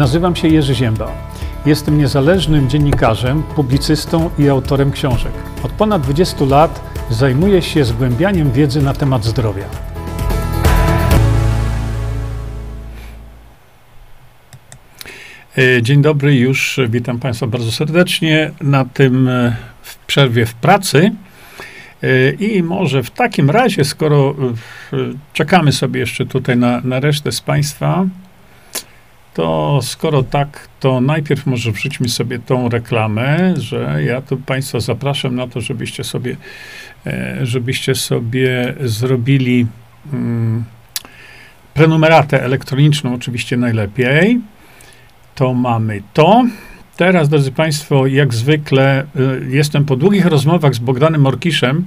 Nazywam się Jerzy Ziemba. Jestem niezależnym dziennikarzem, publicystą i autorem książek. Od ponad 20 lat zajmuję się zgłębianiem wiedzy na temat zdrowia. E, dzień dobry, już witam Państwa bardzo serdecznie na tym e, w przerwie w pracy. E, I może w takim razie, skoro czekamy sobie jeszcze tutaj na, na resztę z Państwa, to skoro tak, to najpierw może wrzućmy sobie tą reklamę, że ja tu Państwa zapraszam na to, żebyście sobie, żebyście sobie zrobili mm, prenumeratę elektroniczną, oczywiście najlepiej to mamy to. Teraz, drodzy Państwo, jak zwykle y, jestem po długich rozmowach z Bogdanem Morkiszem.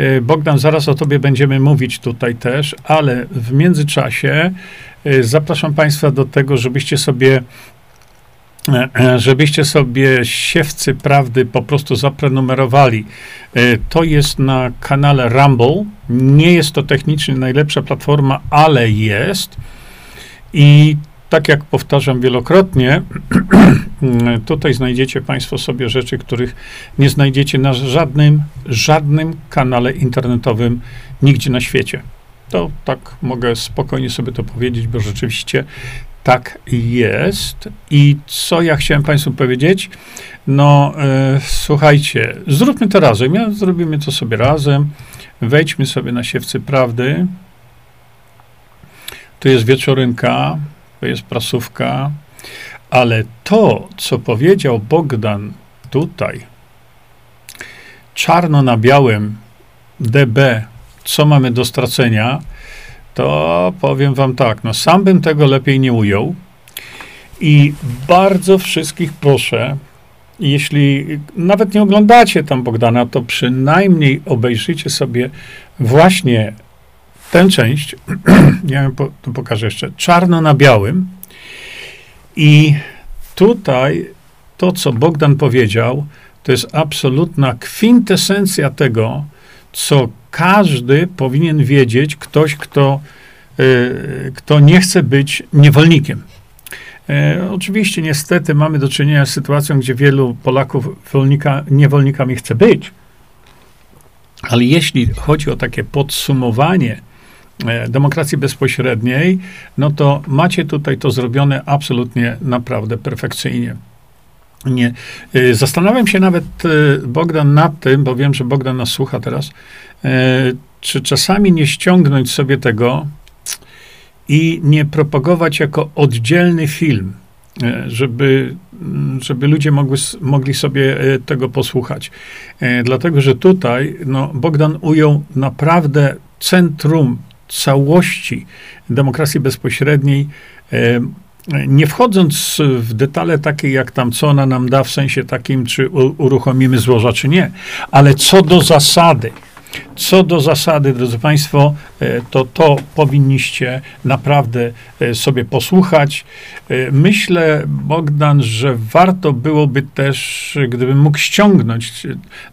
Y, Bogdan, zaraz o Tobie będziemy mówić tutaj też, ale w międzyczasie y, zapraszam Państwa do tego, żebyście sobie e, e, żebyście sobie siewcy prawdy po prostu zaprenumerowali. To jest na kanale Rumble. Nie jest to technicznie najlepsza platforma, ale jest. I tak jak powtarzam wielokrotnie, tutaj znajdziecie Państwo sobie rzeczy, których nie znajdziecie na żadnym, żadnym kanale internetowym nigdzie na świecie. To tak mogę spokojnie sobie to powiedzieć, bo rzeczywiście tak jest. I co ja chciałem Państwu powiedzieć? No, e, słuchajcie, zróbmy to razem. Ja zrobimy to sobie razem. Wejdźmy sobie na siewcy prawdy. Tu jest wieczorynka to jest prasówka, ale to, co powiedział Bogdan tutaj, czarno na białym DB, co mamy do stracenia, to powiem wam tak, no sam bym tego lepiej nie ujął. I bardzo wszystkich proszę, jeśli nawet nie oglądacie tam Bogdana, to przynajmniej obejrzyjcie sobie właśnie tę część, ja po, to pokażę jeszcze, czarno na białym. I tutaj to, co Bogdan powiedział, to jest absolutna kwintesencja tego, co każdy powinien wiedzieć, ktoś, kto, y, kto nie chce być niewolnikiem. E, oczywiście, niestety, mamy do czynienia z sytuacją, gdzie wielu Polaków wolnika, niewolnikami chce być. Ale jeśli chodzi o takie podsumowanie demokracji bezpośredniej, no to macie tutaj to zrobione absolutnie naprawdę perfekcyjnie. Nie. E, zastanawiam się nawet, e, Bogdan, nad tym, bo wiem, że Bogdan nas słucha teraz, czy czasami nie ściągnąć sobie tego i nie propagować jako oddzielny film, żeby, żeby ludzie mogły, mogli sobie tego posłuchać. Dlatego, że tutaj no, Bogdan ujął naprawdę centrum całości demokracji bezpośredniej, e, nie wchodząc w detale takie, jak tam, co ona nam da, w sensie takim, czy uruchomimy złoża, czy nie, ale co do zasady, co do zasady, drodzy Państwo, e, to to powinniście naprawdę e, sobie posłuchać. E, myślę, Bogdan, że warto byłoby też, gdybym mógł ściągnąć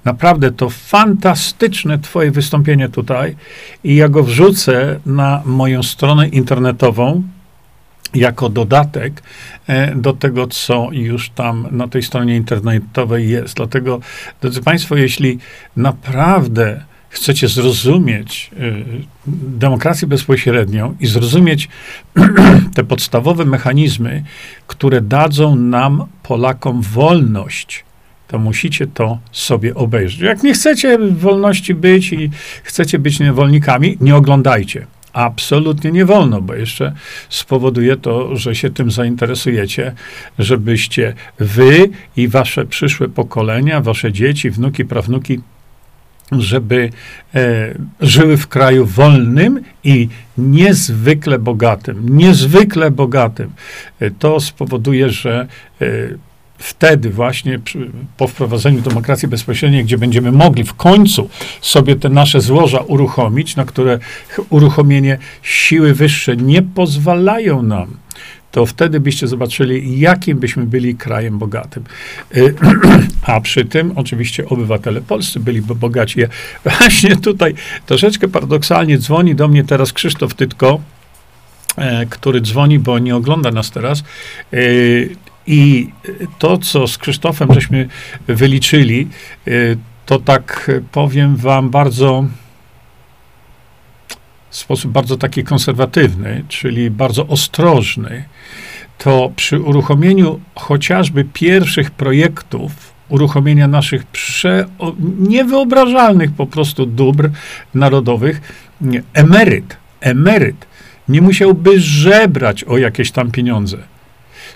naprawdę to fantastyczne Twoje wystąpienie tutaj i ja go wrzucę na moją stronę internetową jako dodatek do tego, co już tam na tej stronie internetowej jest. Dlatego, drodzy Państwo, jeśli naprawdę chcecie zrozumieć y, demokrację bezpośrednią i zrozumieć te podstawowe mechanizmy, które dadzą nam, Polakom, wolność, to musicie to sobie obejrzeć. Jak nie chcecie wolności być i chcecie być niewolnikami, nie oglądajcie. Absolutnie nie wolno, bo jeszcze spowoduje to, że się tym zainteresujecie, żebyście wy i wasze przyszłe pokolenia, wasze dzieci, wnuki, prawnuki żeby e, żyły w kraju wolnym i niezwykle bogatym. Niezwykle bogatym. E, to spowoduje, że e, wtedy właśnie przy, po wprowadzeniu demokracji bezpośredniej, gdzie będziemy mogli w końcu sobie te nasze złoża uruchomić, na które uruchomienie siły wyższe nie pozwalają nam to wtedy byście zobaczyli, jakim byśmy byli krajem bogatym. Y, a przy tym oczywiście obywatele polscy byliby bogaci. Ja właśnie tutaj troszeczkę paradoksalnie dzwoni do mnie teraz Krzysztof Tytko, który dzwoni, bo nie ogląda nas teraz. I to, co z Krzysztofem żeśmy wyliczyli, to tak powiem wam bardzo w sposób bardzo taki konserwatywny, czyli bardzo ostrożny, to przy uruchomieniu chociażby pierwszych projektów, uruchomienia naszych prze, niewyobrażalnych po prostu dóbr narodowych, emeryt, emeryt nie musiałby żebrać o jakieś tam pieniądze.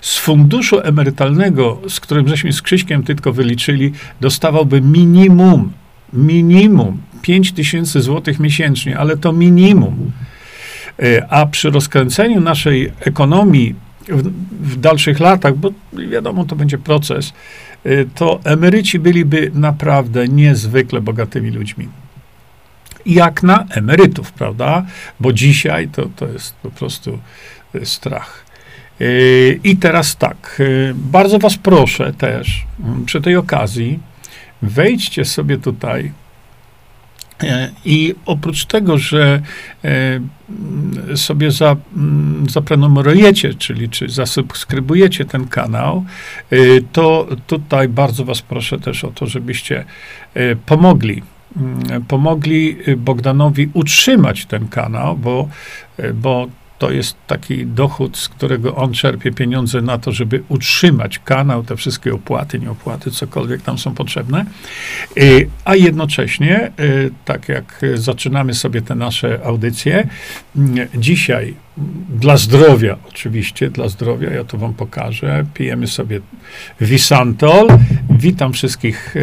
Z funduszu emerytalnego, z którym żeśmy z Krzyśkiem tylko wyliczyli, dostawałby minimum, minimum 5 tysięcy złotych miesięcznie, ale to minimum. E, a przy rozkręceniu naszej ekonomii w, w, dalszych latach, bo wiadomo, to będzie proces, e, to emeryci byliby naprawdę niezwykle bogatymi ludźmi. Jak na emerytów, prawda? Bo dzisiaj to, to jest po prostu e, strach. I teraz tak, bardzo Was proszę też przy tej okazji, wejdźcie sobie tutaj. E, I oprócz tego, że e, sobie za, zaprenumerujecie, czyli czy zasubskrybujecie ten kanał, e, to tutaj bardzo Was proszę też o to, żebyście pomogli pomogli Bogdanowi utrzymać ten kanał, bo, bo to jest taki dochód, z którego on czerpie pieniądze na to, żeby utrzymać kanał, te wszystkie opłaty, nieopłaty, cokolwiek tam są potrzebne. Y, a jednocześnie, y, tak jak zaczynamy sobie te nasze audycje, y, dzisiaj dla zdrowia, oczywiście, dla zdrowia, ja to wam pokażę, pijemy sobie Visantol. Witam wszystkich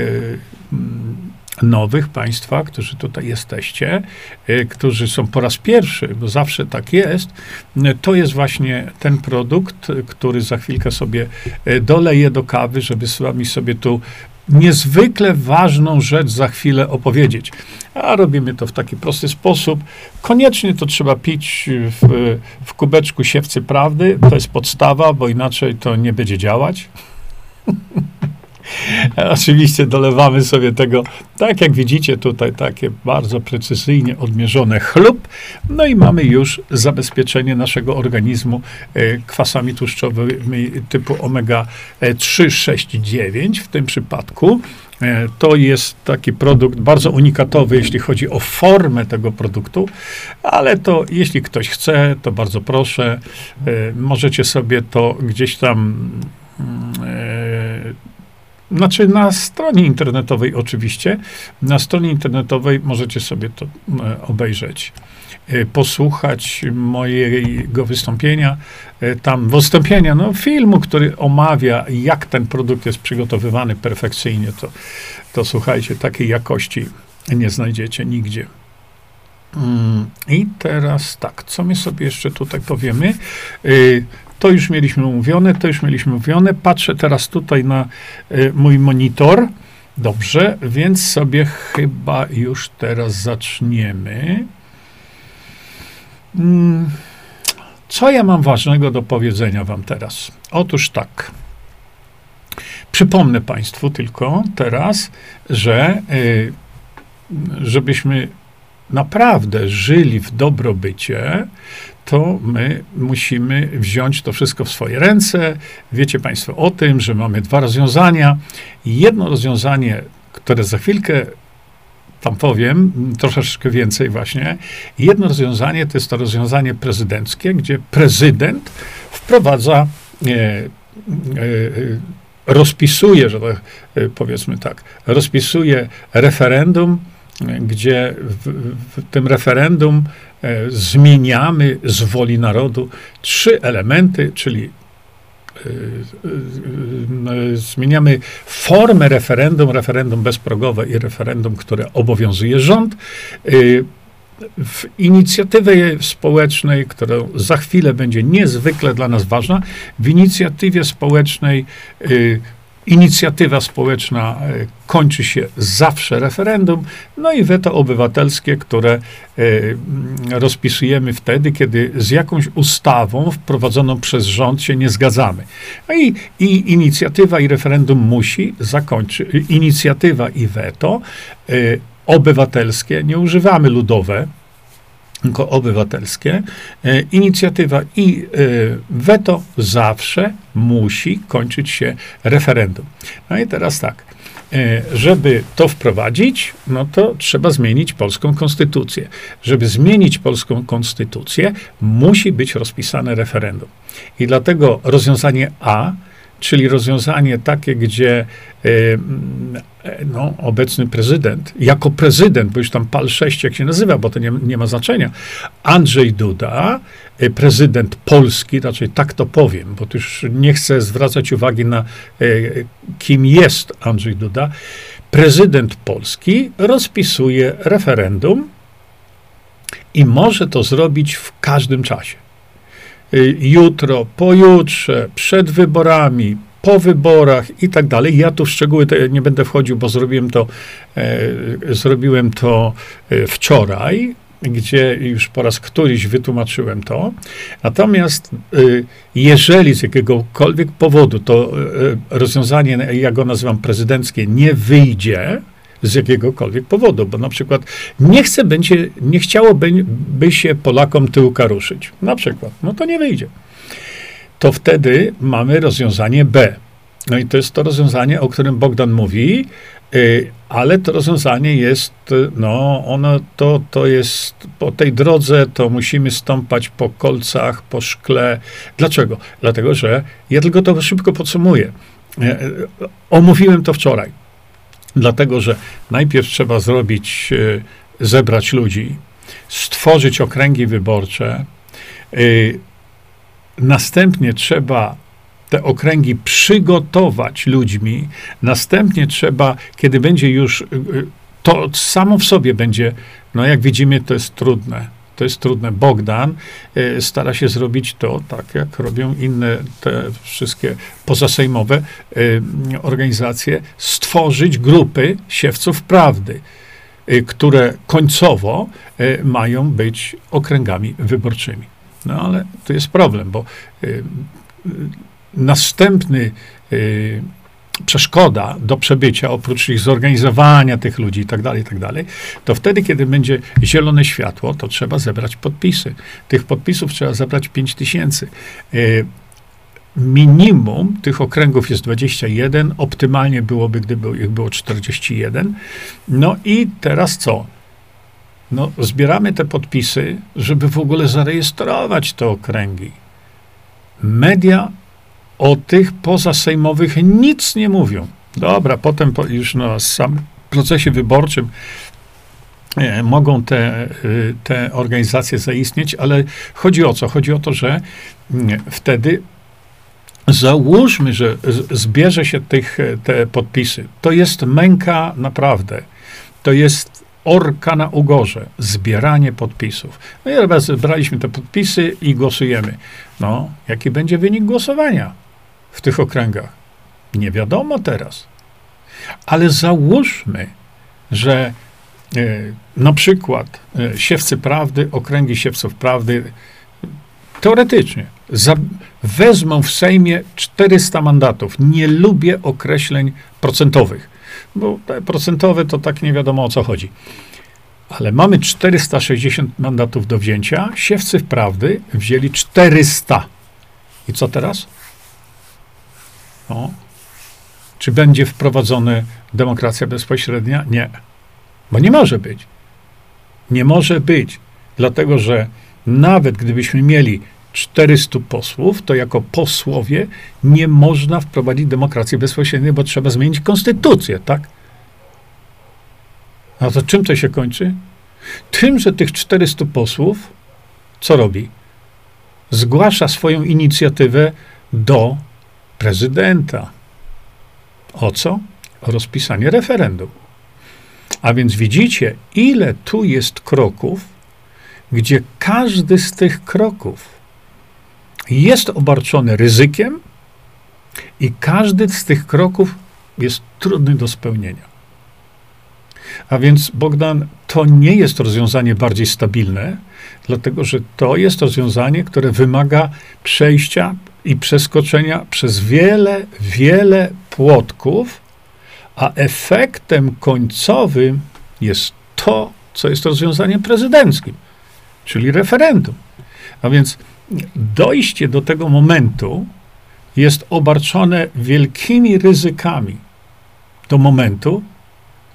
nowych państwa, którzy tutaj jesteście, y, którzy są po raz pierwszy, bo zawsze tak jest, y, to jest właśnie ten produkt, który za chwilkę sobie y, doleję do kawy, żeby z wami sobie tu niezwykle ważną rzecz za chwilę opowiedzieć. A robimy to w taki prosty sposób. Koniecznie to trzeba pić w, w kubeczku siewcy prawdy. To jest podstawa, bo inaczej to nie będzie działać. Oczywiście dolewamy sobie tego, tak jak widzicie tutaj, takie bardzo precyzyjnie odmierzone chlub. No i mamy już zabezpieczenie naszego organizmu e, kwasami tłuszczowymi typu omega-3, 6, 9 w tym przypadku. E, to jest taki produkt bardzo unikatowy, jeśli chodzi o formę tego produktu, ale to jeśli ktoś chce, to bardzo proszę, e, możecie sobie to gdzieś tam mm, znaczy na stronie internetowej oczywiście. Na stronie internetowej możecie sobie to e, obejrzeć, e, posłuchać mojego wystąpienia, e, tam wystąpienia, no filmu, który omawia, jak ten produkt jest przygotowywany perfekcyjnie, to, to słuchajcie, takiej jakości nie znajdziecie nigdzie. Mm, I teraz tak, co my sobie jeszcze tutaj powiemy? To już mieliśmy umówione, to już mieliśmy umówione. Patrzę teraz tutaj na y, mój monitor. Dobrze, więc sobie chyba już teraz zaczniemy. Hmm, co ja mam ważnego do powiedzenia Wam teraz? Otóż tak. Przypomnę Państwu tylko teraz, że y, żebyśmy naprawdę żyli w dobrobycie, to my musimy wziąć to wszystko w swoje ręce. Wiecie Państwo o tym, że mamy dwa rozwiązania. Jedno rozwiązanie, które za chwilkę tam powiem, troszeczkę więcej właśnie. Jedno rozwiązanie to jest to rozwiązanie prezydenckie, gdzie prezydent wprowadza, e, e, rozpisuje, że tak, e, powiedzmy tak, rozpisuje referendum, gdzie w, w tym referendum e, zmieniamy z woli narodu trzy elementy, czyli e, e, zmieniamy formę referendum, referendum bezprogowe i referendum, które obowiązuje rząd, w inicjatywie społecznej, która za chwilę będzie niezwykle dla nas ważna, w inicjatywie społecznej Inicjatywa społeczna e, kończy się zawsze referendum, no i weto obywatelskie, które e, rozpisujemy wtedy, kiedy z jakąś ustawą wprowadzoną przez rząd się nie zgadzamy. No i, i inicjatywa i referendum musi zakończyć, inicjatywa i weto e, obywatelskie, nie używamy ludowe, obywatelskie, e, inicjatywa i e, weto zawsze musi kończyć się referendum. No i teraz tak, e, żeby to wprowadzić, no to trzeba zmienić polską konstytucję. Żeby zmienić polską konstytucję, musi być rozpisane referendum. I dlatego rozwiązanie A czyli rozwiązanie takie, gdzie e, e, no, obecny prezydent, jako prezydent, bo już tam PAL 6, jak się nazywa, bo to nie, nie ma znaczenia, Andrzej Duda, e, prezydent Polski, raczej tak to powiem, bo tu już nie chcę zwracać uwagi na kim jest Andrzej Duda, prezydent Polski rozpisuje referendum i może to zrobić w każdym czasie. Y, jutro, pojutrze, przed wyborami, po wyborach i tak dalej. Ja tu w szczegóły nie będę wchodził, bo zrobiłem to, e, zrobiłem to e, wczoraj, gdzie już po raz któryś wytłumaczyłem to. Natomiast e, jeżeli z jakiegokolwiek powodu to e, rozwiązanie, ja go nazywam prezydenckie, nie wyjdzie, z jakiegokolwiek powodu, bo na przykład nie chce, będzie, nie chciałoby by się Polakom tyłka ruszyć, na przykład, no to nie wyjdzie. To wtedy mamy rozwiązanie B. No i to jest to rozwiązanie, o którym Bogdan mówi, y, ale to rozwiązanie jest, no, ono to, to jest po tej drodze, to musimy stąpać po kolcach, po szkle. Dlaczego? Dlatego, że ja tylko to szybko podsumuję. E, e, omówiłem to wczoraj. Dlatego, że najpierw trzeba zrobić, e, zebrać ludzi, stworzyć okręgi wyborcze, e, następnie trzeba te okręgi przygotować ludźmi, następnie trzeba, kiedy będzie już, e, to samo w sobie będzie, no jak widzimy, to jest trudne to jest trudne. Bogdan e, stara się zrobić to tak, jak robią inne te wszystkie pozasejmowe e, organizacje, stworzyć grupy siewców prawdy, e, które końcowo mają być okręgami wyborczymi. No ale tu jest problem, bo następny przeszkoda do przebycia, oprócz ich zorganizowania tych ludzi i tak dalej, i tak dalej, to wtedy, kiedy będzie zielone światło, to trzeba zebrać podpisy. Tych podpisów trzeba zebrać 5 tysięcy. E, minimum tych okręgów jest 21, optymalnie byłoby, gdyby ich było 41. No i teraz co? No, zbieramy te podpisy, żeby w ogóle zarejestrować te okręgi. Media o tych pozasejmowych nic nie mówią. Dobra, potem po, już na sam procesie wyborczym e, mogą te, e, te organizacje zaistnieć, ale chodzi o co? Chodzi o to, że mm, wtedy załóżmy, że zbierze się tych, e, te podpisy. To jest męka naprawdę. To jest orka na ugorze, zbieranie podpisów. No i teraz zebraliśmy te podpisy i głosujemy. No, jaki będzie wynik głosowania? W tych okręgach? Nie wiadomo teraz. Ale załóżmy, że e, na przykład e, siewcy prawdy, okręgi siewców prawdy, teoretycznie za, wezmą w Sejmie 400 mandatów. Nie lubię określeń procentowych, bo te procentowe to tak nie wiadomo o co chodzi. Ale mamy 460 mandatów do wzięcia. Siewcy prawdy wzięli 400. I co teraz? No. Czy będzie wprowadzona demokracja bezpośrednia? Nie. Bo nie może być. Nie może być, dlatego że nawet gdybyśmy mieli 400 posłów, to jako posłowie nie można wprowadzić demokracji bezpośredniej, bo trzeba zmienić konstytucję, tak? A to czym to się kończy? Tym, że tych 400 posłów co robi? Zgłasza swoją inicjatywę do prezydenta. O co? O rozpisanie referendum. A więc widzicie, ile tu jest kroków, gdzie każdy z tych kroków jest obarczony ryzykiem i każdy z tych kroków jest trudny do spełnienia. A więc, Bogdan, to nie jest rozwiązanie bardziej stabilne, dlatego że to jest rozwiązanie, które wymaga przejścia i przeskoczenia przez wiele, wiele płotków, a efektem końcowym jest to, co jest rozwiązaniem prezydenckim, czyli referendum. A więc dojście do tego momentu jest obarczone wielkimi ryzykami do momentu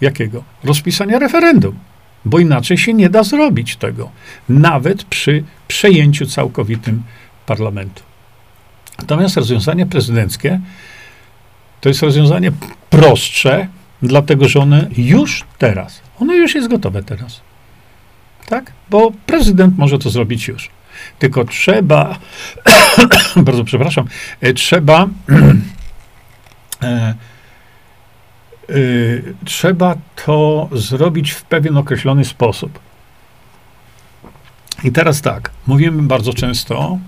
jakiego? Rozpisania referendum, bo inaczej się nie da zrobić tego, nawet przy przejęciu całkowitym parlamentu. Natomiast rozwiązanie prezydenckie to jest rozwiązanie prostsze, dlatego że one już teraz, ono już jest gotowe teraz. Tak? Bo prezydent może to zrobić już. Tylko trzeba, bardzo przepraszam, e, trzeba, e, e, trzeba to zrobić w pewien określony sposób. I teraz tak, mówimy bardzo często,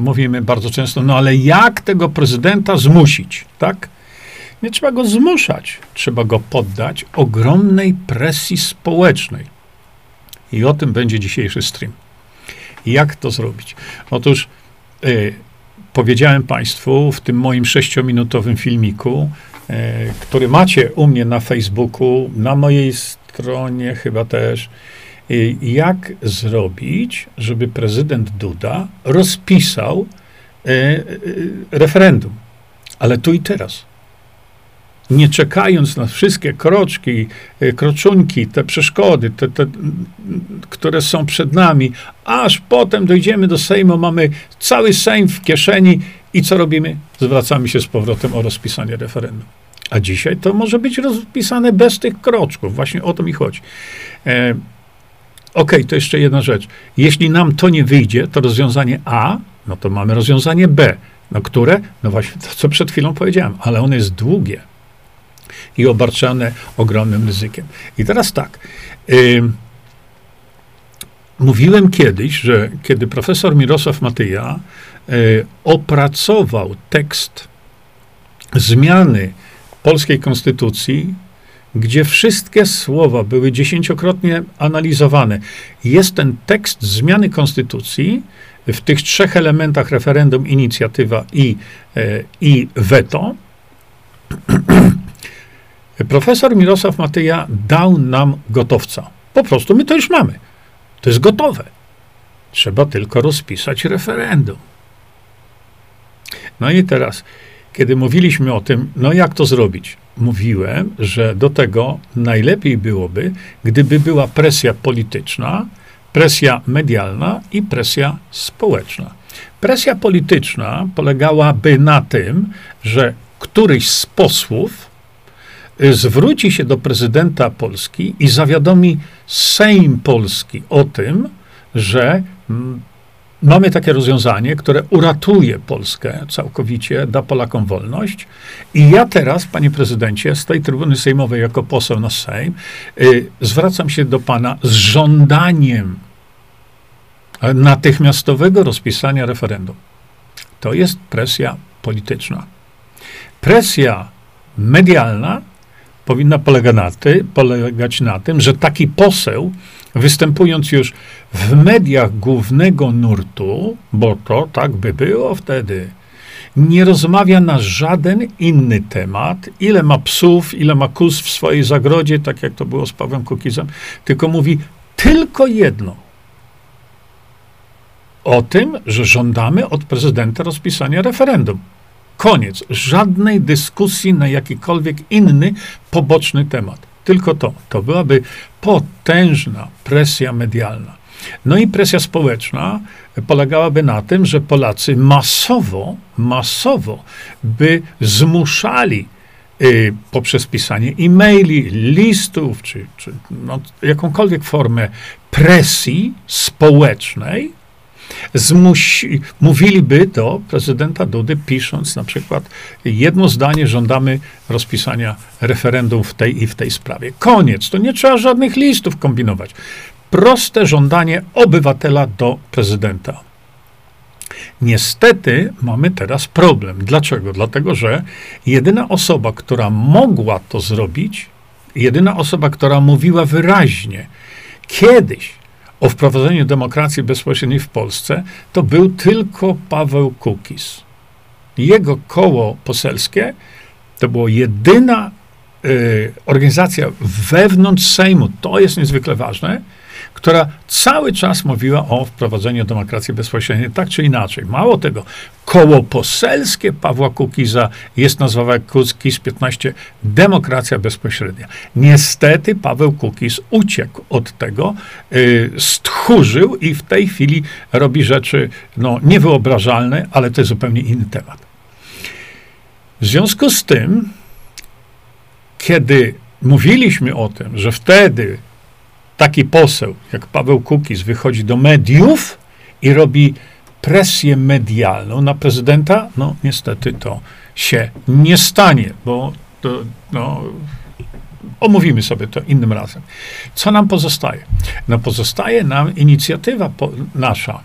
mówimy bardzo często, no ale jak tego prezydenta zmusić, tak? Nie trzeba go zmuszać, trzeba go poddać ogromnej presji społecznej. I o tym będzie dzisiejszy stream. Jak to zrobić? Otóż y, powiedziałem Państwu w tym moim sześciominutowym filmiku, y, który macie u mnie na Facebooku, na mojej stronie chyba też, jak zrobić, żeby prezydent Duda rozpisał referendum. Ale tu i teraz nie czekając na wszystkie kroczki, kroczunki, te przeszkody, te, te, które są przed nami, aż potem dojdziemy do Sejmu, mamy cały Sejm w kieszeni i co robimy? Zwracamy się z powrotem o rozpisanie referendum. A dzisiaj to może być rozpisane bez tych kroczków. Właśnie o to mi chodzi. E, Okej, okay, to jeszcze jedna rzecz. Jeśli nam to nie wyjdzie, to rozwiązanie A, no to mamy rozwiązanie B. No które? No właśnie to, co przed chwilą powiedziałem, ale ono jest długie i obarczane ogromnym ryzykiem. I teraz tak. Mówiłem kiedyś, że kiedy profesor Mirosław Matyja y, opracował tekst zmiany polskiej konstytucji, gdzie wszystkie słowa były dziesięciokrotnie analizowane. Jest ten tekst zmiany konstytucji w tych trzech elementach referendum, inicjatywa i, y, i weto. Profesor Mirosław Matyja dał nam gotowca. Po prostu my to już mamy. To jest gotowe. Trzeba tylko rozpisać referendum. No i teraz, kiedy mówiliśmy o tym, no jak to zrobić? Mówiłem, że do tego najlepiej byłoby, gdyby była presja polityczna, presja medialna i presja społeczna. Presja polityczna polegałaby na tym, że któryś z posłów zwróci się do prezydenta Polski i zawiadomi Sejm Polski o tym, że mm, mamy takie rozwiązanie, które uratuje Polskę całkowicie, da Polakom wolność. I ja teraz, panie prezydencie, z tej trybuny sejmowej jako poseł na Sejm, y, zwracam się do pana z żądaniem natychmiastowego rozpisania referendum. To jest presja polityczna. Presja medialna powinna polega na ty, polegać na tym, że taki poseł, występując już w mediach głównego nurtu, bo to tak by było wtedy, nie rozmawia na żaden inny temat, ile ma psów, ile ma kus w swojej zagrodzie, tak jak to było z Pawłem Kukizem, tylko mówi tylko jedno. O tym, że żądamy od prezydenta rozpisania referendum. Koniec. Żadnej dyskusji na jakikolwiek inny, poboczny temat. Tylko to. To byłaby potężna presja medialna. No i presja społeczna polegałaby na tym, że Polacy masowo, masowo by zmuszali y, poprzez pisanie e-maili, listów, czy, czy no, jakąkolwiek formę presji społecznej, zmusi, mówiliby do prezydenta Dudy, pisząc na przykład jedno zdanie, żądamy rozpisania referendum w tej i w tej sprawie. Koniec. To nie trzeba żadnych listów kombinować. Proste żądanie obywatela do prezydenta. Niestety mamy teraz problem. Dlaczego? Dlatego, że jedyna osoba, która mogła to zrobić, jedyna osoba, która mówiła wyraźnie, kiedyś o wprowadzeniu demokracji bezpośredniej w Polsce, to był tylko Paweł Kukiz. Jego koło poselskie to była jedyna y, organizacja wewnątrz Sejmu, to jest niezwykle ważne, która cały czas mówiła o wprowadzeniu demokracji bezpośredniej, tak czy inaczej. Mało tego, koło poselskie Pawła Kukiza jest nazwane Kukiz 15 demokracja bezpośrednia. Niestety Paweł Kukiz uciekł od tego, yy, stchórzył i w tej chwili robi rzeczy no, niewyobrażalne, ale to jest zupełnie inny temat. W związku z tym, kiedy mówiliśmy o tym, że wtedy taki poseł jak Paweł Kukiz wychodzi do mediów i robi presję medialną na prezydenta, no niestety to się nie stanie, bo to, no, omówimy sobie to innym razem. Co nam pozostaje? No pozostaje nam inicjatywa po, nasza.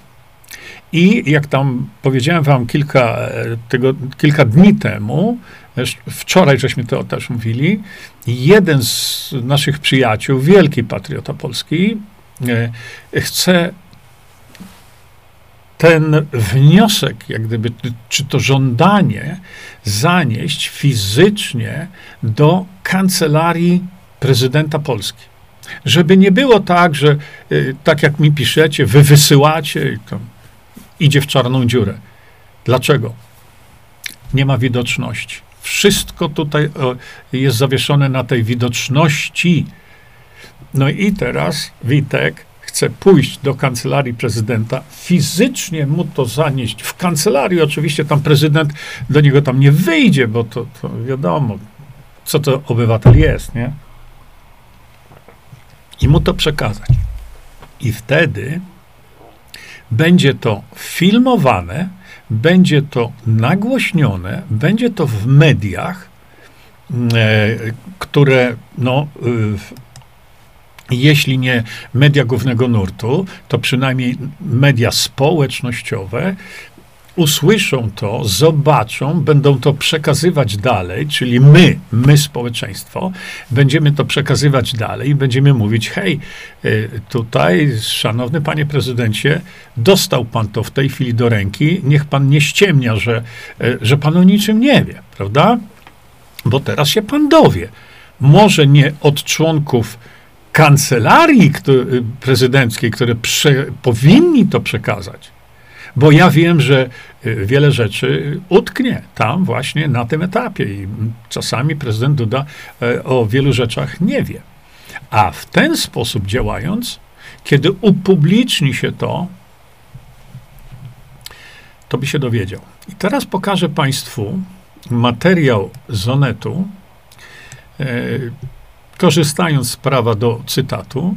I jak tam powiedziałem wam kilka, e, tego, kilka dni temu, wczoraj żeśmy to też mówili, jeden z naszych przyjaciół, wielki patriota polski, e, chce ten wniosek, jak gdyby, czy to żądanie zanieść fizycznie do kancelarii prezydenta Polski. Żeby nie było tak, że y, tak jak mi piszecie, wy wysyłacie i to idzie w czarną dziurę. Dlaczego? Nie ma widoczności. Wszystko tutaj jest zawieszone na tej widoczności. No i teraz Witek chce pójść do kancelarii prezydenta, fizycznie mu to zanieść. W kancelarii oczywiście tam prezydent do niego tam nie wyjdzie, bo to, to wiadomo, co to obywatel jest, nie? I mu to przekazać. I wtedy będzie to filmowane, będzie to nagłośnione, będzie to w mediach, e, które no, jeśli nie media głównego nurtu, to przynajmniej media społecznościowe usłyszą to, zobaczą, będą to przekazywać dalej, czyli my, my społeczeństwo, będziemy to przekazywać dalej i będziemy mówić, hej, y, tutaj, szanowny panie prezydencie, dostał pan to w tej chwili do ręki, niech pan nie ściemnia, że, y, że pan o niczym nie wie, prawda? Bo teraz się pan dowie. Może nie od członków kancelarii prezydenckiej, które prze, powinni to przekazać, bo ja wiem, że y, wiele rzeczy utknie tam właśnie na tym etapie i czasami prezydent Duda e, o wielu rzeczach nie wie. A w ten sposób działając, kiedy upubliczni się to, to by się dowiedział. I teraz pokażę Państwu materiał z Onetu, e, korzystając z prawa do cytatu,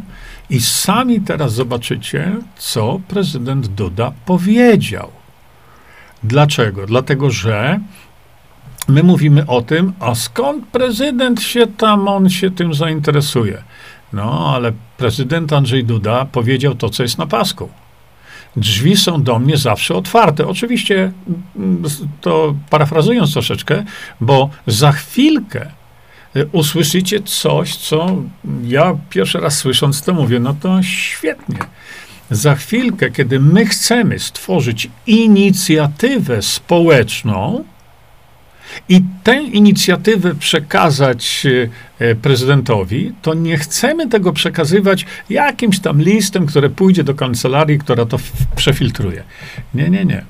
i sami teraz zobaczycie, co prezydent Duda powiedział. Dlaczego? Dlatego, że my mówimy o tym, a skąd prezydent się tam, on się tym zainteresuje. No, ale prezydent Andrzej Duda powiedział to, co jest na pasku. Drzwi są do mnie zawsze otwarte. Oczywiście, mm, to parafrazując troszeczkę, bo za chwilkę usłyszycie coś, co ja pierwszy raz słysząc to mówię, no to świetnie. Za chwilkę, kiedy my chcemy stworzyć inicjatywę społeczną i tę inicjatywę przekazać e, prezydentowi, to nie chcemy tego przekazywać jakimś tam listem, które pójdzie do kancelarii, która to przefiltruje. Nie, nie, nie.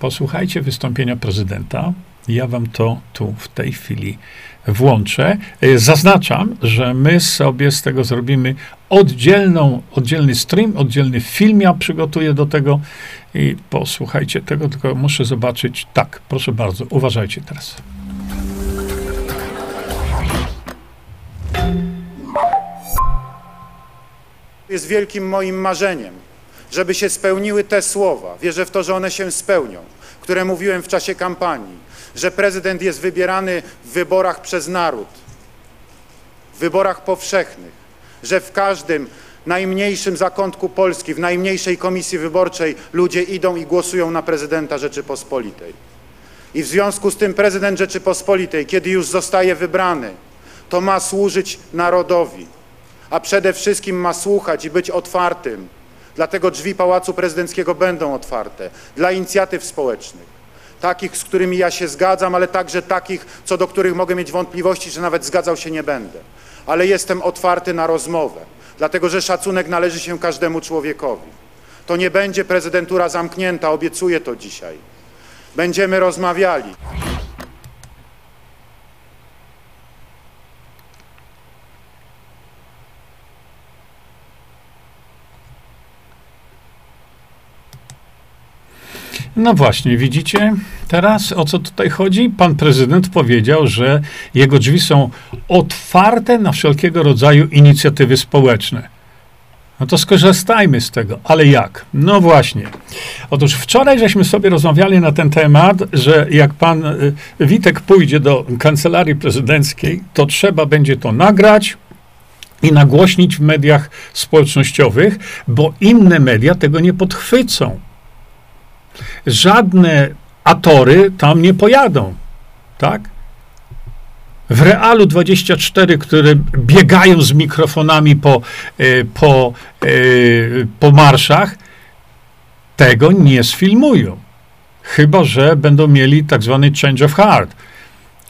Posłuchajcie wystąpienia prezydenta. Ja wam to tu w tej chwili włączę. E, zaznaczam, że my sobie z tego zrobimy oddzielną, oddzielny stream, oddzielny film ja przygotuję do tego i posłuchajcie tego, tylko muszę zobaczyć. Tak, proszę bardzo, uważajcie teraz. Jest wielkim moim marzeniem, żeby się spełniły te słowa. Wierzę w to, że one się spełnią, które mówiłem w czasie kampanii że prezydent jest wybierany w wyborach przez naród, w wyborach powszechnych, że w każdym najmniejszym zakątku Polski, w najmniejszej komisji wyborczej ludzie idą i głosują na prezydenta Rzeczypospolitej. I w związku z tym prezydent Rzeczypospolitej, kiedy już zostaje wybrany, to ma służyć narodowi, a przede wszystkim ma słuchać i być otwartym. Dlatego drzwi Pałacu Prezydenckiego będą otwarte dla inicjatyw społecznych takich, z którymi ja się zgadzam, ale także takich, co do których mogę mieć wątpliwości, że nawet zgadzał się nie będę. Ale jestem otwarty na rozmowę, dlatego że szacunek należy się każdemu człowiekowi. To nie będzie prezydentura zamknięta, obiecuję to dzisiaj. Będziemy rozmawiali. No właśnie, widzicie teraz o co tutaj chodzi? Pan prezydent powiedział, że jego drzwi są otwarte na wszelkiego rodzaju inicjatywy społeczne. No to skorzystajmy z tego. Ale jak? No właśnie. Otóż wczoraj żeśmy sobie rozmawiali na ten temat, że jak pan y, Witek pójdzie do kancelarii prezydenckiej, to trzeba będzie to nagrać, i nagłośnić w mediach społecznościowych, bo inne media tego nie podchwycą żadne atory tam nie pojadą, tak? W Realu 24, które biegają z mikrofonami po, e, po, e, po marszach, tego nie sfilmują. Chyba, że będą mieli tak zwany change of heart.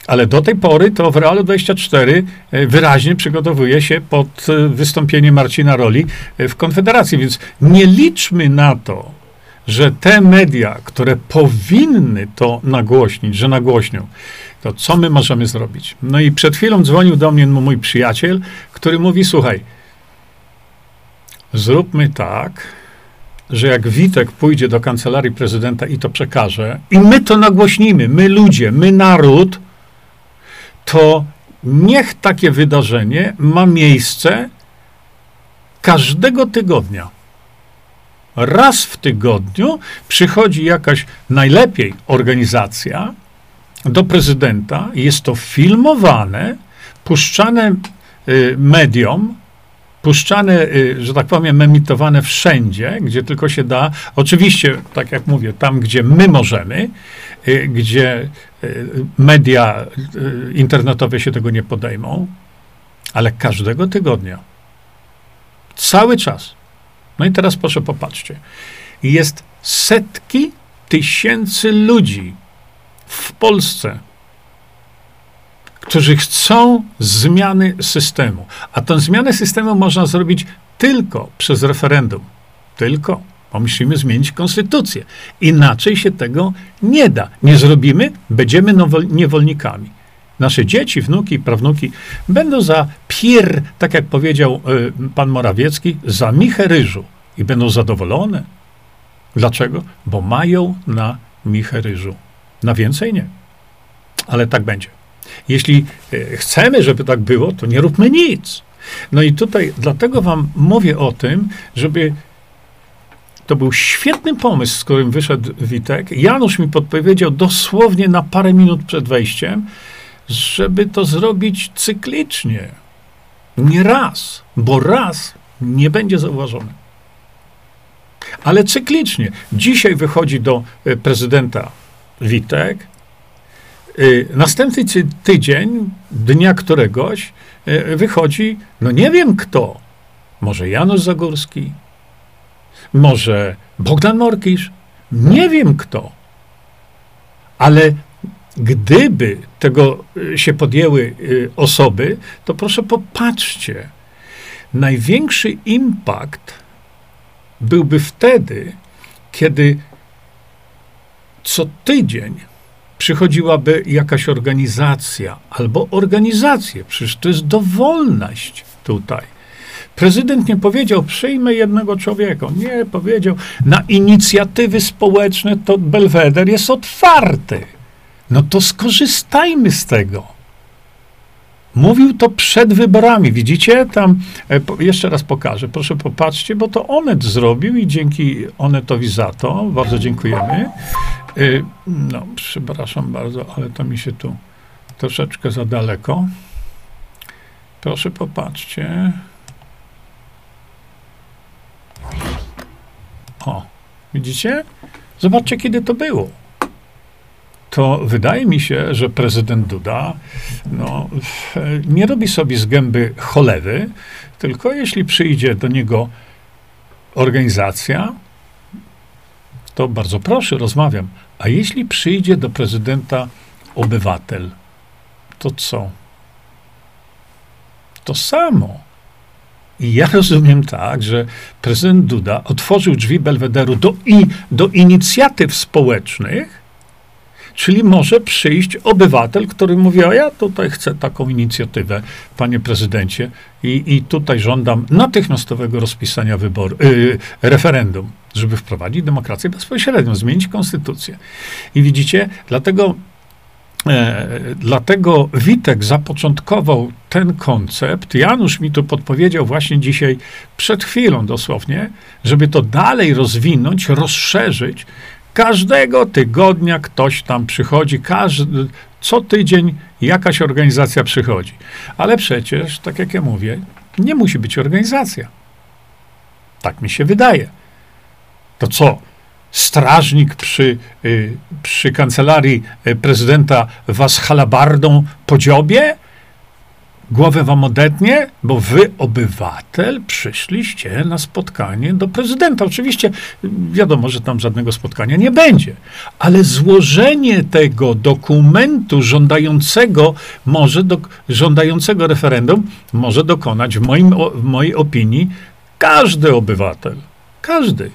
Ale do tej pory to w Realu 24 e, wyraźnie przygotowuje się pod wystąpienie Marcina Roli w Konfederacji, więc nie liczmy na to, że te media, które powinny to nagłośnić, że nagłośnią, to co my możemy zrobić? No i przed chwilą dzwonił do mnie mój przyjaciel, który mówi: Słuchaj, zróbmy tak, że jak Witek pójdzie do kancelarii prezydenta i to przekaże, i my to nagłośnimy, my ludzie, my naród, to niech takie wydarzenie ma miejsce każdego tygodnia raz w tygodniu przychodzi jakaś najlepiej organizacja do prezydenta, jest to filmowane, puszczane y, mediom, puszczane, y, że tak powiem, emitowane wszędzie, gdzie tylko się da. Oczywiście, tak jak mówię, tam, gdzie my możemy, y, gdzie media internetowe się tego nie podejmą, ale każdego tygodnia, cały czas no i teraz proszę popatrzcie. Jest setki tysięcy ludzi w Polsce, którzy chcą zmiany systemu. A tę zmianę systemu można zrobić tylko przez referendum. Tylko. Bo musimy zmienić konstytucję. Inaczej się tego nie da. Nie zrobimy, będziemy niewolnikami. Nasze dzieci, wnuki, prawnuki będą za pier, tak jak powiedział y, pan Morawiecki, za michę ryżu i będą zadowolone. Dlaczego? Bo mają na michę ryżu. Na więcej nie. Ale tak będzie. Jeśli y, chcemy, żeby tak było, to nie róbmy nic. No i tutaj dlatego wam mówię o tym, żeby to był świetny pomysł, z którym wyszedł Witek. Janusz mi podpowiedział dosłownie na parę minut przed wejściem, żeby to zrobić cyklicznie. Nie raz, bo raz nie będzie zauważony. Ale cyklicznie. Dzisiaj wychodzi do e, prezydenta Witek, e, Następny tydzień, dnia któregoś, e, wychodzi, no nie wiem kto. Może Janusz Zagórski, może Bogdan Morkisz, nie wiem kto. Ale Gdyby tego y, się podjęły y, osoby, to proszę popatrzcie. Największy impact byłby wtedy, kiedy co tydzień przychodziłaby jakaś organizacja albo organizacje, przecież to jest dowolność tutaj. Prezydent nie powiedział, przyjmę jednego człowieka. Nie, powiedział, na inicjatywy społeczne to Belweder jest otwarty no to skorzystajmy z tego. Mówił to przed wyborami. Widzicie? Tam e, jeszcze raz pokażę. Proszę popatrzcie, bo to Onet zrobił i dzięki Onetowi za to bardzo dziękujemy. E, no, przepraszam bardzo, ale to mi się tu troszeczkę za daleko. Proszę popatrzcie. O, widzicie? Zobaczcie, kiedy to było to wydaje mi się, że prezydent Duda no, nie robi sobie z gęby cholewy, tylko jeśli przyjdzie do niego organizacja, to bardzo proszę, rozmawiam. A jeśli przyjdzie do prezydenta obywatel, to co? To samo. I ja rozumiem tak, że prezydent Duda otworzył drzwi Belwederu do, i, do inicjatyw społecznych, czyli może przyjść obywatel, który mówi, a ja tutaj chcę taką inicjatywę, panie prezydencie, i, i tutaj żądam natychmiastowego rozpisania wyboru, yy, referendum, żeby wprowadzić demokrację bezpośrednią, zmienić konstytucję. I widzicie, dlatego E, dlatego Witek zapoczątkował ten koncept. Janusz mi tu podpowiedział właśnie dzisiaj, przed chwilą dosłownie, żeby to dalej rozwinąć, rozszerzyć. Każdego tygodnia ktoś tam przychodzi, każdy, co tydzień jakaś organizacja przychodzi. Ale przecież, tak jak ja mówię, nie musi być organizacja. Tak mi się wydaje. To co? strażnik przy, y, przy kancelarii y, prezydenta was halabardą po dziobie? Głowę wam odetnie, bo wy, obywatel, przyszliście na spotkanie do prezydenta. Oczywiście wiadomo, że tam żadnego spotkania nie będzie, ale złożenie tego dokumentu żądającego, może do, żądającego referendum może dokonać w, moim, w mojej opinii każdy obywatel. Każdy.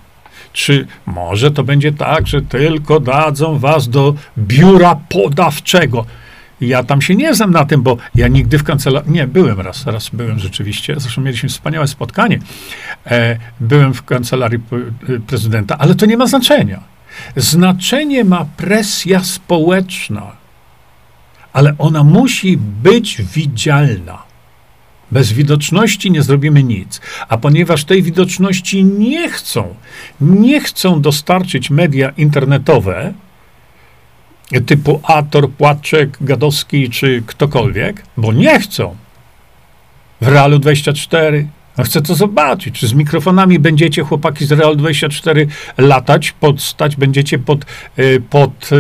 Czy może to będzie tak, że tylko dadzą was do biura podawczego? Ja tam się nie znam na tym, bo ja nigdy w kancelarii. Nie, byłem raz, raz byłem rzeczywiście. Zresztą mieliśmy wspaniałe spotkanie. E, byłem w kancelarii prezydenta, ale to nie ma znaczenia. Znaczenie ma presja społeczna, ale ona musi być widzialna. Bez widoczności nie zrobimy nic. A ponieważ tej widoczności nie chcą, nie chcą dostarczyć media internetowe, typu Ator, Płaczek, Gadowski czy ktokolwiek, bo nie chcą. W Realu 24. No chcę to zobaczyć. Czy z mikrofonami będziecie, chłopaki z Real 24, latać, podstać, będziecie pod, y, pod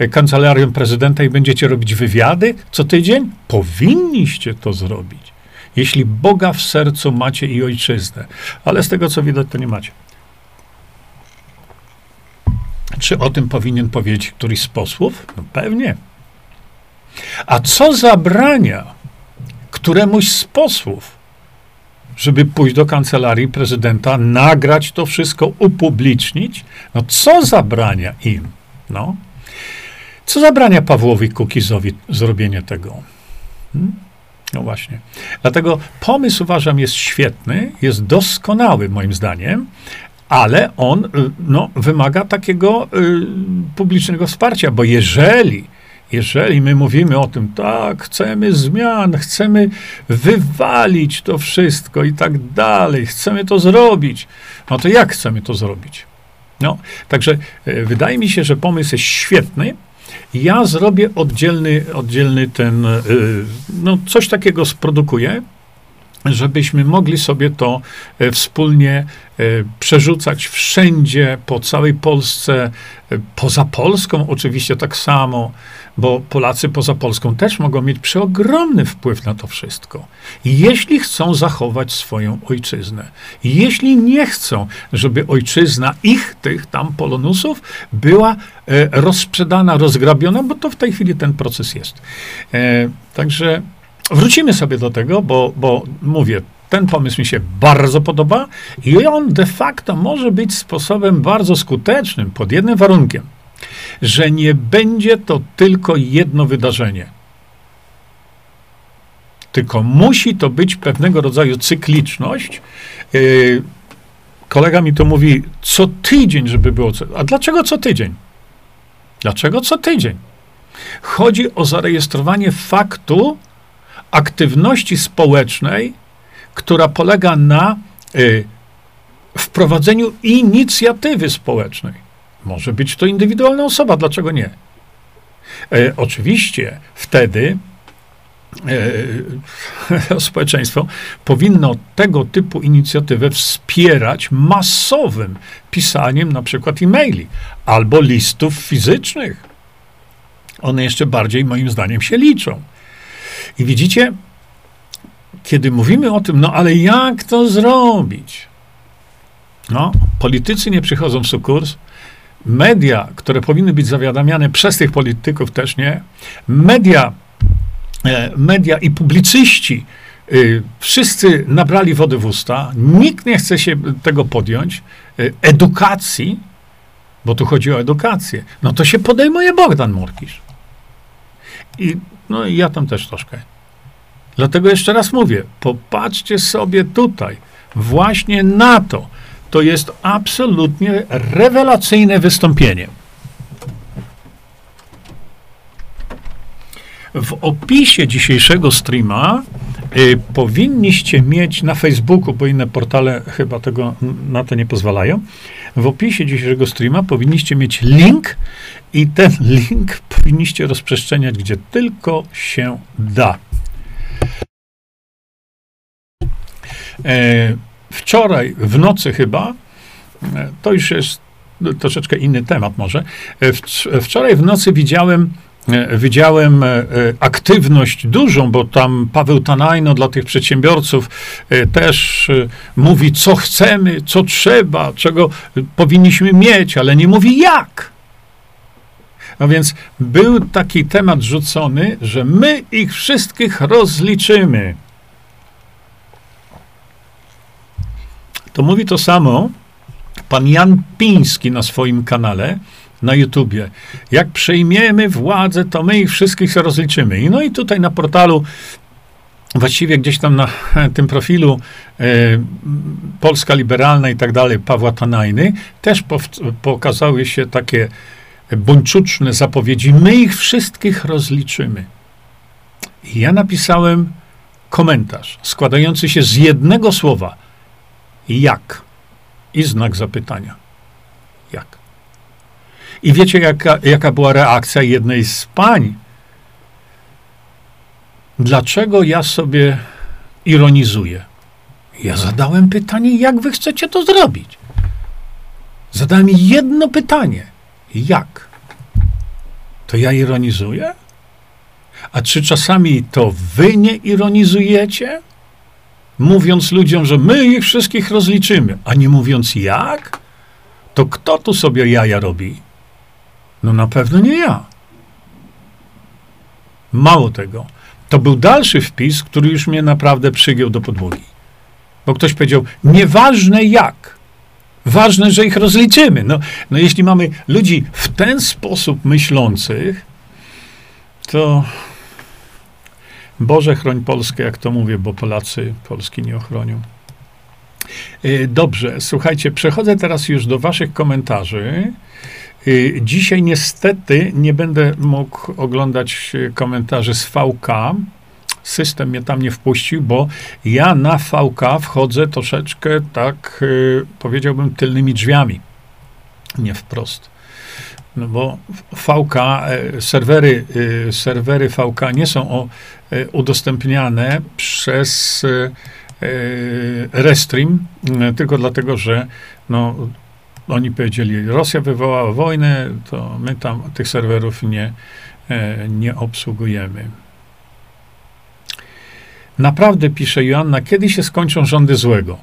y, kancelarią prezydenta i będziecie robić wywiady co tydzień? Powinniście to zrobić jeśli Boga w sercu macie i ojczyznę. Ale z tego co widać, to nie macie. Czy o tym powinien powiedzieć któryś z posłów? No pewnie. A co zabrania któremuś z posłów, żeby pójść do kancelarii prezydenta, nagrać to wszystko, upublicznić? No co zabrania im? No. Co zabrania Pawłowi Kukizowi zrobienie tego? Hmm? No właśnie. Dlatego pomysł uważam jest świetny, jest doskonały moim zdaniem, ale on y, no, wymaga takiego y, publicznego wsparcia, bo jeżeli, jeżeli my mówimy o tym, tak, chcemy zmian, chcemy wywalić to wszystko i tak dalej, chcemy to zrobić, no to jak chcemy to zrobić? No, także y, wydaje mi się, że pomysł jest świetny, ja zrobię oddzielny, oddzielny ten, no coś takiego sprodukuję, żebyśmy mogli sobie to e, wspólnie e, przerzucać wszędzie, po całej Polsce, e, poza Polską oczywiście tak samo, bo Polacy poza Polską też mogą mieć przeogromny wpływ na to wszystko. Jeśli chcą zachować swoją ojczyznę, jeśli nie chcą, żeby ojczyzna ich, tych tam polonusów, była rozsprzedana, rozgrabiona, bo to w tej chwili ten proces jest. Także wrócimy sobie do tego, bo, bo mówię, ten pomysł mi się bardzo podoba i on de facto może być sposobem bardzo skutecznym pod jednym warunkiem, że nie będzie to tylko jedno wydarzenie. Tylko musi to być pewnego rodzaju cykliczność. Yy, kolega mi to mówi co tydzień, żeby było. Co, a dlaczego co tydzień? Dlaczego co tydzień? Chodzi o zarejestrowanie faktu, aktywności społecznej, która polega na y, wprowadzeniu inicjatywy społecznej. Może być to indywidualna osoba, dlaczego nie? E, oczywiście wtedy e, społeczeństwo powinno tego typu inicjatywę wspierać masowym pisaniem na przykład e-maili albo listów fizycznych. One jeszcze bardziej, moim zdaniem, się liczą. I widzicie, kiedy mówimy o tym, no ale jak to zrobić? No, politycy nie przychodzą w sukurs, media, które powinny być zawiadamiane przez tych polityków też nie, media, e, media i publicyści y, wszyscy nabrali wody w usta, nikt nie chce się tego podjąć, y, edukacji, bo tu chodzi o edukację, no to się podejmuje Bogdan Murkisz. I no i ja tam też troszkę. Dlatego jeszcze raz mówię, popatrzcie sobie tutaj, właśnie na to. To jest absolutnie rewelacyjne wystąpienie. W opisie dzisiejszego streama powinniście mieć na Facebooku, bo inne portale chyba tego na to nie pozwalają. W opisie dzisiejszego streama powinniście mieć link i ten link powinniście rozprzestrzeniać gdzie tylko się da. E, wczoraj w nocy chyba, e, to już jest troszeczkę inny temat może. E, wczoraj w nocy widziałem widziałem e, e, aktywność dużą, bo tam Paweł Tanajno dla tych przedsiębiorców też mówi, co chcemy, co trzeba, czego powinniśmy mieć, ale nie mówi jak. A więc był taki temat rzucony, że my ich wszystkich rozliczymy. To mówi to samo pan Jan Piński na swoim kanale na YouTubie. Jak przejmiemy władzę, to my ich wszystkich rozliczymy. no i tutaj na portalu właściwie gdzieś tam na tym profilu e, Polska Liberalna i tak dalej, Pawła Tanajny, też pokazały się takie buńczuczne zapowiedzi. My ich wszystkich rozliczymy. I ja napisałem komentarz składający się z jednego słowa. Jak? I znak zapytania. I wiecie, jaka, jaka była reakcja jednej z pań? Dlaczego ja sobie ironizuję? Ja zadałem pytanie, jak wy chcecie to zrobić? Zadałem jedno pytanie. Jak? To ja ironizuję? A czy czasami to wy nie ironizujecie? Mówiąc ludziom, że my ich wszystkich rozliczymy, a nie mówiąc jak? To kto tu sobie jaja robi? No na pewno nie ja. Mało tego. To był dalszy wpis, który już mnie naprawdę przygiął do podłogi. Bo ktoś powiedział, nieważne jak, ważne, że ich rozliczymy. No, no jeśli mamy ludzi w ten sposób myślących, to Boże chroń Polskę, jak to mówię, bo Polacy Polski nie ochronią. E, dobrze, słuchajcie, przechodzę teraz już do Waszych komentarzy. Y, dzisiaj niestety nie będę mógł oglądać y, komentarzy z VK. System mnie tam nie wpuścił, bo ja na VK wchodzę troszeczkę tak, y, powiedziałbym, tylnymi drzwiami. Nie wprost. No bo VK, serwery, serwery VK nie są udostępniane przez Restream, tylko dlatego, że no, oni powiedzieli, Rosja wywołała wojnę, to my tam tych serwerów nie, e, nie obsługujemy. Naprawdę, pisze Joanna, kiedy się skończą rządy złego?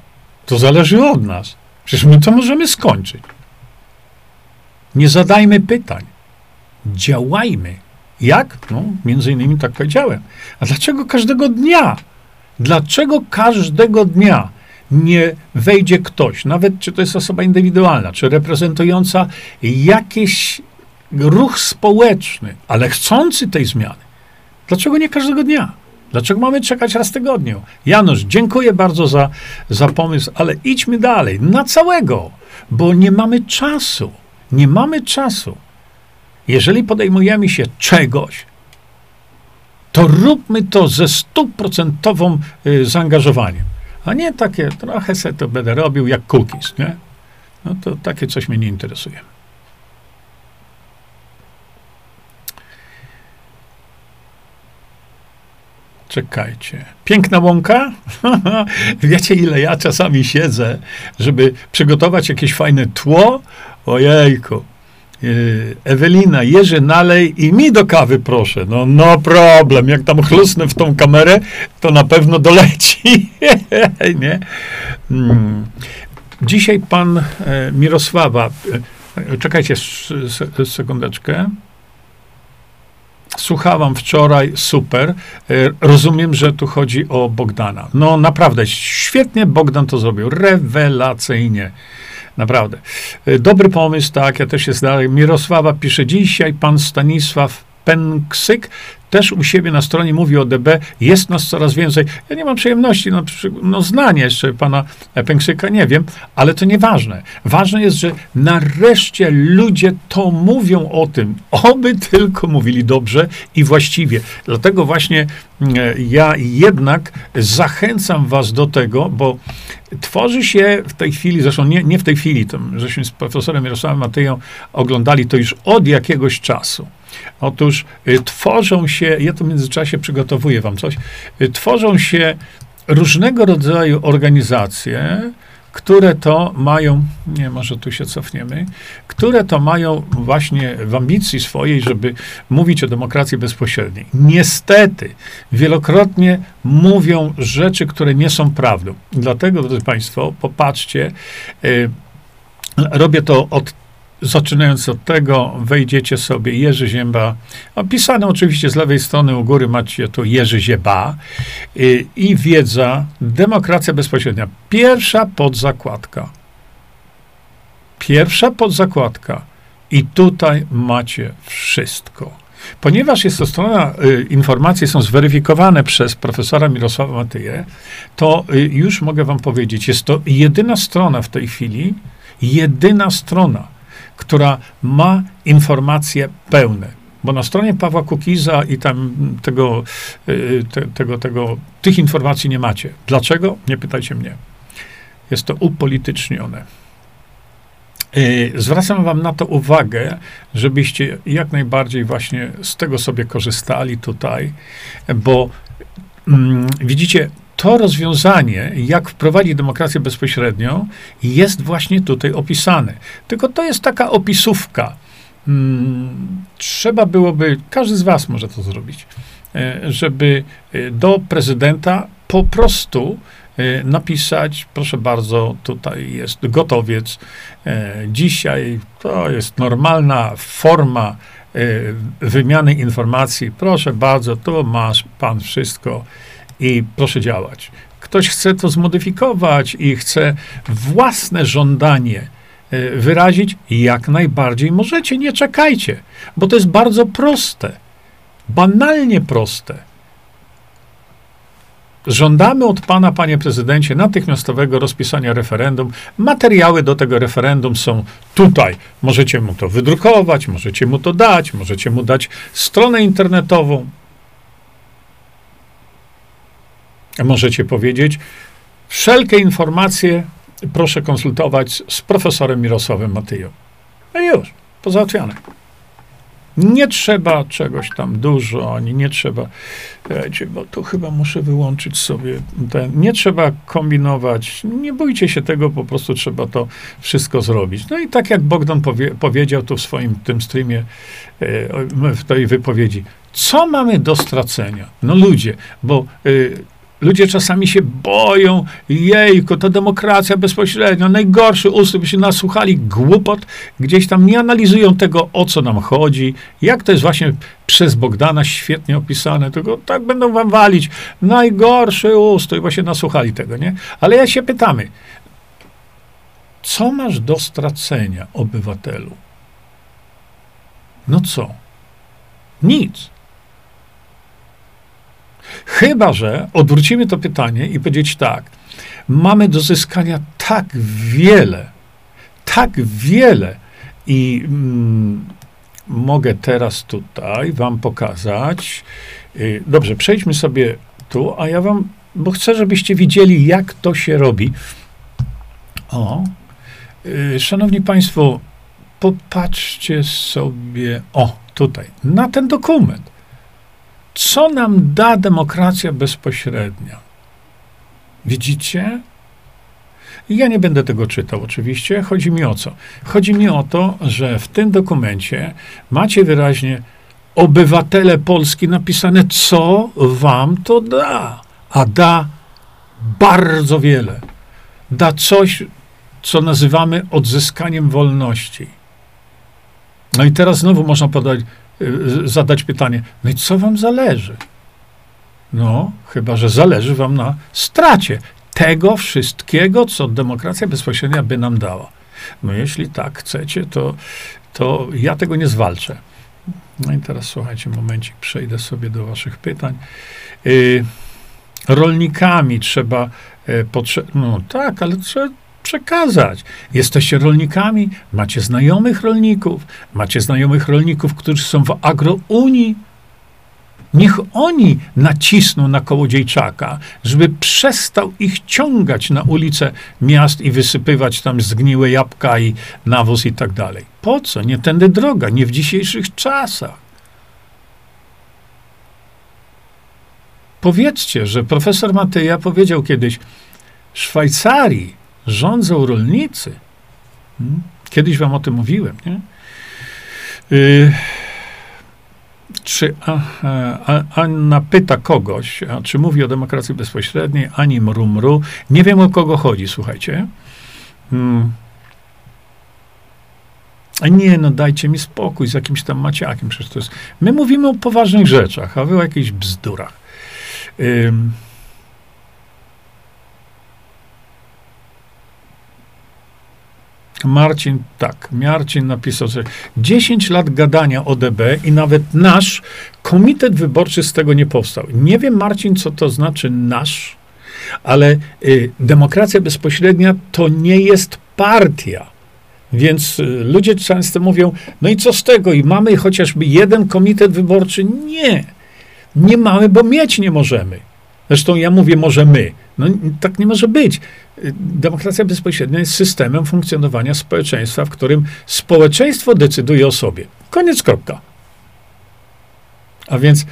To zależy od nas. Przecież my to możemy skończyć. Nie zadajmy pytań. Działajmy. Jak? No, między innymi tak powiedziałem. A dlaczego każdego dnia? Dlaczego każdego dnia? nie wejdzie ktoś, nawet czy to jest osoba indywidualna, czy reprezentująca jakiś ruch społeczny, ale chcący tej zmiany. Dlaczego nie każdego dnia? Dlaczego mamy czekać raz w tygodniu? Janusz, dziękuję bardzo za, za pomysł, ale idźmy dalej, na całego, bo nie mamy czasu. Nie mamy czasu. Jeżeli podejmujemy się czegoś, to róbmy to ze stuprocentowym zaangażowaniem. A nie takie, trochę se to będę robił jak cookies, nie? No to takie coś mnie nie interesuje. Czekajcie. Piękna łąka? Wiecie, ile ja czasami siedzę, żeby przygotować jakieś fajne tło? Ojejku. Y, Ewelina, Jerzy, nalej i mi do kawy proszę. No, no problem. Jak tam chlusnę w tą kamerę, to na pewno doleci. nie? Hmm. Dzisiaj pan e, Mirosława, e, czekajcie sekundeczkę. Słuchałam wczoraj, super. E, Rozumiem, że tu chodzi o Bogdana. No naprawdę, świetnie Bogdan to zrobił. Rewelacyjnie. Naprawdę. E, Dobry pomysł, tak, ja też się zdaję. Mirosława pisze, dzisiaj pan Stanisław Pęksyk też u siebie na stronie mówi o DB, jest nas coraz więcej. Ja nie mam przyjemności, no, no znania jeszcze pana Pęksyka, nie wiem, ale to nieważne. Ważne jest, że nareszcie ludzie to mówią o tym, oby tylko mówili dobrze i właściwie. Dlatego właśnie mm, ja jednak zachęcam was do tego, bo tworzy się w tej chwili, zresztą nie, nie w tej chwili, to żeśmy z profesorem Jarosławem Matyją oglądali to już od jakiegoś czasu. Otóż y, tworzą się, ja tu w międzyczasie przygotowuję wam coś, y, tworzą się różnego rodzaju organizacje, które to mają, nie, może tu się cofniemy, które to mają właśnie w ambicji swojej, żeby mówić o demokracji bezpośredniej. Niestety, wielokrotnie mówią rzeczy, które nie są prawdą. Dlatego, drodzy Państwo, popatrzcie, y, robię to od Zaczynając od tego, wejdziecie sobie Jerzy Zięba, opisane oczywiście z lewej strony u góry macie tu Jerzy Zieba y, i wiedza, demokracja bezpośrednia. Pierwsza podzakładka. Pierwsza podzakładka. I tutaj macie wszystko. Ponieważ jest to strona, y, informacje są zweryfikowane przez profesora Mirosława Matyję, to y, już mogę wam powiedzieć, jest to jedyna strona w tej chwili, jedyna strona, która ma informacje pełne. Bo na stronie Pawła Kukiza i tam tego, y, te, tego, tego, tych informacji nie macie. Dlaczego? Nie pytajcie mnie. Jest to upolitycznione. Y, Zwracam Wam na to uwagę, żebyście jak najbardziej właśnie z tego sobie korzystali tutaj, bo mm, widzicie, to rozwiązanie, jak wprowadzić demokrację bezpośrednią, jest właśnie tutaj opisane. Tylko to jest taka opisówka. Mm, Trzeba byłoby, każdy z Was może to zrobić, e, żeby e, do prezydenta po prostu e, napisać, proszę bardzo, tutaj jest gotowiec. Dzisiaj to jest normalna forma wymiany informacji. Proszę bardzo, tu masz pan wszystko i proszę działać. Ktoś chce to zmodyfikować i chce własne żądanie e, wyrazić, jak najbardziej możecie, nie czekajcie, bo to jest bardzo proste, banalnie proste. Żądamy od pana, panie prezydencie, natychmiastowego rozpisania referendum. Materiały do tego referendum są tutaj. Możecie mu to wydrukować, możecie mu to dać, możecie mu dać stronę internetową. Możecie powiedzieć, wszelkie informacje proszę konsultować z profesorem Mirosławem Matyją. No i już, pozałatwiane. Nie trzeba czegoś tam dużo, ani nie trzeba, wiecie, bo tu chyba muszę wyłączyć sobie ten, nie trzeba kombinować, nie bójcie się tego, po prostu trzeba to wszystko zrobić. No i tak jak Bogdan powie, powiedział tu w swoim tym streamie, e, w tej wypowiedzi, co mamy do stracenia? No ludzie, bo y, Ludzie czasami się boją, jejku, to demokracja bezpośrednia, najgorszy ustrój, się nasłuchali głupot, gdzieś tam nie analizują tego, o co nam chodzi, jak to jest właśnie przez Bogdana świetnie opisane, tylko tak będą wam walić, najgorszy ustrój, bo się nasłuchali tego, nie? Ale ja się pytamy, co masz do stracenia, obywatelu? No co? Nic. Chyba, że odwrócimy to pytanie i powiedzieć tak. Mamy do zyskania tak wiele, tak wiele i mm, mogę teraz tutaj wam pokazać. Y, Dobrze, przejdźmy sobie tu, a ja wam, bo chcę, żebyście widzieli, jak to się robi. O, y, szanowni państwo, popatrzcie sobie, o, tutaj, na ten dokument. Co nam da demokracja bezpośrednia? Widzicie? Ja nie będę tego czytał, oczywiście. Chodzi mi o co? Chodzi mi o to, że w tym dokumencie macie wyraźnie obywatele Polski napisane, co wam to da. A da bardzo wiele. Da coś, co nazywamy odzyskaniem wolności. No i teraz znowu można podać, zadać pytanie, no i co wam zależy? No, chyba, że zależy wam na stracie tego wszystkiego, co demokracja bezpośrednia by nam dała. No jeśli tak chcecie, to, to ja tego nie zwalczę. No i teraz słuchajcie, momencik, przejdę sobie do waszych pytań. Yy, rolnikami trzeba, yy, potrze- no tak, ale trzeba przekazać. Jesteście rolnikami, macie znajomych rolników, macie znajomych rolników, którzy są w agrounii, Niech oni nacisną na kołodziejczaka, żeby przestał ich ciągać na ulice miast i wysypywać tam zgniłe jabłka i nawóz i tak dalej. Po co? Nie tędy droga, nie w dzisiejszych czasach. Powiedzcie, że profesor Mateja powiedział kiedyś, Szwajcarii rządzą rolnicy. Hmm? Kiedyś wam o tym mówiłem, nie? Yy, czy a, a, Anna pyta kogoś, a, czy mówi o demokracji bezpośredniej, ani mru, Nie wiem o kogo chodzi, słuchajcie. Hmm. A nie, no dajcie mi spokój z jakimś tam maciakiem. Przecież to jest... My mówimy o poważnych rzeczach, a wy o jakichś bzdurach. Ym. Marcin, tak, Marcin napisał, że 10 lat gadania o DB i nawet nasz komitet wyborczy z tego nie powstał. Nie wiem, Marcin, co to znaczy nasz, ale y, demokracja bezpośrednia to nie jest partia. Więc y, ludzie często mówią, no i co z tego? I mamy chociażby jeden komitet wyborczy? Nie. Nie mamy, bo mieć nie możemy. Zresztą ja mówię, może my. No tak nie może być. Demokracja bezpośrednia jest systemem funkcjonowania społeczeństwa, w którym społeczeństwo decyduje o sobie. Koniec, kropka. A więc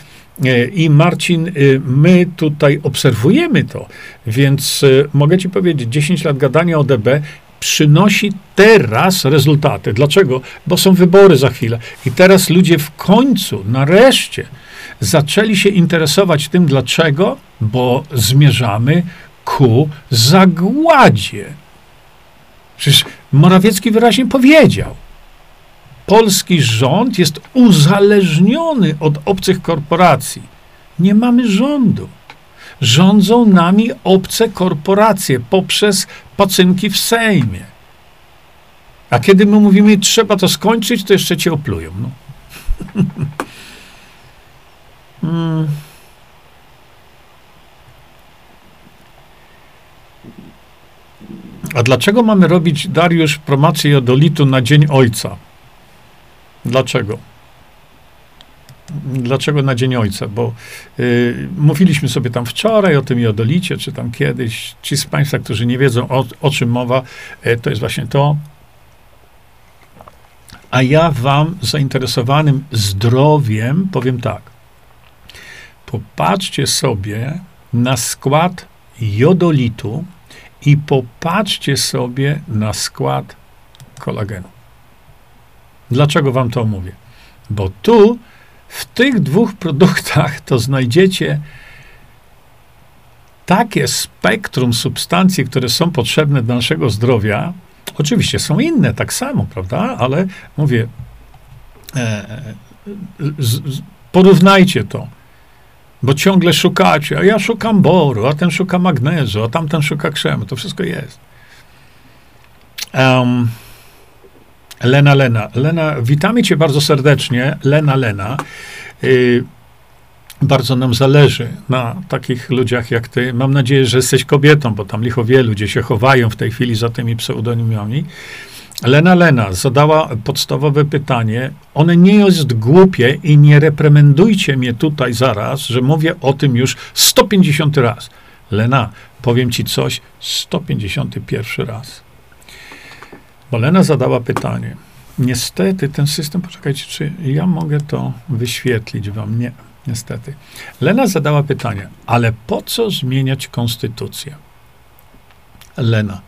e, i Marcin, e, my tutaj obserwujemy to, więc e, mogę ci powiedzieć, 10 lat gadania o DB przynosi teraz rezultaty. Dlaczego? Bo są wybory za chwilę. I teraz ludzie w końcu, nareszcie, zaczęli się interesować tym, dlaczego? Bo zmierzamy ku zagładzie. Przecież Morawiecki wyraźnie powiedział, polski rząd jest uzależniony od obcych korporacji. Nie mamy rządu. Rządzą nami obce korporacje poprzez pacynki w Sejmie. A kiedy my mówimy, trzeba to skończyć, to jeszcze cię oplują. No. hmm. A dlaczego mamy robić, Dariusz, promocję jodolitu na Dzień Ojca? Dlaczego? Dlaczego na Dzień Ojca? Bo y, mówiliśmy sobie tam wczoraj o tym jodolicie, czy tam kiedyś. Ci z Państwa, którzy nie wiedzą, o, o czym mowa, y, to jest właśnie to. A ja Wam, zainteresowanym zdrowiem, powiem tak. Popatrzcie sobie na skład jodolitu, i popatrzcie sobie na skład kolagenu. Dlaczego wam to mówię? Bo tu, w tych dwóch produktach, to znajdziecie takie spektrum substancji, które są potrzebne dla naszego zdrowia. Oczywiście są inne tak samo, prawda? Ale mówię, e, z, z, porównajcie to. Bo ciągle szukacie, a ja szukam boru, a ten szuka magnezu, a tamten szuka krzemu. To wszystko jest. Um, Lena, Lena. Lena, witamy cię bardzo serdecznie. Lena, Lena. Y, bardzo nam zależy na takich ludziach jak ty. Mam nadzieję, że jesteś kobietą, bo tam licho wie, ludzie się chowają w tej chwili za tymi pseudonimami. Lena Lena zadała podstawowe pytanie. One nie jest głupie i nie repremendujcie mnie tutaj zaraz, że mówię o tym już 150 raz. Lena, powiem ci coś 151 raz. Bo Lena zadała pytanie. Niestety ten system, poczekajcie, czy ja mogę to wyświetlić wam? Nie, niestety. Lena zadała pytanie, ale po co zmieniać konstytucję? Lena,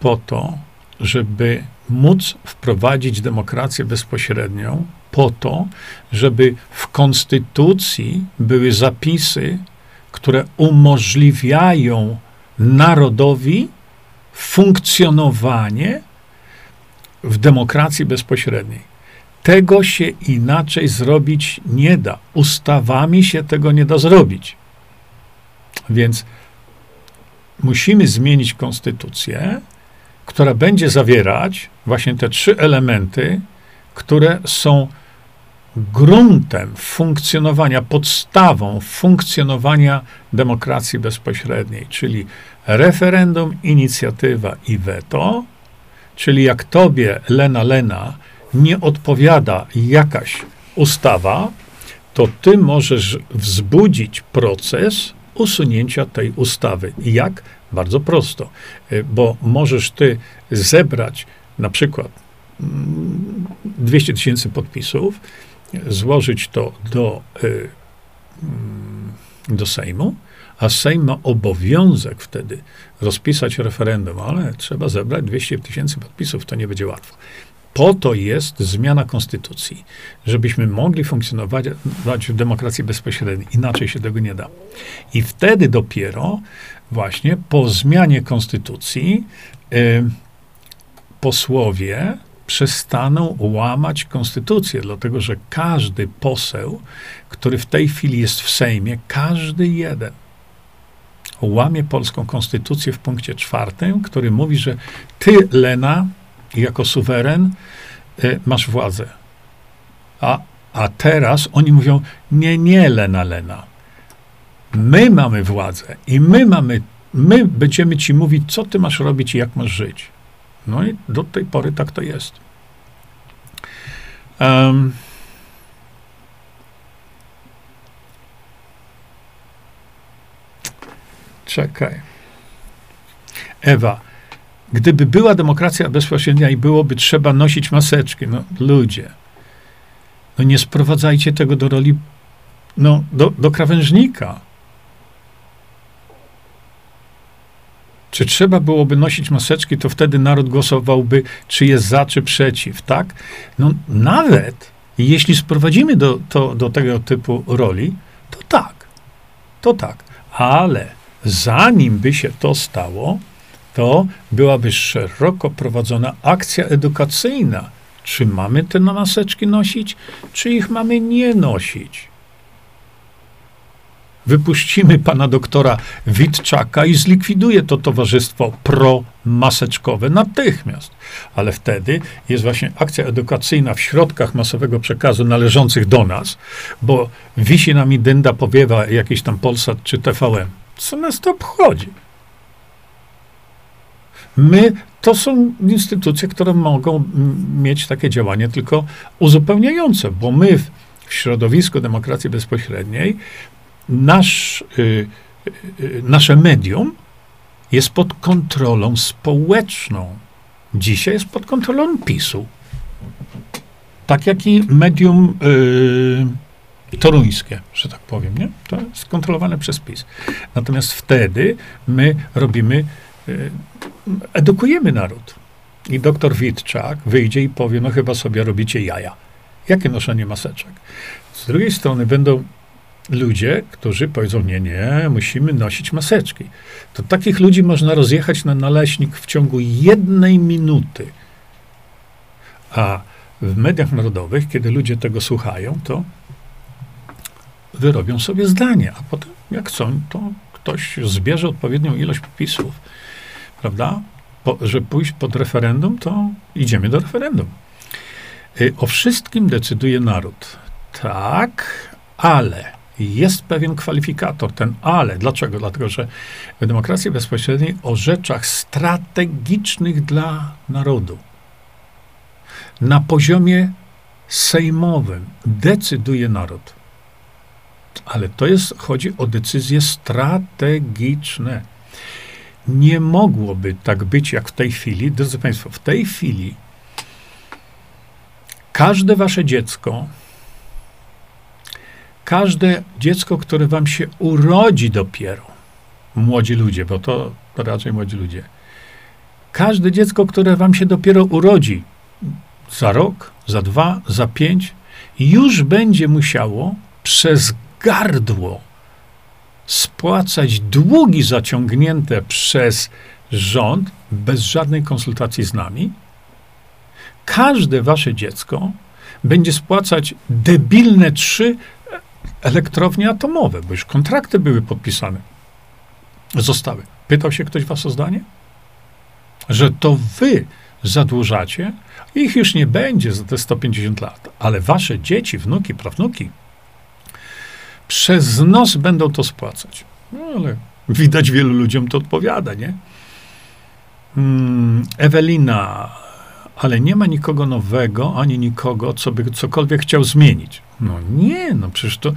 po to, żeby móc wprowadzić demokrację bezpośrednią, po to, żeby w konstytucji były zapisy, które umożliwiają narodowi funkcjonowanie w demokracji bezpośredniej. Tego się inaczej zrobić nie da. Ustawami się tego nie da zrobić. Więc musimy zmienić konstytucję, która będzie zawierać właśnie te trzy elementy, które są gruntem funkcjonowania, podstawą funkcjonowania demokracji bezpośredniej, czyli referendum, inicjatywa i weto, czyli jak tobie, Lena Lena, nie odpowiada jakaś ustawa, to ty możesz wzbudzić proces usunięcia tej ustawy. Jak? Bardzo prosto, y, bo możesz ty zebrać na przykład 200 mm, tysięcy podpisów, złożyć to do, y, mm, do Sejmu, a Sejm ma obowiązek wtedy rozpisać referendum, ale trzeba zebrać 200 tysięcy podpisów, to nie będzie łatwo. Po to jest zmiana konstytucji, żebyśmy mogli funkcjonować w demokracji bezpośredniej. Inaczej się tego nie da. I wtedy dopiero właśnie po zmianie konstytucji y, posłowie przestaną łamać konstytucję, dlatego że każdy poseł, który w tej chwili jest w Sejmie, każdy jeden, łamie polską konstytucję w punkcie czwartym, który mówi, że ty, Lena, jako suweren, y, masz władzę. A, a teraz oni mówią, nie, nie, Lena, Lena. My mamy władzę i my mamy, my będziemy ci mówić, co ty masz robić i jak masz żyć. No i do tej pory tak to jest. Um, czekaj. Ewa, gdyby była demokracja bezpośrednia i byłoby trzeba nosić maseczki, no ludzie, no nie sprowadzajcie tego do roli, no do, do krawężnika. Czy trzeba byłoby nosić maseczki, to wtedy naród głosowałby, czy jest za, czy przeciw, tak? No nawet jeśli sprowadzimy do, to, do tego typu roli, to tak, to tak. Ale zanim by się to stało, to byłaby szeroko prowadzona akcja edukacyjna. Czy mamy te maseczki nosić, czy ich mamy nie nosić? Wypuścimy pana doktora Witczaka i zlikwiduje to towarzystwo promaseczkowe natychmiast. Ale wtedy jest właśnie akcja edukacyjna w środkach masowego przekazu należących do nas, bo wisi nami dynda powiewa jakiś tam Polsat czy TVN. Co nas to obchodzi? My, to są instytucje, które mogą mieć takie działanie tylko uzupełniające, bo my w środowisku demokracji bezpośredniej nasz, y, y, nasze medium jest pod kontrolą społeczną. Dzisiaj jest pod kontrolą PiSu. Tak jak i medium y, toruńskie, że tak powiem, nie? To jest kontrolowane przez PiS. Natomiast wtedy my robimy, y, edukujemy naród. I doktor Witczak wyjdzie i powie, no chyba sobie robicie jaja. Jakie noszenie maseczek? Z drugiej strony będą ludzie, którzy powiedzą, nie, nie, musimy nosić maseczki. To takich ludzi można rozjechać na naleśnik w ciągu jednej minuty. A w mediach narodowych, kiedy ludzie tego słuchają, to wyrobią sobie zdanie, a potem, jak chcą, to ktoś zbierze odpowiednią ilość podpisów, prawda? Po, że pójść pod referendum, to idziemy do referendum. Y, o wszystkim decyduje naród. Tak, ale jest pewien kwalifikator, ten ale. Dlaczego? Dlatego, że w demokracji bezpośredniej o rzeczach strategicznych dla narodu na poziomie sejmowym decyduje naród. Ale to jest, chodzi o decyzje strategiczne. Nie mogłoby tak być jak w tej chwili. Drodzy Państwo, w tej chwili każde wasze dziecko każde dziecko, które wam się urodzi dopiero, młodzi ludzie, bo to, raczej młodzi ludzie, każde dziecko, które wam się dopiero urodzi za rok, za dwa, za pięć, już będzie musiało przez gardło spłacać długi zaciągnięte przez rząd bez żadnej konsultacji z nami. Każde wasze dziecko będzie spłacać debilne trzy elektrownie atomowe, bo już kontrakty były podpisane. Zostały. Pytał się ktoś was o zdanie? Że to wy zadłużacie, ich już nie będzie za te 150 lat, ale wasze dzieci, wnuki, prawnuki przez nos będą to spłacać. No ale widać wielu ludziom to odpowiada, nie? Hmm, Ewelina, ale nie ma nikogo nowego, ani nikogo, co by cokolwiek chciał zmienić. No nie, no przecież to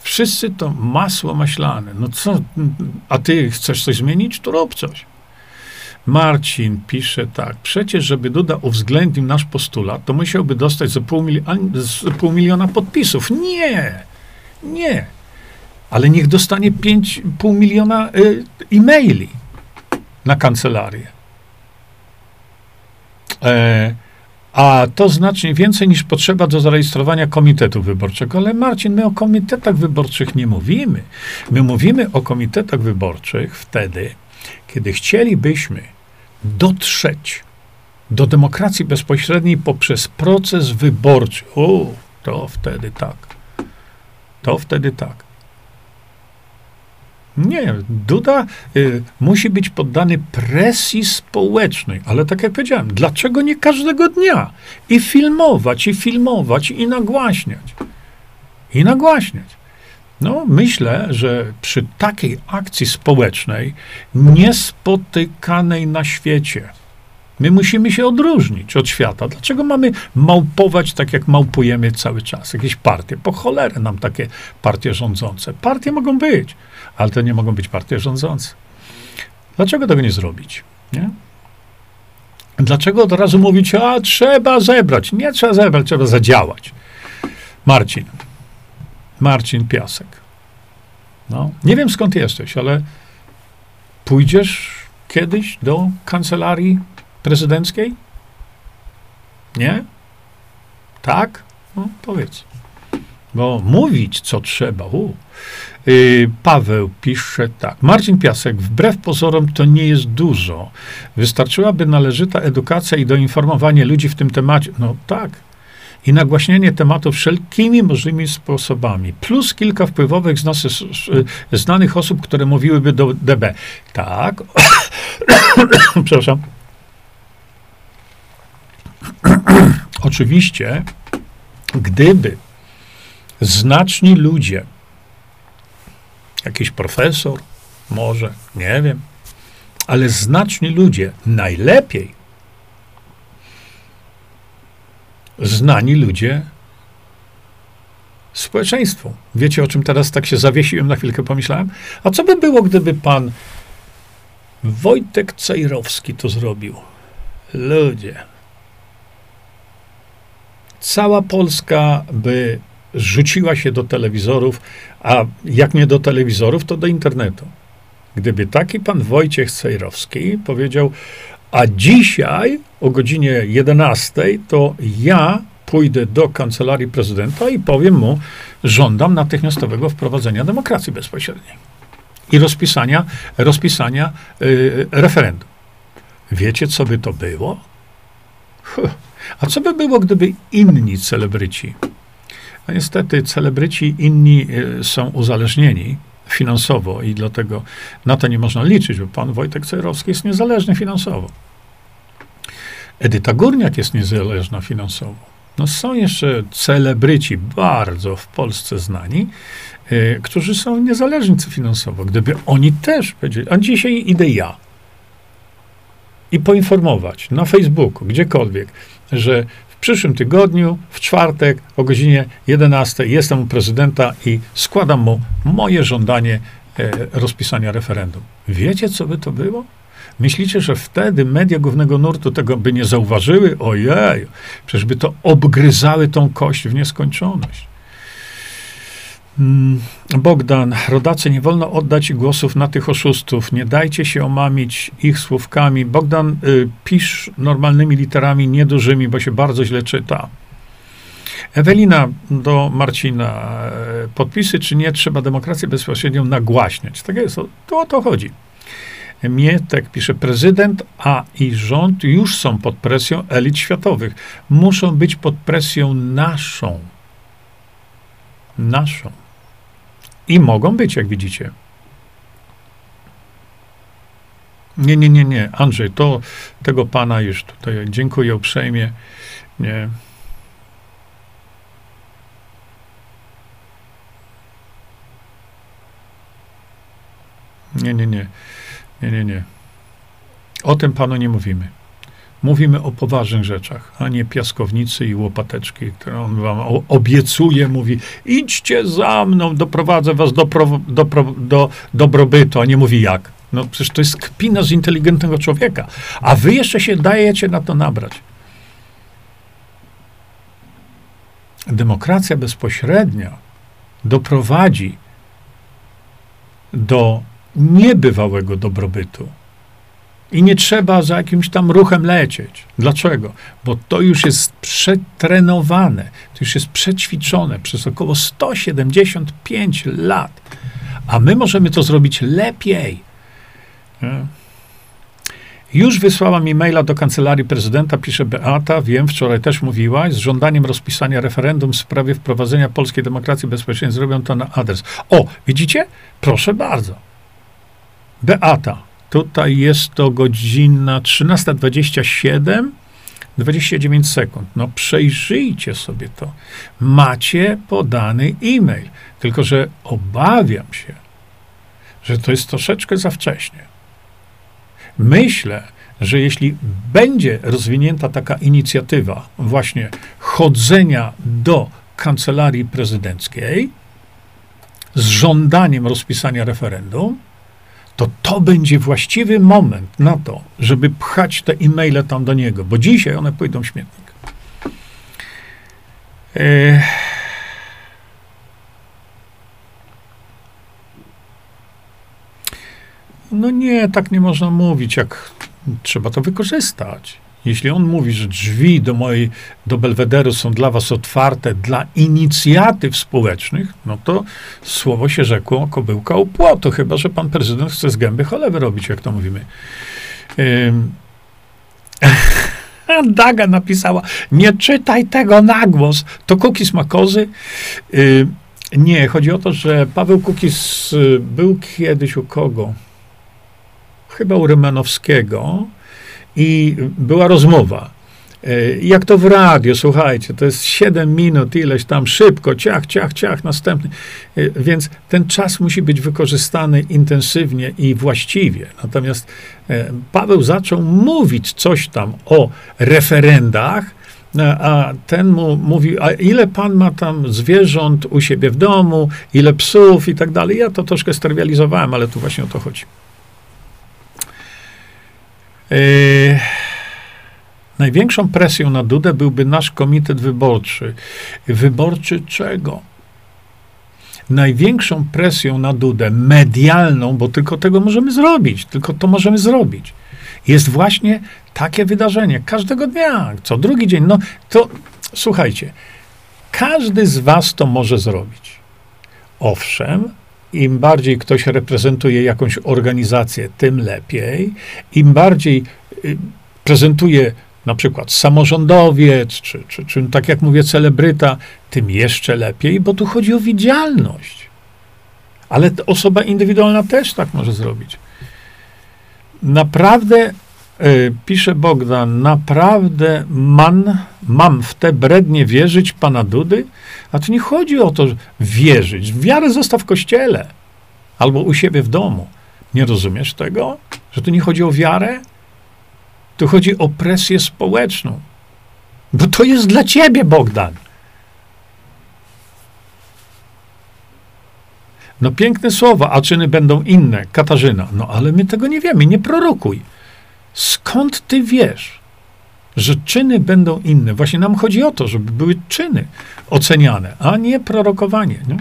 wszyscy to masło maślane. No co, a ty chcesz coś zmienić? To rób coś. Marcin pisze tak. Przecież, żeby Duda uwzględnił nasz postulat, to musiałby dostać za pół, za pół miliona podpisów. Nie! Nie. Ale niech dostanie 5,5 miliona y, e-maili na kancelarię. E, a to znacznie więcej niż potrzeba do zarejestrowania komitetu wyborczego. Ale Marcin, my o komitetach wyborczych nie mówimy. My mówimy o komitetach wyborczych wtedy, kiedy chcielibyśmy dotrzeć do demokracji bezpośredniej poprzez proces wyborczy. O, to wtedy tak. To wtedy tak. Nie, Duda y, musi być poddany presji społecznej, ale tak jak powiedziałem, dlaczego nie każdego dnia? I filmować, i filmować, i nagłaśniać. I nagłaśniać. No, myślę, że przy takiej akcji społecznej, niespotykanej na świecie, my musimy się odróżnić od świata. Dlaczego mamy małpować tak, jak małpujemy cały czas? Jakieś partie. Po cholerę nam takie partie rządzące. Partie mogą być, ale to nie mogą być partie rządzące. Dlaczego tego nie zrobić? Nie? Dlaczego od razu mówić, a trzeba zebrać? Nie trzeba zebrać, trzeba zadziałać. Marcin. Marcin Piasek. No, nie wiem skąd jesteś, ale pójdziesz kiedyś do kancelarii prezydenckiej? Nie? Tak? No, powiedz. Bo mówić, co trzeba. U. Yy, Paweł pisze tak. Marcin Piasek, wbrew pozorom to nie jest dużo. Wystarczyłaby należyta edukacja i doinformowanie ludzi w tym temacie. No tak, i nagłaśnianie tematu wszelkimi możliwymi sposobami, plus kilka wpływowych nas, znanych osób, które mówiłyby do DB. Tak, przepraszam. Oczywiście, gdyby znaczni ludzie, jakiś profesor, może, nie wiem, ale znaczni ludzie, najlepiej znani ludzie społeczeństwu. Wiecie, o czym teraz tak się zawiesiłem, na chwilkę pomyślałem? A co by było, gdyby pan Wojtek Cejrowski to zrobił? Ludzie. Cała Polska by rzuciła się do telewizorów, a jak nie do telewizorów, to do internetu. Gdyby taki pan Wojciech Cejrowski powiedział, a dzisiaj o godzinie 11 to ja pójdę do kancelarii prezydenta i powiem mu, żądam natychmiastowego wprowadzenia demokracji bezpośredniej i rozpisania, rozpisania yy, referendum. Wiecie, co by to było? Huh. A co by było, gdyby inni celebryci, a niestety celebryci inni y, są uzależnieni finansowo i dlatego na to nie można liczyć, bo pan Wojtek Cejrowski jest niezależny finansowo. Edyta Górniak jest niezależna finansowo. No są jeszcze celebryci bardzo w Polsce znani, y, którzy są niezależni finansowo. Gdyby oni też powiedzieli, a dzisiaj idę ja i poinformować na Facebooku, gdziekolwiek, że przyszłym tygodniu, w czwartek o godzinie 11 jestem u prezydenta i składam mu moje żądanie e, rozpisania referendum. Wiecie, co by to było? Myślicie, że wtedy media głównego nurtu tego by nie zauważyły? Ojej, przecież by to obgryzały tą kość w nieskończoność. Mm, Bogdan, rodacy, nie wolno oddać głosów na tych oszustów. Nie dajcie się omamić ich słówkami. Bogdan, y, pisz normalnymi literami, niedużymi, bo się bardzo źle czyta. Ewelina do Marcina. Podpisy czy nie, trzeba demokrację bezpośrednią nagłaśniać. Tak jest, to o to chodzi. Mietek pisze, prezydent, a i rząd już są pod presją elit światowych. Muszą być pod presją naszą. Naszą. I mogą być, jak widzicie. Nie, nie, nie, nie. Andrzej, to tego pana już tutaj dziękuję uprzejmie. Nie. Nie, nie, nie. Nie, nie, nie. O tym panu nie mówimy. Mówimy o poważnych rzeczach, a nie piaskownicy i łopateczki, które on wam obiecuje, mówi idźcie za mną, doprowadzę was do, pro, do, do dobrobytu, a nie mówi jak. No przecież to jest kpina z inteligentnego człowieka, a wy jeszcze się dajecie na to nabrać. Demokracja bezpośrednia doprowadzi do niebywałego dobrobytu. I nie trzeba za jakimś tam ruchem lecieć. Dlaczego? Bo to już jest przetrenowane, to już jest przećwiczone przez około 175 lat. A my możemy to zrobić lepiej. Już wysłałam e-maila do kancelarii prezydenta, pisze Beata, wiem, wczoraj też mówiłaś, z żądaniem rozpisania referendum w sprawie wprowadzenia polskiej demokracji bezpośrednio zrobią to na adres. O, widzicie? Proszę bardzo. Beata, tutaj jest to godzina 13.27, 29 sekund. No przejrzyjcie sobie to. Macie podany e-mail, tylko że obawiam się, że to jest troszeczkę za wcześnie. Myślę, że jeśli będzie rozwinięta taka inicjatywa właśnie chodzenia do kancelarii prezydenckiej z żądaniem rozpisania referendum, to to będzie właściwy moment na to, żeby pchać te e-maile tam do niego, bo dzisiaj one pójdą w śmietnik. E... No nie, tak nie można mówić, jak trzeba to wykorzystać. Jeśli on mówi, że drzwi do mojej, do Belwederu są dla was otwarte dla inicjatyw społecznych, no to słowo się rzekło, kobyłka u płotu, chyba, że pan prezydent chce z gęby cholewy robić, jak to mówimy. Daga napisała, nie czytaj tego na głos, to Kukis ma kozy. Nie, chodzi o to, że Paweł Kukis y, był kiedyś u kogo? Chyba u Rymanowskiego i była rozmowa. E, jak to w radio, słuchajcie, to jest 7 minut, ileś tam szybko, ciach, ciach, ciach, następny. E, więc ten czas musi być wykorzystany intensywnie i właściwie. Natomiast e, Paweł zaczął mówić coś tam o referendach, a ten mu mówi, a ile pan ma tam zwierząt u siebie w domu, ile psów i tak dalej. Ja to troszkę steryalizowałem, ale tu właśnie o to chodzi. Yy, największą presją na Dudę byłby nasz komitet wyborczy. Wyborczy czego? Największą presją na Dudę, medialną, bo tylko tego możemy zrobić, tylko to możemy zrobić, jest właśnie takie wydarzenie. Każdego dnia, co drugi dzień. No to słuchajcie, każdy z was to może zrobić. Owszem, im bardziej ktoś reprezentuje jakąś organizację, tym lepiej. Im bardziej y, prezentuje na przykład samorządowiec, czy, czy, czy tak jak mówię, celebryta, tym jeszcze lepiej, bo tu chodzi o widzialność. Ale osoba indywidualna też tak może zrobić. Naprawdę, pisze Bogdan, naprawdę man, mam w te brednie wierzyć pana Dudy? A tu nie chodzi o to, wierzyć. Wiarę zostaw w kościele albo u siebie w domu. Nie rozumiesz tego? Że tu nie chodzi o wiarę? Tu chodzi o presję społeczną. Bo to jest dla ciebie, Bogdan. No piękne słowa, a czyny będą inne. Katarzyna. No ale my tego nie wiemy, nie prorokuj. Skąd ty wiesz? że czyny będą inne. Właśnie nam chodzi o to, żeby były czyny oceniane, a nie prorokowanie. Nie?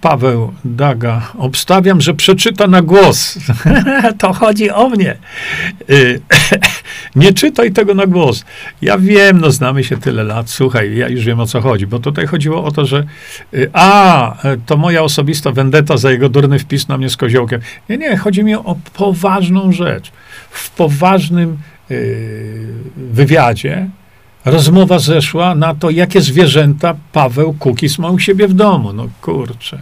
Paweł Daga, obstawiam, że przeczyta na głos. to chodzi o mnie. Y, nie czytaj tego na głos. Ja wiem, no znamy się tyle lat. Słuchaj, ja już wiem o co chodzi, bo tutaj chodziło o to, że y, a, to moja osobista vendetta za jego durny wpis na mnie z koziołkiem. Nie, nie, chodzi mi o poważną rzecz. W poważnym y, wywiadzie rozmowa zeszła na to, jakie zwierzęta Paweł Kukis ma u siebie w domu. No kurczę.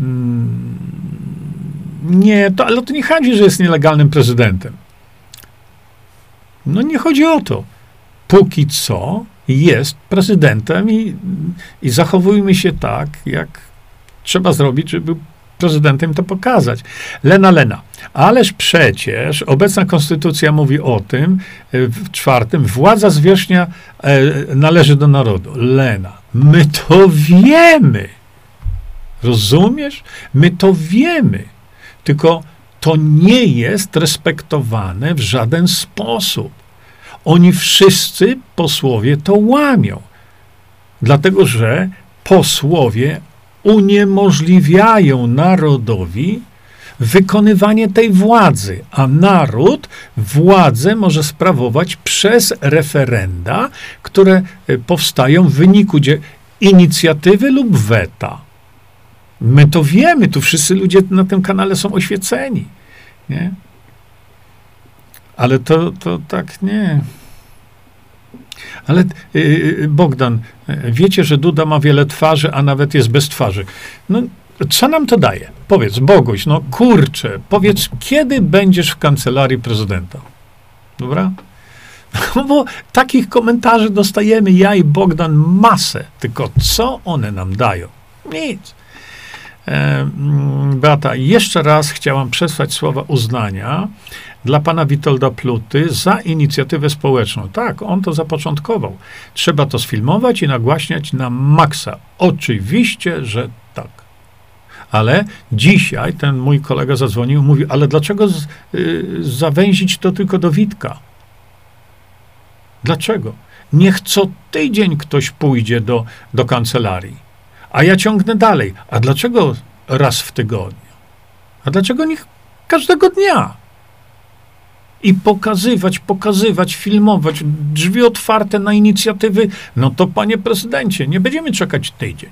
Mm, nie, to, ale to nie chodzi, że jest nielegalnym prezydentem. No nie chodzi o to. Póki co jest prezydentem i, i zachowujmy się tak, jak trzeba zrobić, żeby prezydentem to pokazać. Lena, Lena. Ależ przecież obecna konstytucja mówi o tym, e, w czwartym, władza zwierzchnia e, należy do narodu. Lena, my to wiemy. Rozumiesz? My to wiemy. Tylko to nie jest respektowane w żaden sposób. Oni wszyscy, posłowie, to łamią. Dlatego, że posłowie uniemożliwiają narodowi wykonywanie tej władzy, a naród władzę może sprawować przez referenda, które e, powstają w wyniku inicjatywy lub weta. My to wiemy, tu wszyscy ludzie na tym kanale są oświeceni. Nie? Ale to, to tak nie. Ale yy, Bogdan, wiecie, że Duda ma wiele twarzy, a nawet jest bez twarzy. No, co nam to daje? Powiedz, Boguś, no kurczę, powiedz, kiedy będziesz w kancelarii prezydenta? Dobra? No bo takich komentarzy dostajemy ja i Bogdan masę, tylko co one nam dają? Nic. E, mm, Beata, jeszcze raz chciałam przesłać słowa uznania dla pana Witolda Pluty za inicjatywę społeczną. Tak, on to zapoczątkował. Trzeba to sfilmować i nagłaśniać na maksa. Oczywiście, że. Ale dzisiaj ten mój kolega zadzwonił mówił, ale dlaczego z, y, zawęzić to tylko do Witka? Dlaczego? Niech co tydzień ktoś pójdzie do, do kancelarii. A ja ciągnę dalej. A dlaczego raz w tygodniu? A dlaczego niech każdego dnia? i pokazywać, pokazywać, filmować, drzwi otwarte na inicjatywy, no to panie prezydencie, nie będziemy czekać tydzień.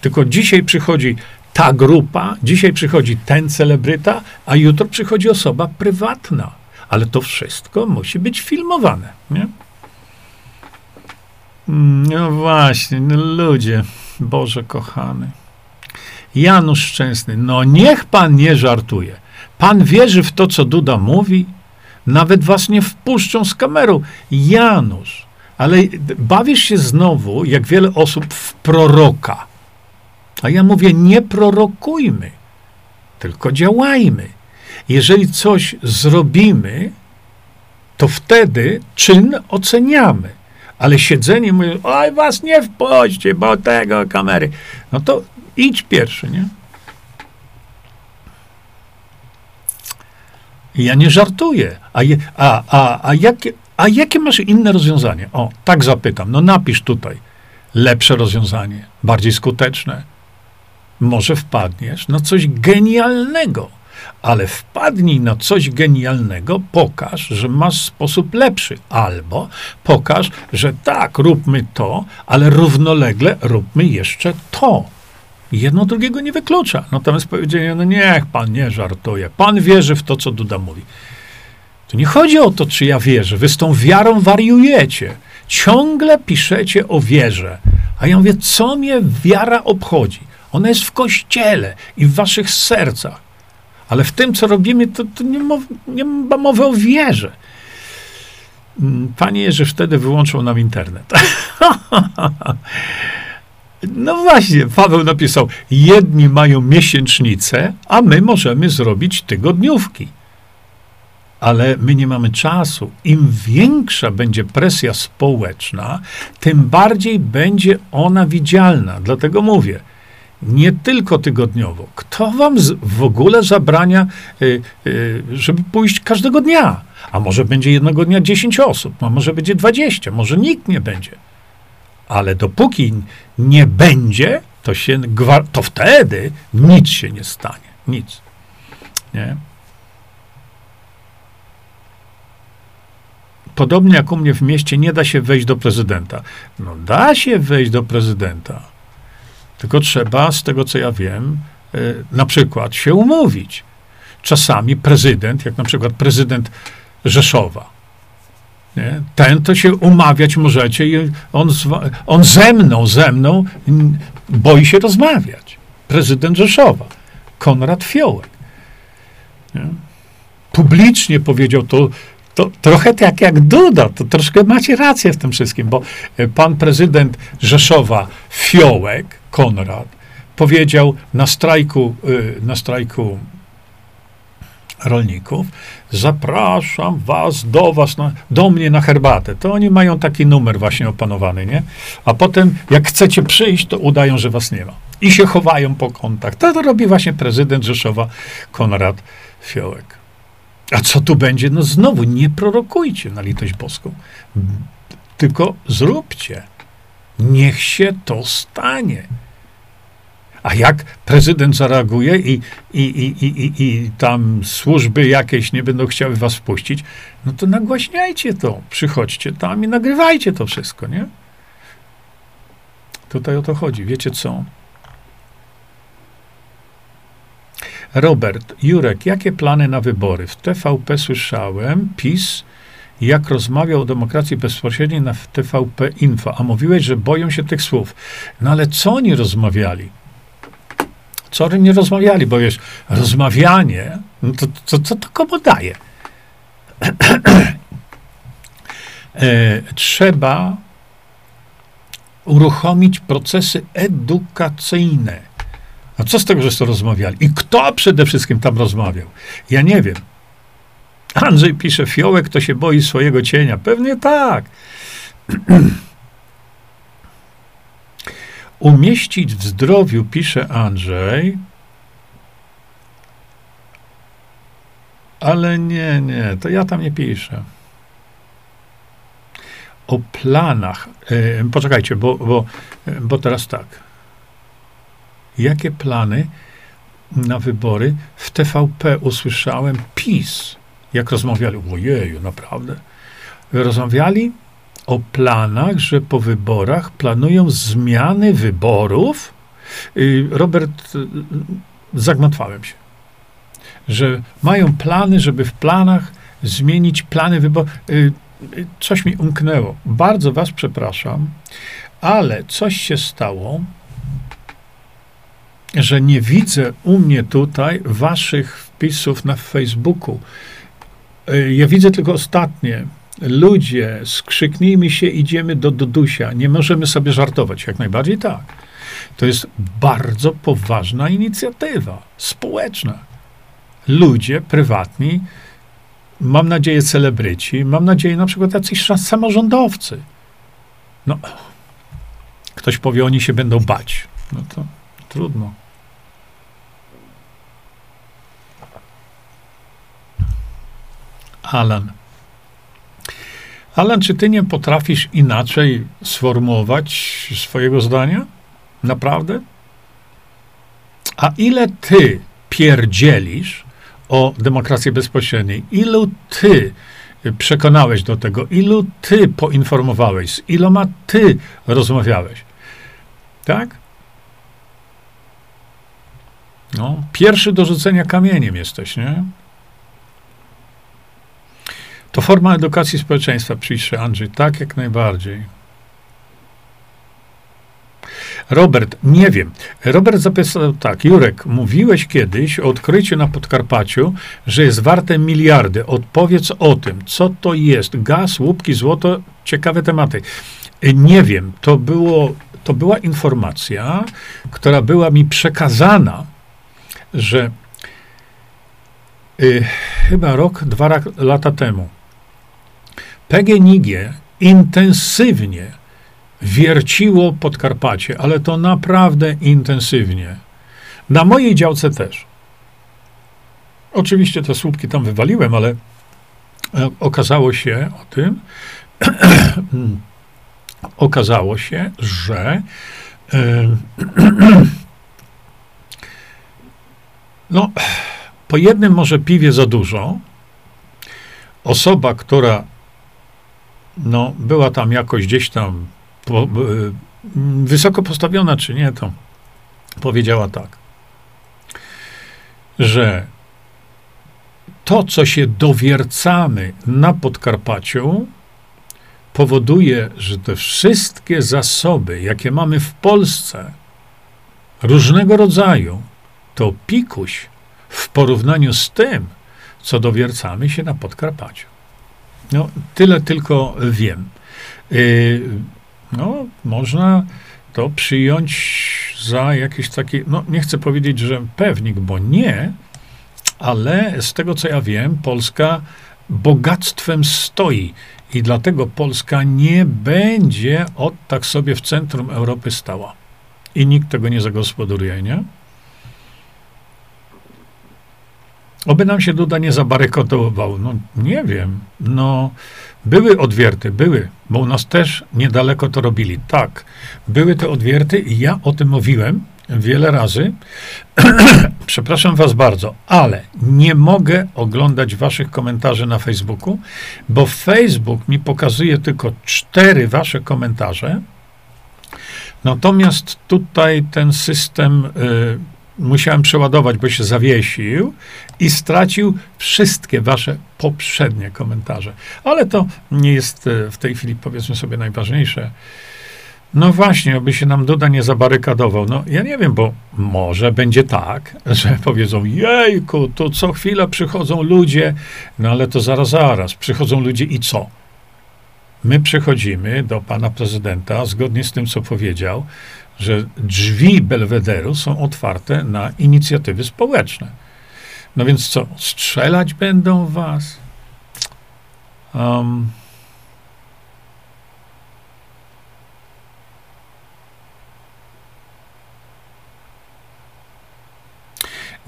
Tylko dzisiaj przychodzi ta grupa, dzisiaj przychodzi ten celebryta, a jutro przychodzi osoba prywatna. Ale to wszystko musi być filmowane, nie? No właśnie, no ludzie, Boże kochany. Janusz Szczęsny, no niech pan nie żartuje. Pan wierzy w to, co Duda mówi? Nawet was nie wpuszczą z kamerą. Janusz, ale bawisz się znowu, jak wiele osób, w proroka. A ja mówię, nie prorokujmy, tylko działajmy. Jeżeli coś zrobimy, to wtedy czyn oceniamy. Ale siedzenie, mówię, oj, was nie wpuśćcie, bo tego kamery. No to idź pierwszy, nie? Ja nie żartuję. A, je, a, a, a, jakie, a jakie masz inne rozwiązanie? O, tak zapytam. No napisz tutaj. Lepsze rozwiązanie, bardziej skuteczne. Może wpadniesz na coś genialnego, ale wpadnij na coś genialnego, pokaż, że masz sposób lepszy, albo pokaż, że tak, róbmy to, ale równolegle róbmy jeszcze to. Jedno drugiego nie wyklucza. Natomiast powiedzienie, no niech pan nie żartuje. Pan wierzy w to, co Duda mówi. To nie chodzi o to, czy ja wierzę. Wy z tą wiarą wariujecie. Ciągle piszecie o wierze. A ja mówię, co mnie wiara obchodzi? Ona jest w kościele i w waszych sercach. Ale w tym, co robimy, to, to nie, mow, nie ma mowy o wierze. Mm, panie Jerzy wtedy wyłączył nam internet. No właśnie, Paweł napisał, jedni mają miesięcznicę, a my możemy zrobić tygodniówki. Ale my nie mamy czasu. Im większa będzie presja społeczna, tym bardziej będzie ona widzialna. Dlatego mówię, nie tylko tygodniowo. Kto wam z, w ogóle zabrania, y, y, żeby pójść każdego dnia? A może będzie jednego dnia 10 osób, a może będzie 20, może nikt nie będzie. Ale dopóki nie będzie, to się, to wtedy nic się nie stanie. Nic. Nie? Podobnie jak u mnie w mieście nie da się wejść do prezydenta. No da się wejść do prezydenta. Tylko trzeba, z tego co ja wiem, y, na przykład się umówić. Czasami prezydent, jak na przykład prezydent Rzeszowa, nie? ten to się umawiać możecie i on, on ze mną, ze mną boi się rozmawiać. Prezydent Rzeszowa, Konrad Fiołek. Nie? Publicznie powiedział to, to trochę tak jak Duda, to troszkę macie rację w tym wszystkim, bo e, pan prezydent Rzeszowa Fiołek, Konrad, powiedział na strajku, y, na strajku rolników, zapraszam was do was, na, do mnie na herbatę. To oni mają taki numer właśnie opanowany, nie? A potem, jak chcecie przyjść, to udają, że was nie ma. I się chowają po kątach. To, to robi właśnie prezydent Rzeszowa, Konrad Fiołek. A co tu będzie? No znowu, nie prorokujcie na litość boską. Tylko zróbcie. Niech się to stanie. A jak prezydent zareaguje i, i, i, i, i, tam służby jakieś nie będą chciały was wpuścić, no to nagłaśniajcie to. Przychodźcie tam i nagrywajcie to wszystko, nie? Tutaj o to chodzi. Wiecie co? Robert, Jurek, jakie plany na wybory? W TVP słyszałem, PiS, jak rozmawiał o demokracji bezpośredniej na TVP Info, a mówiłeś, że boją się tych słów. No ale co oni rozmawiali? Co oni nie rozmawiali, bo wiesz, rozmawianie, no to, to, to, to komu daje? e, trzeba uruchomić procesy edukacyjne. A co z tego, że to rozmawiali? I kto przede wszystkim tam rozmawiał? Ja nie wiem. Andrzej pisze, fiołek to się boi swojego cienia. Pewnie tak. Umieścić w zdrowiu, pisze Andrzej. Ale nie, nie, to ja tam nie piszę. O planach. E, poczekajcie, bo, bo, bo teraz tak. Jakie plany na wybory w TVP usłyszałem PiS, jak rozmawiali? Ojeju, naprawdę. Rozmawiali o planach, że po wyborach planują zmiany wyborów. Y, Robert, y, zagmatwałem się, że mają plany, żeby w planach zmienić plany wyborów. Coś mi umknęło. Bardzo was przepraszam, ale coś się stało, że nie widzę u mnie tutaj waszych wpisów na Facebooku. Y, Ja widzę tylko ostatnie. Ludzie, skrzyknijmy się, idziemy do Dudusia. Nie możemy sobie żartować. Jak najbardziej tak. To jest bardzo poważna inicjatywa społeczna. Ludzie prywatni, mam nadzieję celebryci, mam nadzieję na przykład jacyś samorządowcy. No, ktoś powie, oni się będą bać. No to trudno. Alan. Alan, czy ty nie potrafisz inaczej sformułować swojego zdania? Naprawdę? A ile ty pierdzielisz o demokracji bezpośredniej? Ilu ty przekonałeś do tego? Ilu ty poinformowałeś? Z iloma ty rozmawiałeś? Tak? No, pierwszy do rzucenia kamieniem jesteś, nie? To forma edukacji społeczeństwa, pisze Andrzej. Tak, jak najbardziej. Robert, nie wiem. Robert zapisał tak. Jurek, mówiłeś kiedyś o odkryciu na Podkarpaciu, że jest warte miliardy. Odpowiedz o tym. Co to jest? Gaz, łupki, złoto? Ciekawe tematy. Nie wiem. To, było, to była informacja, która była mi przekazana, że y, chyba rok, dwa lata temu PGNiG intensywnie wierciło Podkarpacie, ale to naprawdę intensywnie. Na mojej działce też. Oczywiście te słupki tam wywaliłem, ale okazało się o tym, okazało się, że No, po jednym może piwie za dużo. Osoba, która no, była tam jakoś gdzieś tam po, y, wysoko postawiona, czy nie, to powiedziała tak, że to, co się dowiercamy na Podkarpaciu, powoduje, że te wszystkie zasoby, jakie mamy w Polsce, różnego rodzaju, to pikuś w porównaniu z tym, co dowiercamy się na Podkarpaciu. No, tyle tylko wiem. Yy, no, można to przyjąć za jakiś taki, no nie chcę powiedzieć, że pewnik, bo nie, ale z tego co ja wiem, Polska bogactwem stoi i dlatego Polska nie będzie od tak sobie w centrum Europy stała. I nikt tego nie zagospodaruje, nie? Oby nam się Duda nie zabarykodował. No nie wiem. No, były odwierty, były, bo u nas też niedaleko to robili. Tak, były te odwierty i ja o tym mówiłem wiele razy. Przepraszam was bardzo, ale nie mogę oglądać waszych komentarzy na Facebooku, bo Facebook mi pokazuje tylko cztery wasze komentarze. Natomiast tutaj ten system y, musiałem przeładować, bo się zawiesił i stracił wszystkie wasze poprzednie komentarze. Ale to nie jest y, w tej chwili, powiedzmy sobie, najważniejsze. No właśnie, aby się nam Duda nie zabarykadował. No ja nie wiem, bo może będzie tak, że powiedzą, jejku, to co chwilę przychodzą ludzie, no ale to zaraz, zaraz, przychodzą ludzie i co? My przychodzimy do pana prezydenta, zgodnie z tym, co powiedział, że drzwi Belwederu są otwarte na inicjatywy społeczne. No więc co, strzelać będą was? Um,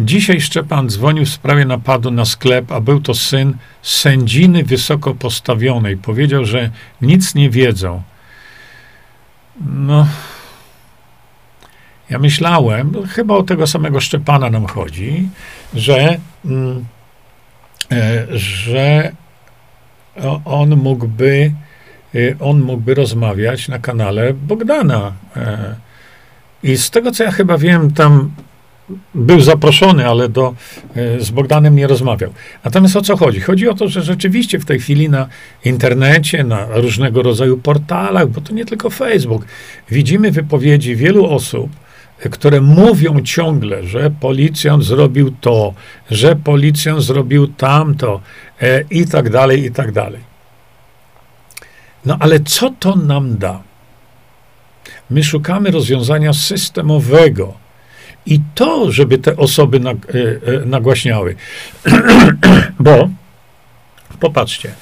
Dzisiaj Szczepan dzwonił w sprawie napadu na sklep, a był to syn sędziny wysoko postawionej. Powiedział, że nic nie wiedzą. No, ja myślałem, chyba o tego samego Szczepana nam chodzi, że, mm, e, że on mógłby, e, on mógłby rozmawiać na kanale Bogdana. E, I z tego, co ja chyba wiem, tam był zaproszony, ale do, e, z Bogdanem nie rozmawiał. Natomiast o co chodzi? Chodzi o to, że rzeczywiście w tej chwili na internecie, na różnego rodzaju portalach, bo to nie tylko Facebook, widzimy wypowiedzi wielu osób, które mówią ciągle, że policjant zrobił to, że policjant zrobił tamto e, i tak dalej, i tak dalej. No ale co to nam da? My szukamy rozwiązania systemowego i to, żeby te osoby e, e, nagłaśniały. Bo popatrzcie,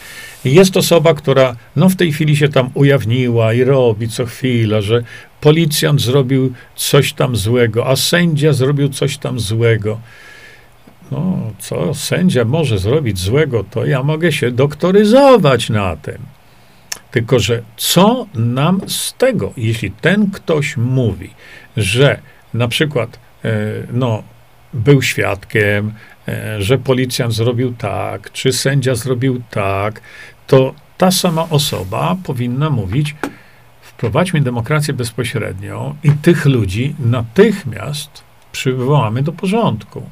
jest osoba, która no w tej chwili się tam ujawniła i robi co chwila, że policjant zrobił coś tam złego, a sędzia zrobił coś tam złego. No, co sędzia może zrobić złego, to ja mogę się doktoryzować na tym. Tylko, że co nam z tego, jeśli ten ktoś mówi, że na przykład E, no, był świadkiem, e, że policjant zrobił tak, czy sędzia zrobił tak, to ta sama osoba powinna mówić, wprowadźmy demokrację bezpośrednią i tych ludzi natychmiast przywołamy do porządku.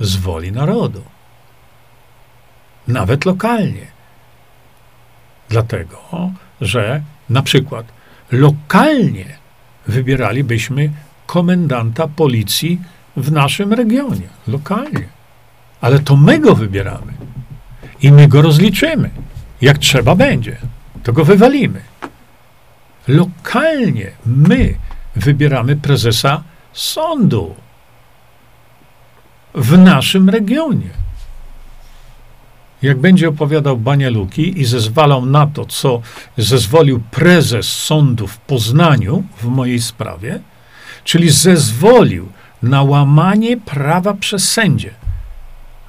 Z woli narodu. Nawet lokalnie. Dlatego, że na przykład lokalnie wybieralibyśmy komendanta policji w naszym regionie, lokalnie. Ale to my go wybieramy i my go rozliczymy. Jak trzeba będzie, to go wywalimy. Lokalnie my wybieramy prezesa sądu w naszym regionie. Jak będzie opowiadał Banialuki i zezwalał na to, co zezwolił prezes sądu w Poznaniu w mojej sprawie, czyli zezwolił na łamanie prawa przez sędzie,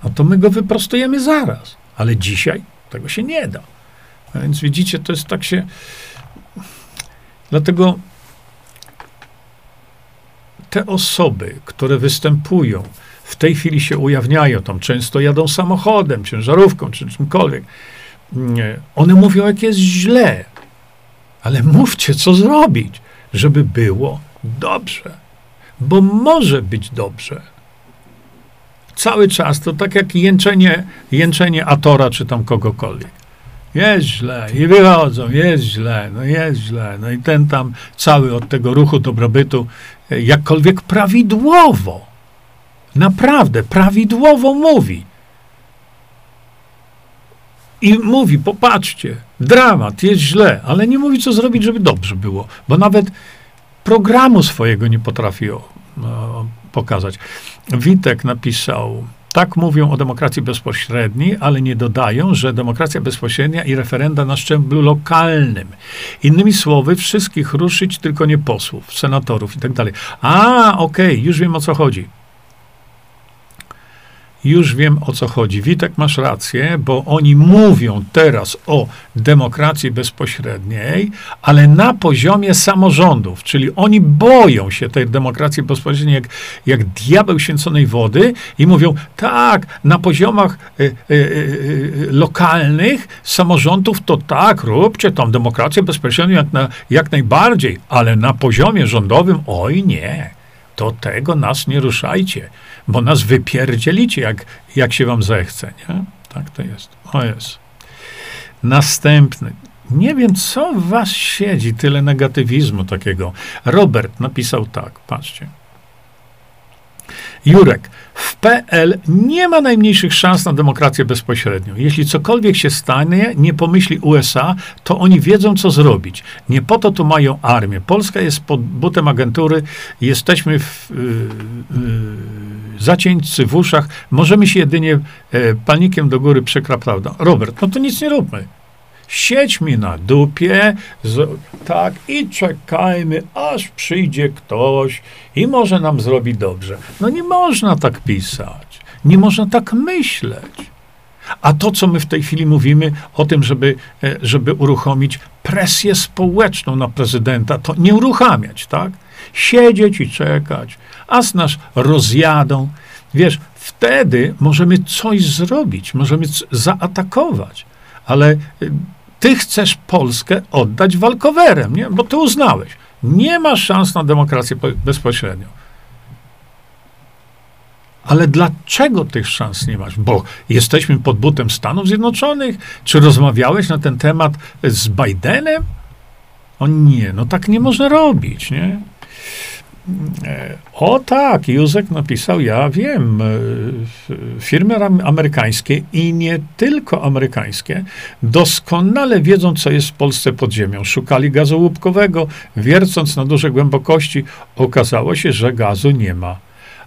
no to my go wyprostujemy zaraz. Ale dzisiaj tego się nie da. A więc widzicie, to jest tak się. Dlatego te osoby, które występują, w tej chwili się ujawniają, tam często jadą samochodem, ciężarówką czy czymkolwiek, one mówią, jak jest źle, ale mówcie, co zrobić, żeby było dobrze, bo może być dobrze. Cały czas to tak jak jęczenie, jęczenie Atora czy tam kogokolwiek. Jest źle i wychodzą, jest źle, no jest źle. No i ten tam cały od tego ruchu dobrobytu, e, jakkolwiek prawidłowo, naprawdę prawidłowo mówi. I mówi, popatrzcie, dramat, jest źle, ale nie mówi, co zrobić, żeby dobrze było, bo nawet programu swojego nie potrafi o, o, pokazać. Witek napisał, tak mówią o demokracji bezpośredniej, ale nie dodają, że demokracja bezpośrednia i referenda na szczeblu lokalnym. Innymi słowy, wszystkich ruszyć, tylko nie posłów, senatorów i tak dalej. A, okej, okay, już wiem o co chodzi. Już wiem o co chodzi. Witek, masz rację, bo oni mówią teraz o demokracji bezpośredniej, ale na poziomie samorządów, czyli oni boją się tej demokracji bezpośredniej jak, jak diabeł święconej wody i mówią, tak, na poziomach y, y, y, lokalnych samorządów to tak, róbcie tą demokrację bezpośrednią jak, na, jak najbardziej, ale na poziomie rządowym, oj nie, to tego nas nie ruszajcie bo nas wypierdzielicie, jak, jak się wam zechce, nie? Tak to jest. O jest. Następny. Nie wiem, co w was siedzi, tyle negatywizmu takiego. Robert napisał tak, patrzcie. Jurek, w PL nie ma najmniejszych szans na demokrację bezpośrednią. Jeśli cokolwiek się stanie, nie pomyśli USA, to oni wiedzą, co zrobić. Nie po to tu mają armię. Polska jest pod butem agentury, jesteśmy w, yy, yy, zacieńcy w uszach, możemy się jedynie yy, palnikiem do góry, przykra prawda. Robert, no to nic nie róbmy. Siedźmy na dupie, z, tak, i czekajmy, aż przyjdzie ktoś i może nam zrobi dobrze. No nie można tak pisać. Nie można tak myśleć. A to, co my w tej chwili mówimy o tym, żeby, e, żeby uruchomić presję społeczną na prezydenta, to nie uruchamiać, tak? Siedzieć i czekać, aż nas rozjadą. Wiesz, wtedy możemy coś zrobić, możemy zaatakować, ale e, ty chcesz Polskę oddać walkowerem, nie? bo ty uznałeś. Nie ma szans na demokrację bezpośrednią. Ale dlaczego tych szans nie masz? Bo jesteśmy pod butem Stanów Zjednoczonych? Czy rozmawiałeś na ten temat z Bidenem? O nie, no tak nie można robić, nie? O tak, Józek napisał, ja wiem, e, firmy amerykańskie i nie tylko amerykańskie doskonale wiedzą, co jest w Polsce pod ziemią. Szukali gazu łupkowego, wiercąc na duże głębokości, okazało się, że gazu nie ma.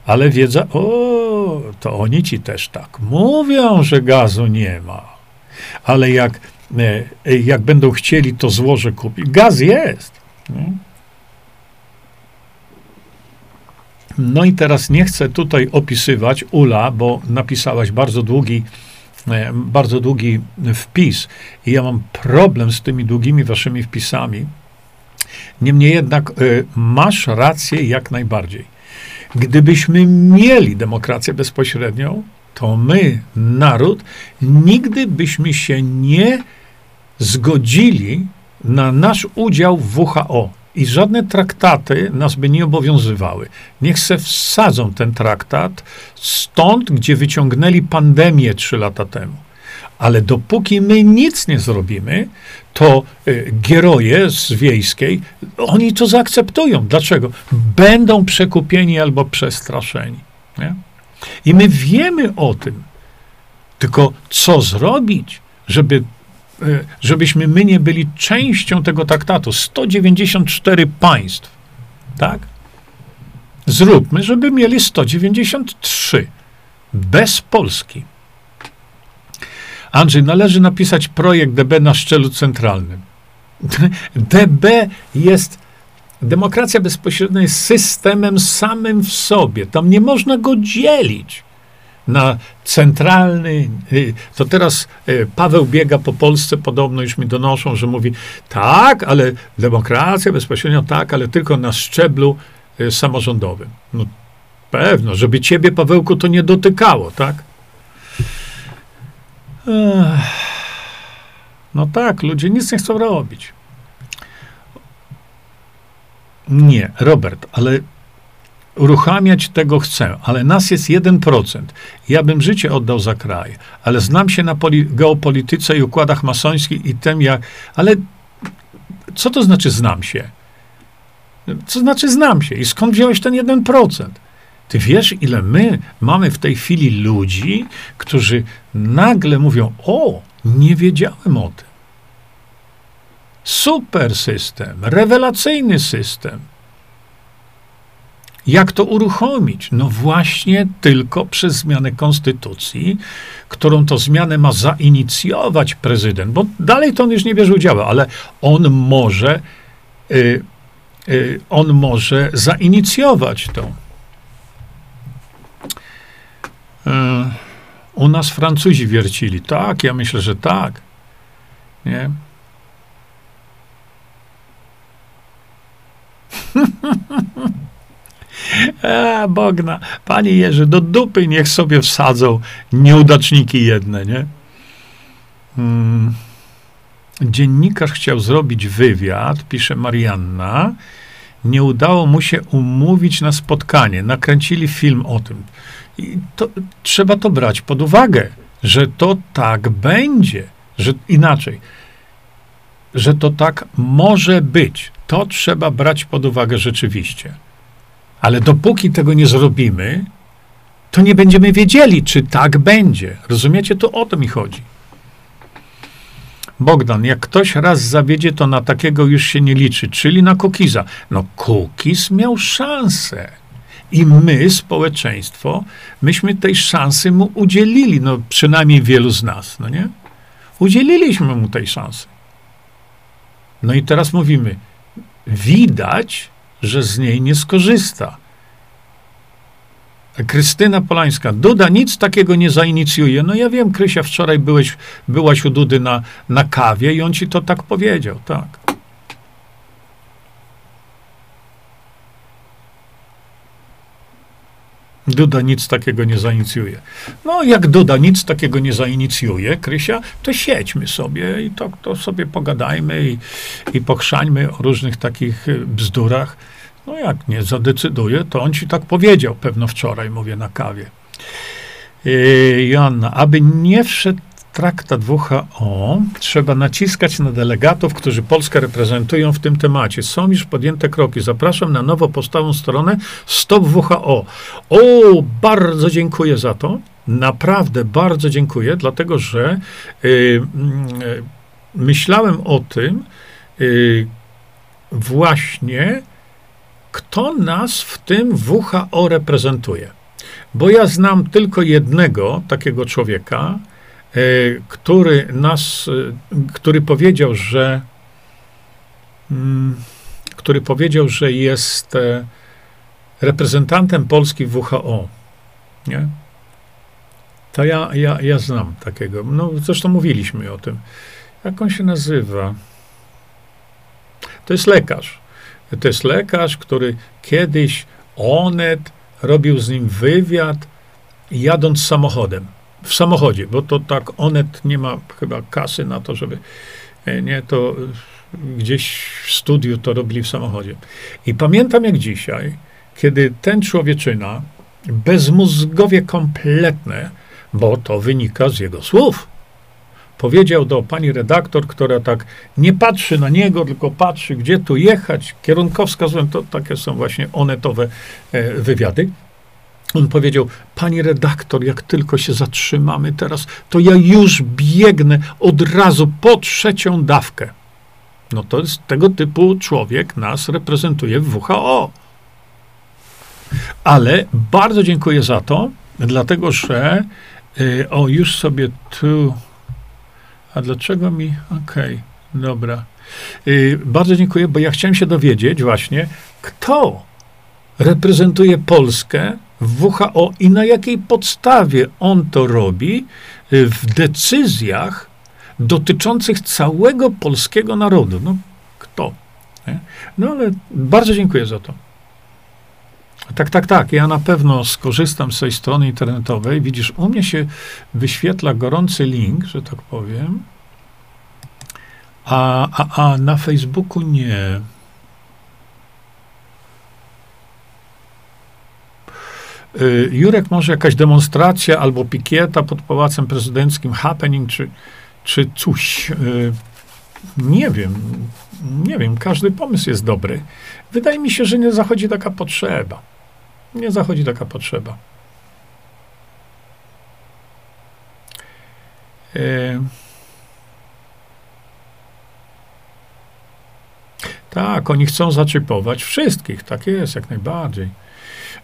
Ale wiedza, o, to oni ci też tak mówią, że gazu nie ma. Ale jak, e, jak będą chcieli, to złoże kupić. Gaz jest. Nie? No i teraz nie chcę tutaj opisywać Ula, bo napisałaś bardzo długi, e, bardzo długi wpis i ja mam problem z tymi długimi waszymi wpisami. Niemniej jednak e, masz rację jak najbardziej. Gdybyśmy mieli demokrację bezpośrednią, to my, naród, nigdy byśmy się nie zgodzili na nasz udział w WHO i żadne traktaty nas by nie obowiązywały. Niech se wsadzą ten traktat stąd, gdzie wyciągnęli pandemię trzy lata temu. Ale dopóki my nic nie zrobimy, to y, z wiejskiej, oni to zaakceptują. Dlaczego? Będą przekupieni albo przestraszeni. Nie? I my wiemy o tym. Tylko co zrobić, żeby żebyśmy my nie byli częścią tego traktatu. 194 państw, tak? Zróbmy, żeby mieli 193. Bez Polski. Andrzej, należy napisać projekt DB na szczelu centralnym. DB jest, demokracja bezpośrednia jest systemem samym w sobie. Tam nie można go dzielić na centralny. Y, to teraz y, Paweł biega po Polsce, podobno już mi donoszą, że mówi tak, ale demokracja bezpośrednio tak, ale tylko na szczeblu y, samorządowym. No pewno, żeby ciebie, Pawełku, to nie dotykało, tak? No tak, ludzie nic nie chcą robić. Nie, Robert, ale uruchamiać tego chcę, ale nas jest 1%. Ja bym życie oddał za kraj, ale znam się na poli- geopolityce i układach masońskich i tym jak. Ale co to znaczy znam się? Co znaczy znam się? I skąd wziąłeś ten 1%? Ty wiesz, ile my mamy w tej chwili ludzi, którzy nagle mówią: O, nie wiedziałem o tym. Super system, rewelacyjny system. Jak to uruchomić? No właśnie tylko przez zmianę konstytucji, którą to zmianę ma zainicjować prezydent, bo dalej to on już nie bierze udziału, ale on może, y, y, on może zainicjować to. Y, u nas Francuzi wiercili. Tak, ja myślę, że tak. Nie? A, Bogna, panie Jerzy, do dupy niech sobie wsadzą nieudaczniki jedne, nie? Hmm. Dziennikarz chciał zrobić wywiad, pisze Marianna. Nie udało mu się umówić na spotkanie. Nakręcili film o tym. I to, trzeba to brać pod uwagę, że to tak będzie, że inaczej, że to tak może być. To trzeba brać pod uwagę rzeczywiście. Ale dopóki tego nie zrobimy, to nie będziemy wiedzieli, czy tak będzie. Rozumiecie? To o to mi chodzi. Bogdan, jak ktoś raz zawiedzie, to na takiego już się nie liczy, czyli na Kukiza. No, Kukiz miał szansę. I my, społeczeństwo, myśmy tej szansy mu udzielili, no przynajmniej wielu z nas, no nie? Udzieliliśmy mu tej szansy. No i teraz mówimy, widać, że z niej nie skorzysta. Krystyna Polańska, Duda nic takiego nie zainicjuje. No ja wiem, Krysia, wczoraj byłeś, byłaś u Dudy na, na kawie i on ci to tak powiedział, tak. Duda nic takiego nie zainicjuje. No, jak Duda nic takiego nie zainicjuje, Krysia, to siedźmy sobie i to, to sobie pogadajmy i, i o różnych takich y, bzdurach. No, jak nie zadecyduje, to on ci tak powiedział pewno wczoraj, mówię na kawie. Yy, Joanna, aby nie wszedł traktat WHO, trzeba naciskać na delegatów, którzy Polskę reprezentują w tym temacie. Są już podjęte kroki. Zapraszam na nowo powstałą stronę Stop WHO. O, bardzo dziękuję za to. Naprawdę bardzo dziękuję, dlatego że y, y, myślałem o tym y, właśnie, kto nas w tym WHO reprezentuje. Bo ja znam tylko jednego takiego człowieka, który nas, e, który powiedział, że mm, który powiedział, że jest e, reprezentantem Polski w WHO. Nie? To ja, ja, ja znam takiego. No, zresztą mówiliśmy o tym. Jak on się nazywa? To jest lekarz. To jest lekarz, który kiedyś Onet robił z nim wywiad, jadąc samochodem w samochodzie, bo to tak Onet nie ma chyba kasy na to, żeby e, nie, to gdzieś w studiu to robili w samochodzie. I pamiętam jak dzisiaj, kiedy ten człowieczyna, bezmózgowie kompletne, bo to wynika z jego słów, powiedział do pani redaktor, która tak nie patrzy na niego, tylko patrzy, gdzie tu jechać, kierunkowskazem, to takie są właśnie onetowe e, wywiady. On powiedział: Pani redaktor, jak tylko się zatrzymamy teraz, to ja już biegnę od razu po trzecią dawkę. No to jest tego typu człowiek nas reprezentuje w WHO. Ale bardzo dziękuję za to, dlatego że yy, o, już sobie tu. A dlaczego mi. Okej, okay, dobra. Yy, bardzo dziękuję, bo ja chciałem się dowiedzieć właśnie, kto reprezentuje Polskę WHO i na jakiej podstawie on to robi y, w decyzjach dotyczących całego polskiego narodu. No, kto? Nie? No ale bardzo dziękuję za to. Tak, tak, tak. Ja na pewno skorzystam z tej strony internetowej. Widzisz, u mnie się wyświetla gorący link, że tak powiem. A, a, a na Facebooku nie. Jurek, może jakaś demonstracja albo pikieta pod pałacem prezydenckim, happening, czy, czy coś. Y, nie wiem. Nie wiem, każdy pomysł jest dobry. Wydaje mi się, że nie zachodzi taka potrzeba. Nie zachodzi taka potrzeba. Y, tak, oni chcą zaczepować wszystkich. Tak jest, jak najbardziej.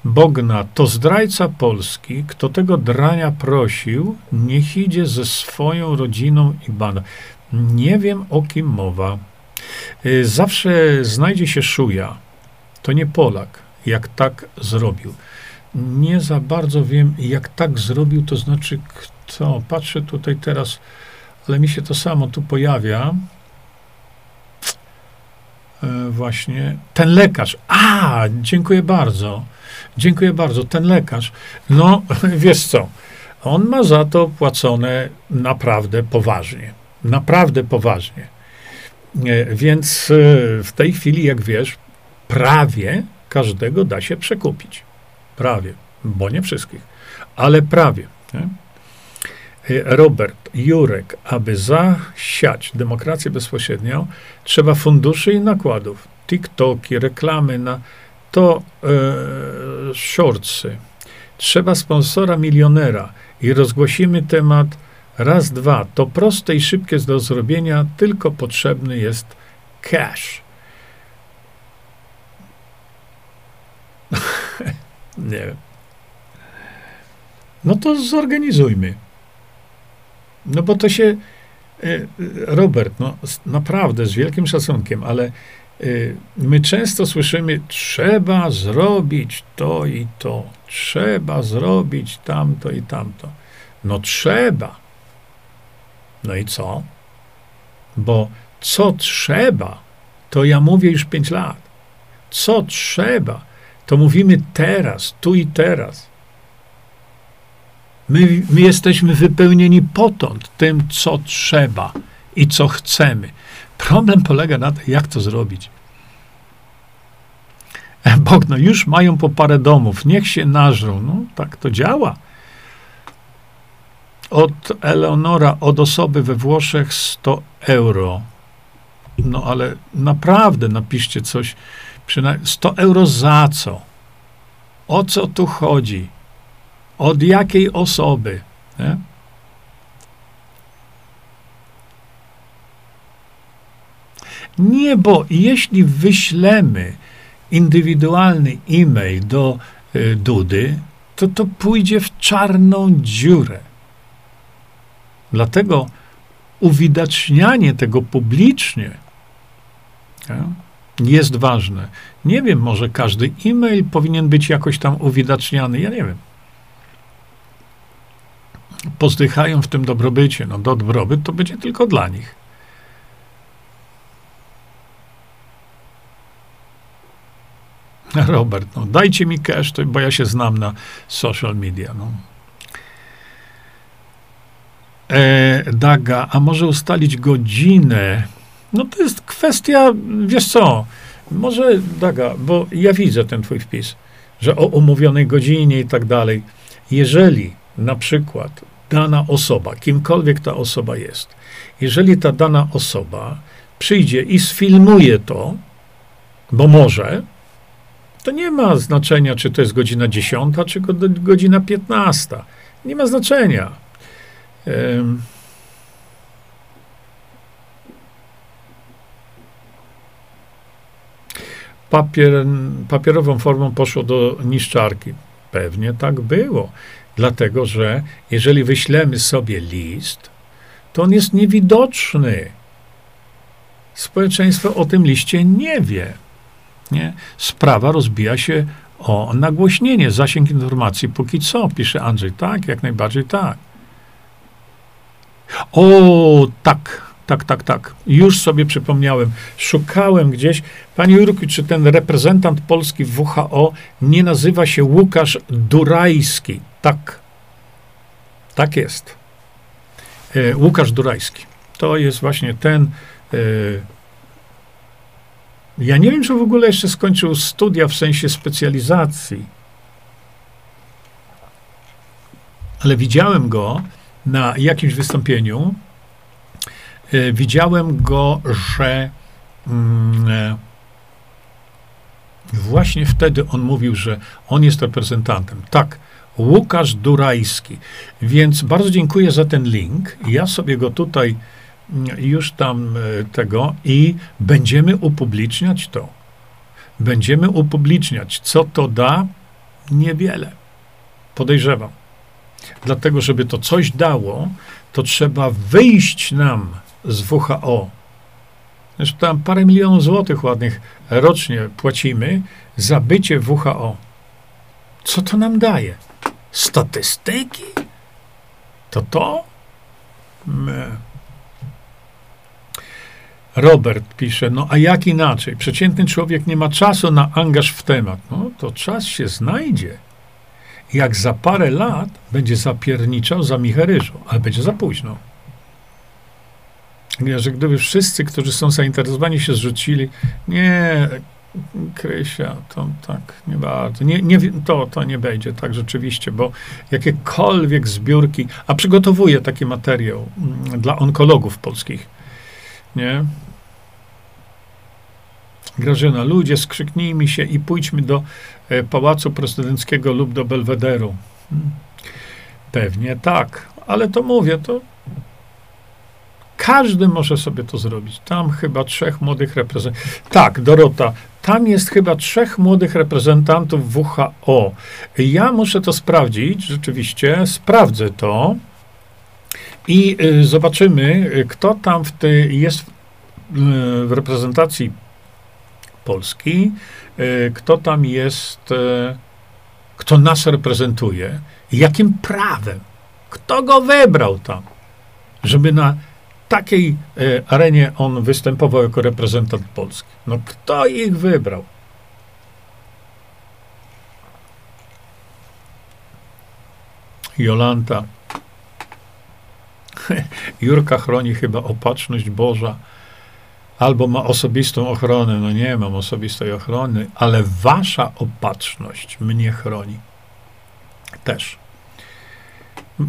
Bogna to zdrajca Polski, kto tego drania prosił, niech idzie ze swoją rodziną i bada. Nie wiem, o kim mowa. Y, zawsze znajdzie się szuja. To nie Polak, jak tak zrobił. Nie za bardzo wiem, jak tak zrobił, to znaczy kto. Patrzę tutaj teraz, ale mi się to samo tu pojawia. E, właśnie ten lekarz. A, dziękuję bardzo. Dziękuję bardzo. Ten lekarz, no wiesz co, on ma za to płacone naprawdę poważnie. Naprawdę poważnie. E, więc e, w tej chwili, jak wiesz, prawie każdego da się przekupić. Prawie, bo nie wszystkich, ale prawie. Nie? E, Robert, Jurek, aby zasiać demokrację bezpośrednią, trzeba funduszy i nakładów. TikToki, reklamy na to e, shortsy. Trzeba sponsora milionera i rozgłosimy temat raz, dwa. To proste i szybkie do zrobienia, tylko potrzebny jest cash. Nie wiem. No to zorganizujmy. No bo to się, e, Robert, no naprawdę z wielkim szacunkiem, ale my często słyszymy, trzeba zrobić to i to, trzeba zrobić tamto i tamto. No trzeba. No i co? Bo co trzeba, to ja mówię już pięć lat. Co trzeba, to mówimy teraz, tu i teraz. My, my jesteśmy wypełnieni potąd tym, co trzeba i co chcemy. Problem polega na tym, jak to zrobić. Bog, no już mają po parę domów, niech się nażrą. No tak to działa. Od Eleonora, od osoby we Włoszech 100 euro. No ale naprawdę napiszcie coś. Przynajmniej 100 euro za co? O co tu chodzi? Od jakiej osoby? Nie? Nie, bo jeśli wyślemy indywidualny e-mail do y, Dudy, to to pójdzie w czarną dziurę. Dlatego uwidacznianie tego publicznie jest ważne. Nie wiem, może każdy e-mail powinien być jakoś tam uwidaczniany, ja nie wiem. Pozdychają w tym dobrobycie. No, dobrobyt to będzie tylko dla nich. Robert, no dajcie mi cash, bo ja się znam na social media. No. E, Daga, a może ustalić godzinę? No to jest kwestia, wiesz co, może Daga, bo ja widzę ten twój wpis, że o umówionej godzinie i tak dalej. Jeżeli na przykład dana osoba, kimkolwiek ta osoba jest, jeżeli ta dana osoba przyjdzie i sfilmuje to, bo może, to nie ma znaczenia, czy to jest godzina 10, czy godzina 15. Nie ma znaczenia. Papier, papierową formą poszło do niszczarki. Pewnie tak było. Dlatego, że jeżeli wyślemy sobie list, to on jest niewidoczny. Społeczeństwo o tym liście nie wie sprawa rozbija się o nagłośnienie, zasięg informacji póki co, pisze Andrzej. Tak, jak najbardziej tak. O, tak, tak, tak, tak. Już sobie przypomniałem. Szukałem gdzieś. Panie Jurku, czy ten reprezentant Polski w WHO nie nazywa się Łukasz Durajski? Tak. Tak jest. E, Łukasz Durajski. To jest właśnie ten. Ja nie wiem, czy w ogóle jeszcze skończył studia w sensie specjalizacji. Ale widziałem go na jakimś wystąpieniu E, widziałem go, że mm, e, właśnie wtedy on mówił, że on jest reprezentantem. Tak, Łukasz Durajski. Więc bardzo dziękuję za ten link. Ja sobie go tutaj już tam e, tego i będziemy upubliczniać to. Będziemy upubliczniać. Co to da? Niewiele. Podejrzewam. Dlatego, żeby to coś dało, to trzeba wyjść nam z WHO. Zresztą tam parę milionów złotych ładnych rocznie płacimy za bycie WHO. Co to nam daje? Statystyki? To to? My. Robert pisze, no a jak inaczej? Przeciętny człowiek nie ma czasu na angaż w temat. No to czas się znajdzie. Jak za parę lat będzie zapierniczał za Micheryżą, ale będzie za późno że gdyby wszyscy, którzy są zainteresowani, się zrzucili, nie, Krysia, to tak, nie bardzo. Nie, nie, to, to nie będzie tak rzeczywiście, bo jakiekolwiek zbiórki, a przygotowuję taki materiał mm, dla onkologów polskich, nie? Grażyna, ludzie, skrzyknijmy się i pójdźmy do e, Pałacu Prezydenckiego lub do Belwederu. Hmm. Pewnie tak, ale to mówię, to każdy może sobie to zrobić. Tam chyba trzech młodych reprezentantów. Tak, Dorota, tam jest chyba trzech młodych reprezentantów WHO. Ja muszę to sprawdzić, rzeczywiście, sprawdzę to i y, zobaczymy, kto tam w tej jest y, w reprezentacji Polski, y, kto tam jest, y, kto nas reprezentuje, jakim prawem, kto go wybrał tam, żeby na takiej e, arenie on występował jako reprezentant Polski. No kto ich wybrał? Jolanta. Jurka chroni chyba opatrzność Boża. Albo ma osobistą ochronę. No nie mam osobistej ochrony, ale wasza opatrzność mnie chroni. Też.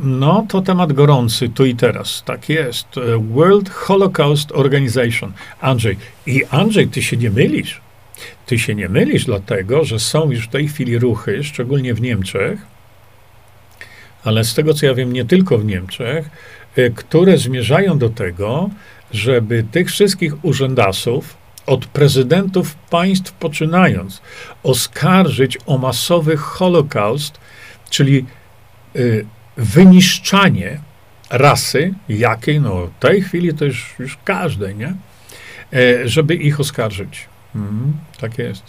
No, to temat gorący tu i teraz. Tak jest. World Holocaust Organization. Andrzej. I Andrzej, ty się nie mylisz. Ty się nie mylisz, dlatego że są już w tej chwili ruchy, szczególnie w Niemczech, ale z tego co ja wiem, nie tylko w Niemczech, e, które zmierzają do tego, żeby tych wszystkich urzędasów, od prezydentów państw poczynając, oskarżyć o masowy Holokaust, czyli y, wyniszczanie rasy, jakiej, no w tej chwili to już, już każdej, nie? E, żeby ich oskarżyć. Mm, tak jest.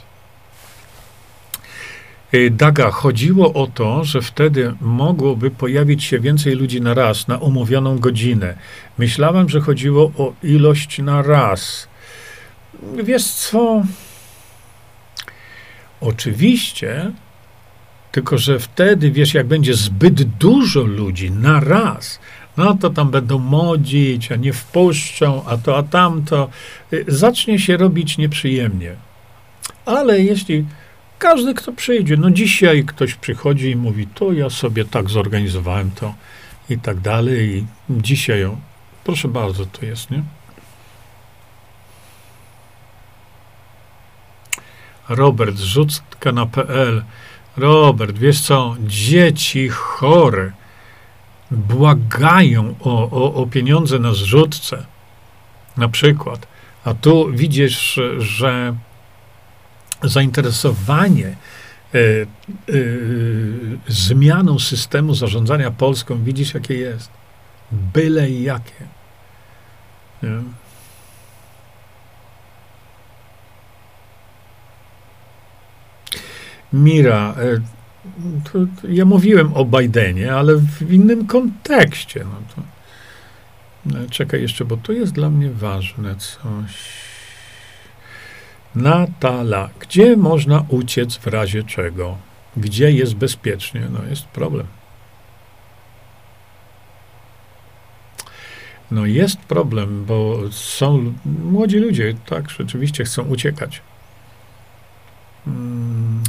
E, Daga, chodziło o to, że wtedy mogłoby pojawić się więcej ludzi na raz, na umówioną godzinę. Myślałem, że chodziło o ilość na raz. Wiesz co? Oczywiście tylko, że wtedy, wiesz, jak będzie zbyt dużo ludzi na raz, no to tam będą modzić, a nie wpuszczą, a to, a tamto. Y, zacznie się robić nieprzyjemnie. Ale jeśli każdy, kto przyjdzie, no dzisiaj ktoś przychodzi i mówi, to ja sobie tak zorganizowałem to i tak dalej, i dzisiaj ją, proszę bardzo, to jest, nie? Robert, rzutka na PL. Robert, wiesz co, dzieci chore błagają o, o, o pieniądze na zrzutce, na przykład, a tu widzisz, że zainteresowanie e, e, zmianą systemu zarządzania Polską, widzisz, jakie jest. Byle jakie. Nie? Mira, e, to, to ja mówiłem o Bidenie, ale w innym kontekście. No to Czekaj jeszcze, bo to jest dla mnie ważne coś. Natala, gdzie można uciec w razie czego? Gdzie jest bezpiecznie? No jest problem. No jest problem, bo są młodzi ludzie, tak, rzeczywiście chcą uciekać. Mm.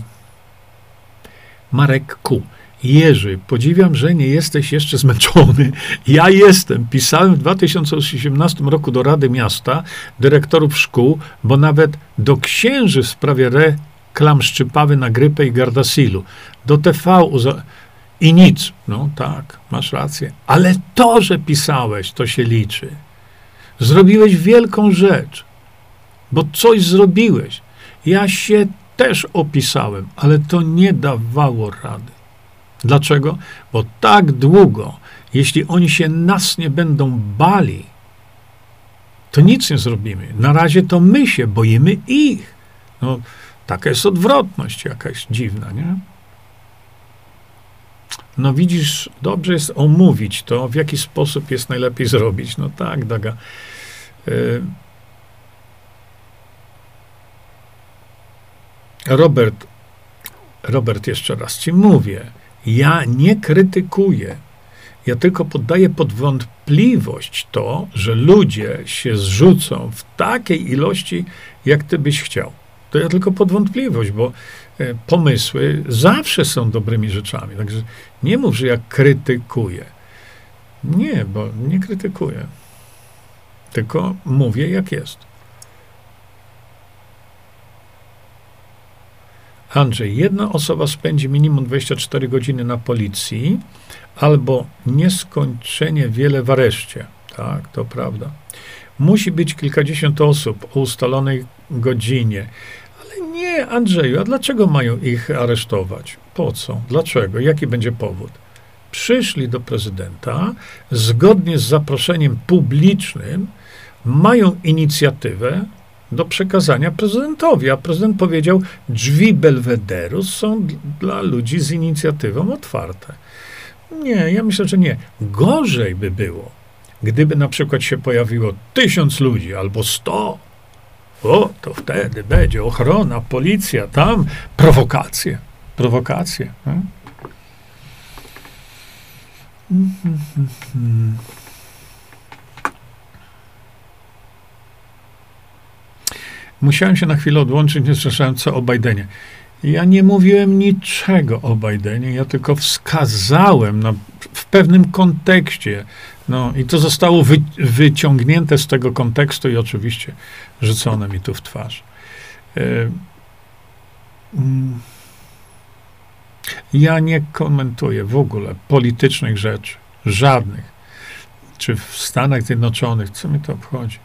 Marek Ku. Jerzy, podziwiam, że nie jesteś jeszcze zmęczony. Ja jestem. Pisałem w 2018 roku do Rady Miasta, dyrektorów szkół, bo nawet do księży w sprawie reklam szczypawy na grypę i Gardasilu. Do TV uza- i nic. No tak, masz rację. Ale to, że pisałeś, to się liczy. Zrobiłeś wielką rzecz, bo coś zrobiłeś. Ja się też opisałem, ale to nie dawało rady. Dlaczego? Bo tak długo, jeśli oni się nas nie będą bali, to nic nie zrobimy. Na razie to my się boimy ich. No, taka jest odwrotność jakaś dziwna, nie? No widzisz, dobrze jest omówić to, w jaki sposób jest najlepiej zrobić. No tak, Daga. Y Robert, Robert, jeszcze raz ci mówię, ja nie krytykuję. Ja tylko poddaję pod wątpliwość to, że ludzie się zrzucą w takiej ilości, jak ty byś chciał. To ja tylko pod wątpliwość, bo e, pomysły zawsze są dobrymi rzeczami. Także nie mów, że ja krytykuję. Nie, bo nie krytykuję. Tylko mówię, jak jest. Andrzej, jedna osoba spędzi minimum 24 godziny na policji albo nieskończenie wiele w areszcie. Tak, to prawda. Musi być kilkadziesiąt osób o ustalonej godzinie. Ale nie, Andrzeju, a dlaczego mają ich aresztować? Po co? Dlaczego? Jaki będzie powód? Przyszli do prezydenta zgodnie z zaproszeniem publicznym, mają inicjatywę, do przekazania prezydentowi, a prezydent powiedział, drzwi Belwederu są dla ludzi z inicjatywą otwarte. Nie, ja myślę, że nie. Gorzej by było, gdyby na przykład się pojawiło tysiąc ludzi albo sto. O, to wtedy będzie ochrona, policja, tam prowokacje. Prowokacje. Hmm? Musiałem się na chwilę odłączyć, nie słyszałem co o Bidenie. Ja nie mówiłem niczego o Bidenie, ja tylko wskazałem na, w pewnym kontekście. No, I to zostało wy, wyciągnięte z tego kontekstu i oczywiście rzucone mi tu w twarz. Y, mm, ja nie komentuję w ogóle politycznych rzeczy, żadnych. Czy w Stanach Zjednoczonych, co mi to obchodzi?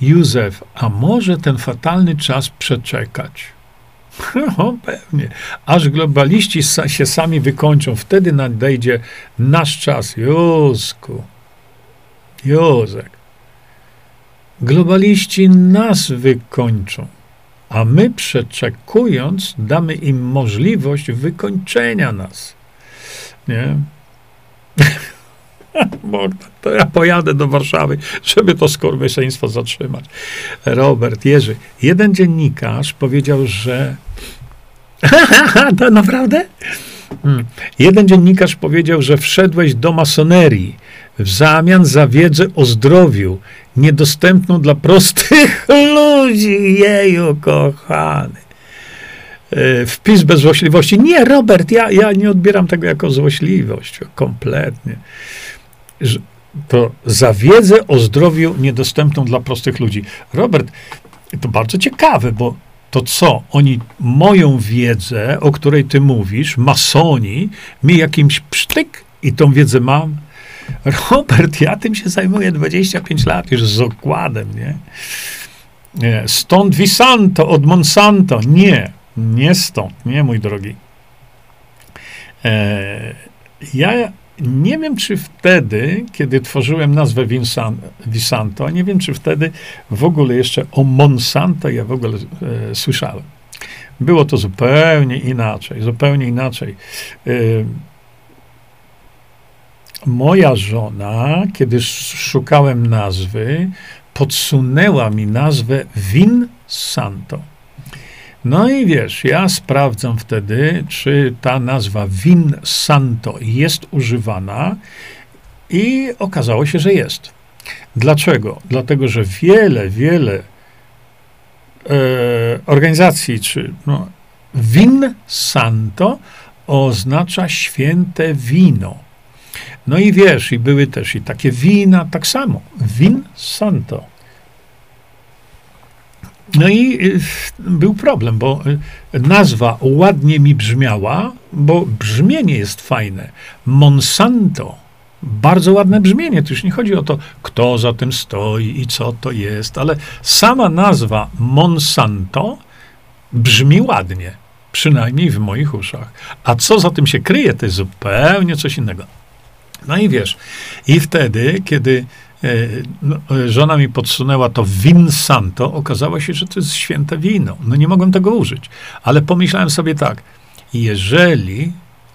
Józef, a może ten fatalny czas przeczekać? No, pewnie. Aż globaliści się sami wykończą, wtedy nadejdzie nasz czas. Józku, Józek. Globaliści nas wykończą, a my przeczekując damy im możliwość wykończenia nas. Nie? Bogdan, to ja pojadę do Warszawy, żeby to skurwysyństwo zatrzymać. Robert, Jerzy, jeden dziennikarz powiedział, że... to naprawdę? Hmm. Jeden dziennikarz powiedział, że wszedłeś do masonerii w zamian za wiedzę o zdrowiu, niedostępną dla prostych ludzi. Jeju, kochany. E, wpis bez złośliwości. Nie, Robert, ja, ja nie odbieram tego jako złośliwość. Kompletnie to za wiedzę o zdrowiu niedostępną dla prostych ludzi. Robert, to bardzo ciekawe, bo to co? Oni moją wiedzę, o której ty mówisz, masoni, mi jakimś psztyk i tą wiedzę mam. Robert, ja tym się zajmuję 25 lat już z okładem, nie? nie. Stąd Visanto od Monsanto. Nie, nie stąd, nie, mój drogi. E, ja nie wiem, czy wtedy, kiedy tworzyłem nazwę Visanto, nie wiem, czy wtedy w ogóle jeszcze o Monsanto ja w ogóle e, słyszałem. Było to zupełnie inaczej, zupełnie inaczej. E, moja żona, kiedy szukałem nazwy, podsunęła mi nazwę Vin Santo. No i wiesz, ja sprawdzam wtedy, czy ta nazwa Vin Santo jest używana i okazało się, że jest. Dlaczego? Dlatego, że wiele, wiele e, organizacji, czy no, Vin Santo oznacza święte wino. No i wiesz, i były też i takie wina, tak samo. Win Santo. No i y, był problem, bo y, nazwa ładnie mi brzmiała, bo brzmienie jest fajne. Monsanto. Bardzo ładne brzmienie. Tu już nie chodzi o to, kto za tym stoi i co to jest, ale sama nazwa Monsanto brzmi ładnie. Przynajmniej w moich uszach. A co za tym się kryje, to jest zupełnie coś innego. No i wiesz, i wtedy, kiedy żona mi podsunęła to win santo, okazało się, że to jest święte wino. No nie mogłem tego użyć. Ale pomyślałem sobie tak, jeżeli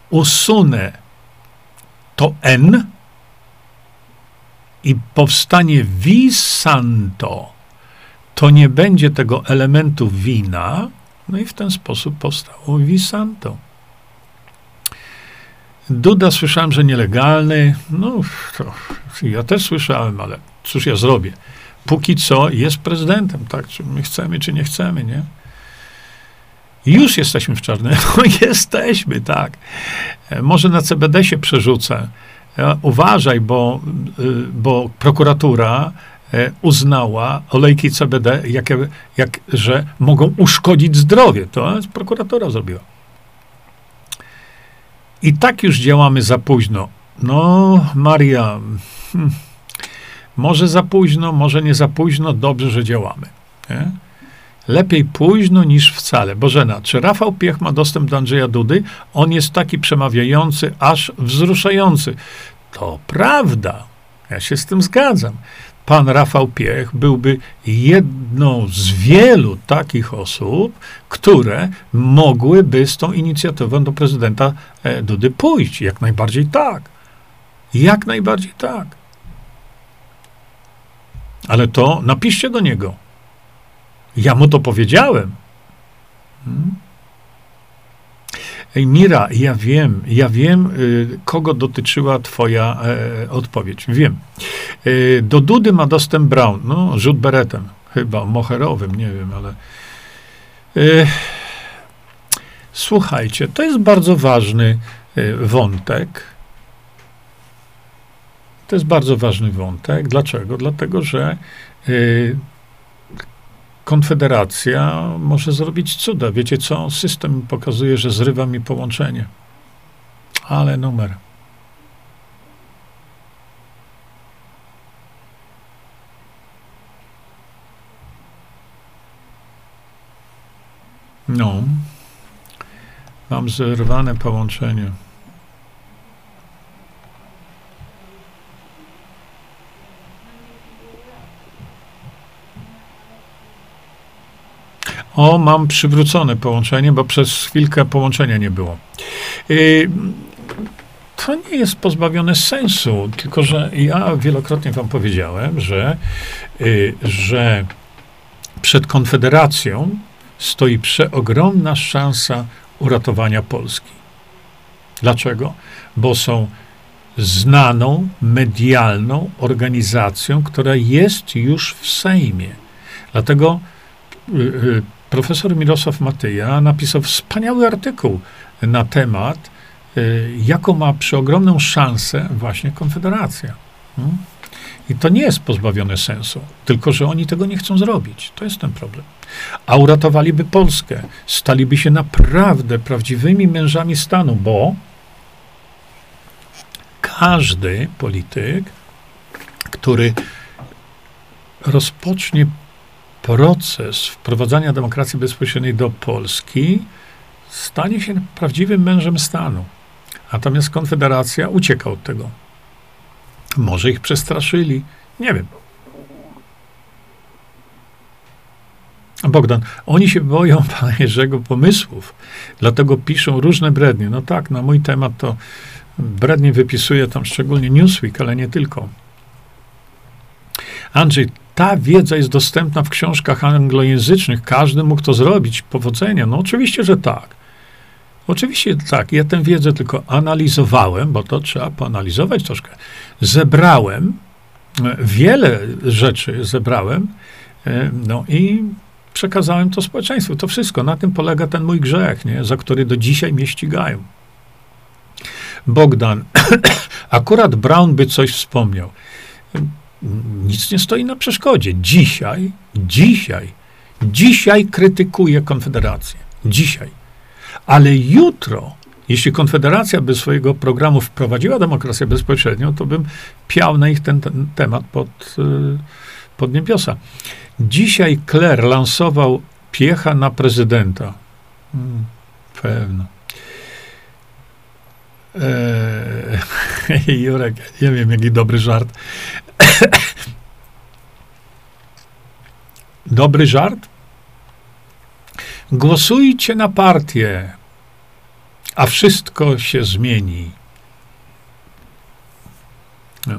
usunę to N i powstanie vis santo, to nie będzie tego elementu wina, no i w ten sposób powstało vis santo. Duda słyszałem, że nielegalny. No, to ja też słyszałem, ale cóż ja zrobię? Póki co jest prezydentem, tak? Czy my chcemy, czy nie chcemy, nie? Już jesteśmy w czarnym. No, jesteśmy, tak. E, może na CBD się przerzucę. E, uważaj, bo, e, bo prokuratura uznała olejki CBD, jak, że mogą uszkodzić zdrowie. To prokuratura zrobiła. I tak już działamy za późno. No, Maria, hmm, może za późno, może nie za późno, dobrze, że działamy. Nie? Lepiej późno niż wcale. Bożena, czy Rafał Piech ma dostęp do Andrzeja Dudy? On jest taki przemawiający, aż wzruszający. To prawda. Ja się z tym zgadzam pan Rafał Piech byłby jedną z wielu takich osób, które mogłyby z tą inicjatywą do prezydenta e, Dudy pójść. Jak najbardziej tak. Jak najbardziej tak. Ale to napiszcie do niego. Ja mu to powiedziałem. Hmm? Ej, Mira, ja wiem, ja wiem, y, kogo dotyczyła twoja e, odpowiedź. Wiem. Y, do Dudy ma dostęp Brown, no, rzut beretem, chyba moherowym, nie wiem, ale... Y, słuchajcie, to jest bardzo ważny wątek. To jest bardzo ważny wątek. Dlaczego? Dlatego, że Konfederacja może zrobić cuda. Wiecie co? System pokazuje, że zrywa mi połączenie. Ale numer. No. Mam zerwane połączenie. O, mam przywrócone połączenie, bo przez chwilkę połączenia nie było. Y, to nie jest pozbawione sensu, tylko że ja wielokrotnie wam powiedziałem, że, y, że przed Konfederacją stoi przeogromna szansa uratowania Polski. Dlaczego? Bo są znaną, medialną organizacją, która jest już w Sejmie. Dlatego y, profesor Mirosław Matyja napisał wspaniały artykuł na temat, y, jaką ma przeogromną szansę właśnie Konfederacja. Hmm? I to nie jest pozbawione sensu, tylko że oni tego nie chcą zrobić. To jest ten problem. A uratowaliby Polskę, staliby się naprawdę prawdziwymi mężami stanu, bo każdy polityk, który rozpocznie proces wprowadzania demokracji bezpośredniej do Polski, stanie się prawdziwym mężem stanu. Natomiast Konfederacja ucieka od tego. Może ich przestraszyli. Nie wiem. Bogdan, oni się boją pana Jerzego pomysłów, dlatego piszą różne brednie. No tak, na mój temat to brednie wypisuje tam szczególnie Newsweek, ale nie tylko. Andrzej, ta wiedza jest dostępna w książkach anglojęzycznych. Każdy mógł to zrobić. Powodzenia. No oczywiście, że tak. Oczywiście tak. Ja tę wiedzę tylko analizowałem, bo to trzeba poanalizować troszkę. Zebrałem, e, wiele rzeczy zebrałem, e, no i przekazałem to społeczeństwu. To wszystko. Na tym polega ten mój grzech, nie? za który do dzisiaj mnie ścigają. Bogdan, akurat Brown by coś wspomniał nic nie stoi na przeszkodzie. Dzisiaj, dzisiaj, dzisiaj krytykuje Konfederację. Dzisiaj. Ale jutro, jeśli Konfederacja by swojego programu wprowadziła demokrację bezpośrednią, to bym piał na ich ten, ten temat pod, y, pod niebiosa. Dzisiaj Kler lansował piecha na prezydenta. Hmm, pewno. Eee, Jurek, nie wiem, jaki dobry żart. Dobry żart? Głosujcie na partię, a wszystko się zmieni. No.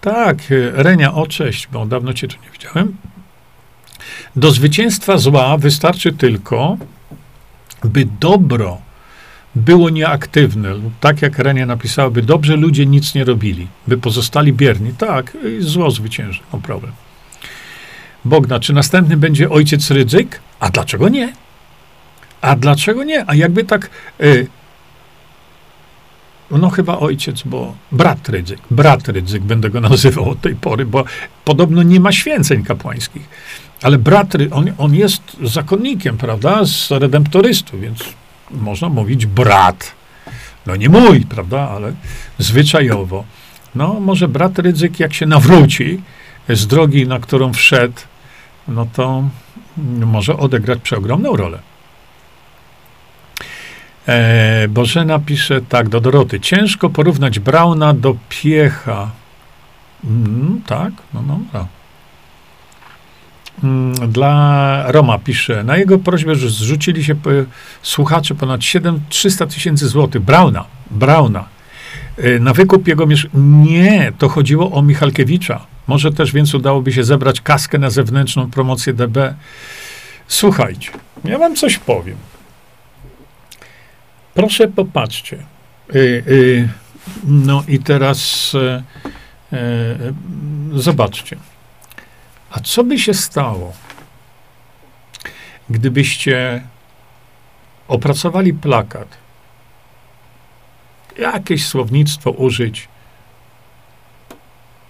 Tak, Renia, o cześć, bo dawno cię tu nie widziałem. Do zwycięstwa zła wystarczy tylko, by dobro było nieaktywne, lub tak jak Renia napisała, by dobrze ludzie nic nie robili, by pozostali bierni. Tak, zło zwycięży, no problem. Bogna, czy następny będzie ojciec Rydzyk? A dlaczego nie? A dlaczego nie? A jakby tak. Y, no chyba ojciec, bo brat Rydzyk. Brat Rydzyk będę go nazywał od tej pory, bo podobno nie ma święceń kapłańskich. Ale brat, on, on jest zakonnikiem, prawda, z redemptorystów, więc można mówić brat. No nie mój, prawda, ale zwyczajowo. No może brat Rydzyk, jak się nawróci z drogi, na którą wszedł, no to może odegrać przeogromną rolę. E, Bożena pisze tak do Doroty. Ciężko porównać Brauna do Piecha. Mm, tak, no dobra. Mm, dla Roma pisze, na jego prośbę że zrzucili się słuchacze ponad 7, 300 tysięcy złotych. Brauna, Brauna. Y, na wykup jego mieszkania. Nie, to chodziło o Michalkiewicza. Może też więc udałoby się zebrać kaskę na zewnętrzną promocję DB. Słuchajcie, ja wam coś powiem. Proszę popatrzcie. Yy, no i teraz zobaczcie. A co by się stało, gdybyście opracowali plakat, jakieś słownictwo użyć?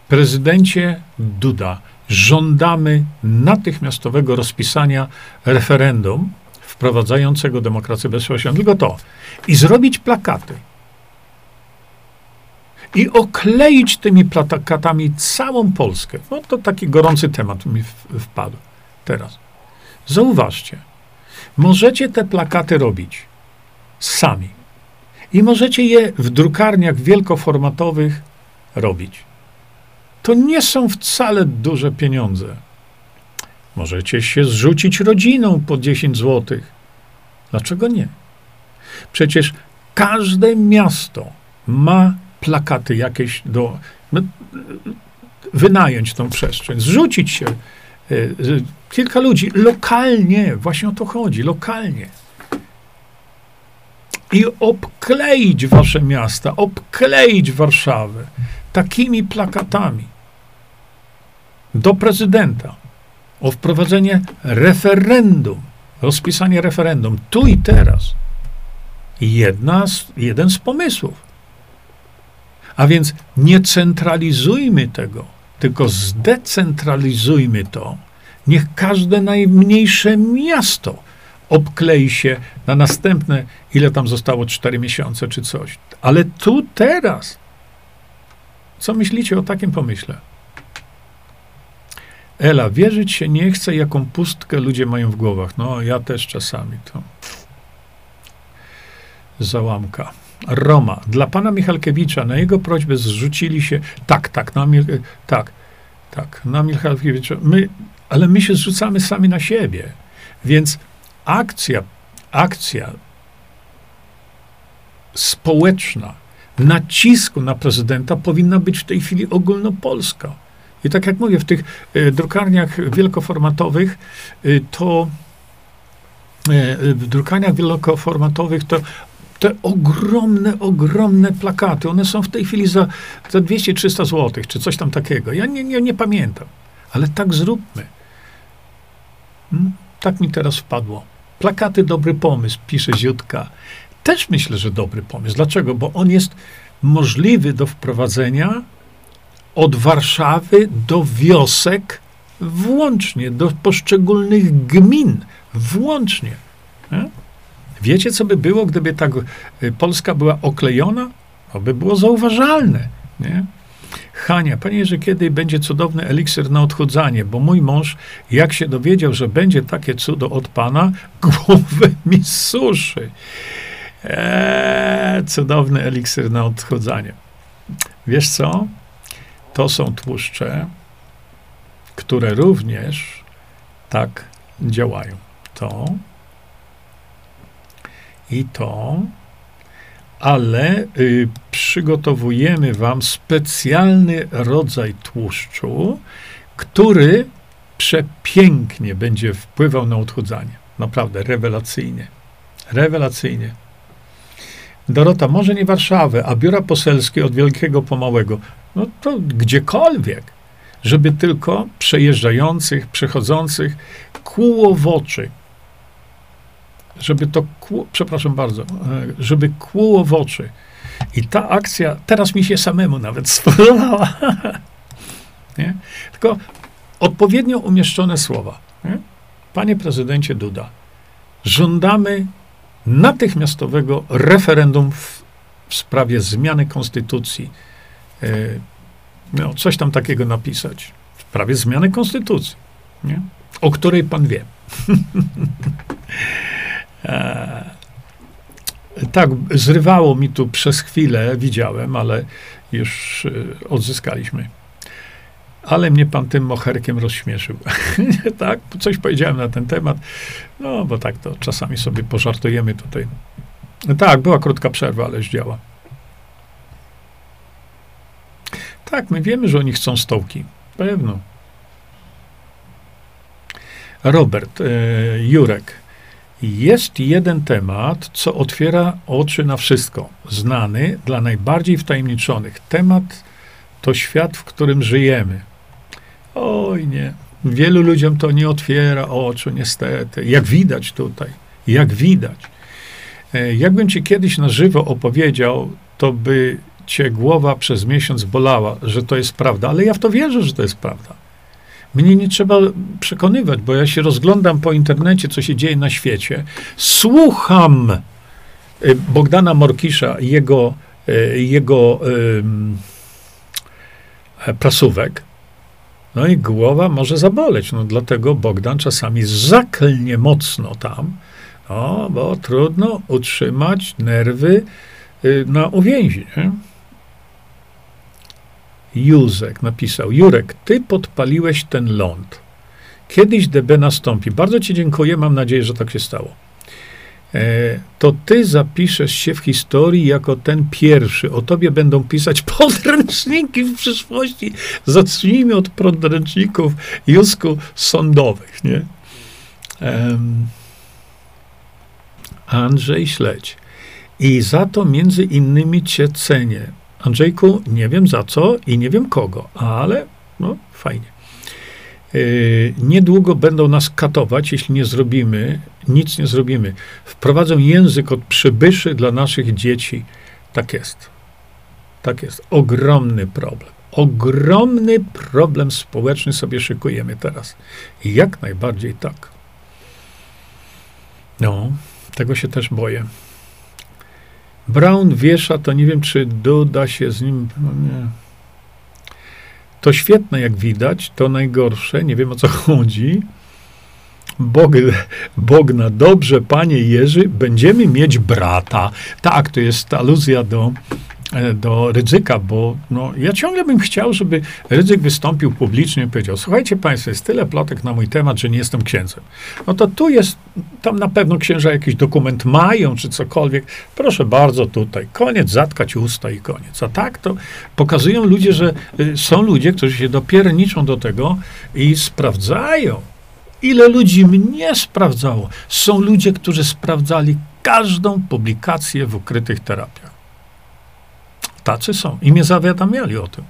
Prezydencie Duda, żądamy natychmiastowego rozpisania referendum wprowadzającego demokrację bezpośrednią. Tylko to. I zrobić plakaty i okleić tymi plakatami całą Polskę. No to taki gorący temat mi wpadł teraz. Zauważcie, możecie te plakaty robić sami i możecie je w drukarniach wielkoformatowych robić. To nie są wcale duże pieniądze. Możecie się zrzucić rodziną po 10 zł. Dlaczego nie? Przecież każde miasto ma plakaty jakieś do. No, wynająć tą przestrzeń, zrzucić się. E, kilka ludzi lokalnie, właśnie o to chodzi, lokalnie. I obkleić wasze miasta, obkleić Warszawę takimi plakatami do prezydenta o wprowadzenie referendum, rozpisanie referendum tu i teraz. Jedna z, jeden z pomysłów. A więc nie centralizujmy tego, tylko zdecentralizujmy to. Niech każde najmniejsze miasto obklei się na następne, ile tam zostało, cztery miesiące czy coś. Ale tu teraz. Co myślicie o takim pomyśle? Ela, wierzyć się nie chce, jaką pustkę ludzie mają w głowach. No, ja też czasami to. Załamka. Roma. Dla pana Michalkiewicza na jego prośbę zrzucili się, tak, tak, na, tak, tak, na Michalkiewicza. My, ale my się zrzucamy sami na siebie. Więc akcja, akcja społeczna nacisku na prezydenta powinna być w tej chwili ogólnopolska. I tak jak mówię, w tych y, drukarniach wielkoformatowych y, to y, w drukarniach wielkoformatowych to te ogromne, ogromne plakaty, one są w tej chwili za, za 200-300 zł, czy coś tam takiego. Ja nie, nie, nie pamiętam, ale tak zróbmy. Hmm? Tak mi teraz wpadło. Plakaty, dobry pomysł, pisze Ziutka. Też myślę, że dobry pomysł. Dlaczego? Bo on jest możliwy do wprowadzenia od Warszawy do wiosek włącznie, do poszczególnych gmin włącznie. Nie? Wiecie, co by było, gdyby tak y, Polska była oklejona? To by było zauważalne. Nie? Hania, panie że kiedy będzie cudowny eliksir na odchudzanie, bo mój mąż, jak się dowiedział, że będzie takie cudo od pana, głowę mi suszy. Eee, cudowny eliksir na odchudzanie. Wiesz co? To są tłuszcze, które również tak działają. To i to, ale y, przygotowujemy Wam specjalny rodzaj tłuszczu, który przepięknie będzie wpływał na odchudzanie. Naprawdę, rewelacyjnie. Rewelacyjnie. Dorota, może nie Warszawę, a biura poselskie od Wielkiego Pomałego. No to gdziekolwiek, żeby tylko przejeżdżających, przechodzących kłuło w oczy, żeby to, kło, przepraszam bardzo, e, żeby kłuło w oczy. I ta akcja teraz mi się samemu nawet spodobała. nie? Tylko odpowiednio umieszczone słowa. Nie? Panie prezydencie Duda, żądamy natychmiastowego referendum w, w sprawie zmiany konstytucji. E, no, coś tam takiego napisać. W sprawie zmiany konstytucji, nie? o której pan wie. E, tak, zrywało mi tu przez chwilę, widziałem, ale już e, odzyskaliśmy. Ale mnie pan tym moherkiem rozśmieszył. tak, coś powiedziałem na ten temat. No, bo tak to czasami sobie pożartujemy tutaj. Tak, była krótka przerwa, ale działa. Tak, my wiemy, że oni chcą stołki. Pewno. Robert, e, Jurek. Jest jeden temat, co otwiera oczy na wszystko. Znany dla najbardziej wtajemniczonych. Temat to świat, w którym żyjemy. Oj nie. Wielu ludziom to nie otwiera oczu, niestety. Jak widać tutaj. Jak widać. E, jakbym ci kiedyś na żywo opowiedział, to by cię głowa przez miesiąc bolała, że to jest prawda. Ale ja w to wierzę, że to jest prawda. Mnie nie trzeba przekonywać, bo ja się rozglądam po internecie, co się dzieje na świecie. Słucham y, Bogdana Morkisza i jego, y, jego e, prasówek. No i głowa może zaboleć. No dlatego Bogdan czasami zaklnie mocno tam, no, bo trudno utrzymać nerwy y, na uwięzi. Nie? Józek napisał: Jurek, ty podpaliłeś ten ląd. Kiedyś DB nastąpi. Bardzo ci dziękuję, mam nadzieję, że tak się stało. E, to ty zapiszesz się w historii jako ten pierwszy. O tobie będą pisać podręczniki w przyszłości. Zacznijmy od podręczników Jusku sądowych, nie? Um, Andrzej Śledź. I za to między innymi cię cenię. Andrzejku, nie wiem za co i nie wiem kogo, ale no fajnie. Yy, niedługo będą nas katować, jeśli nie zrobimy, nic nie zrobimy. Wprowadzą język od przybyszy dla naszych dzieci. Tak jest. Tak jest. Ogromny problem. Ogromny problem społeczny sobie szykujemy teraz. Jak najbardziej tak. No, tego się też boję. Brown wiesza, to nie wiem, czy doda się z nim. No nie. To świetne, jak widać, to najgorsze, nie wiem o co chodzi. Bog, Bogna, dobrze, panie Jerzy, będziemy mieć brata. Tak, to jest aluzja do e, do ryzyka, bo no, ja ciągle bym chciał, żeby ryzyk wystąpił publicznie i powiedział, słuchajcie państwo, jest tyle plotek na mój temat, że nie jestem księdzem. No to tu jest, tam na pewno księża jakiś dokument mają, czy cokolwiek. Proszę bardzo, tutaj, koniec, zatkać usta i koniec. A tak to pokazują ludzie, że y, są ludzie, którzy się dopierniczą do tego i sprawdzają. Ile ludzi mnie sprawdzało? Są ludzie, którzy sprawdzali każdą publikację w ukrytych terapiach. Tacy są. I mnie zawiadamiali o tym.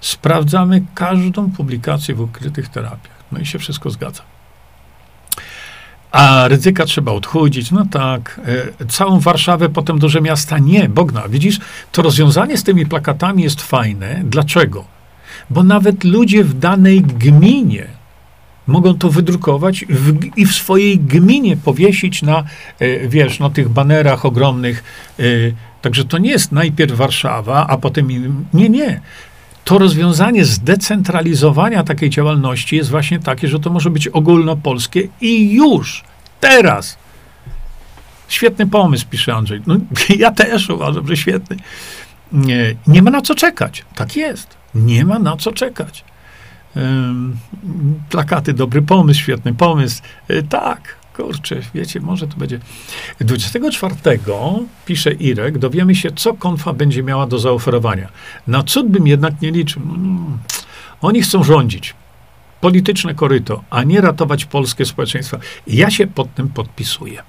Sprawdzamy każdą publikację w ukrytych terapiach. No i się wszystko zgadza. A ryzyka trzeba odchudzić. No tak. E, całą Warszawę, potem duże miasta. Nie, Bogna. Widzisz, to rozwiązanie z tymi plakatami jest fajne. Dlaczego? Bo nawet ludzie w danej gminie mogą to wydrukować w, i w swojej gminie powiesić na, e, wiesz, na tych banerach ogromnych. E, także to nie jest najpierw Warszawa, a potem. Nie, nie. To rozwiązanie zdecentralizowania takiej działalności jest właśnie takie, że to może być ogólnopolskie i już, teraz. Świetny pomysł, pisze Andrzej. No, ja też uważam, że świetny. Nie, nie ma na co czekać. Tak jest. Nie ma na co czekać plakaty, dobry pomysł, świetny pomysł. E, tak, kurczę, wiecie, może to będzie. 24 pisze Irek, dowiemy się, co konfa będzie miała do zaoferowania. Na cud bym jednak nie liczył. Mm, oni chcą rządzić. Polityczne koryto, a nie ratować polskie społeczeństwa. Ja się pod tym podpisuję.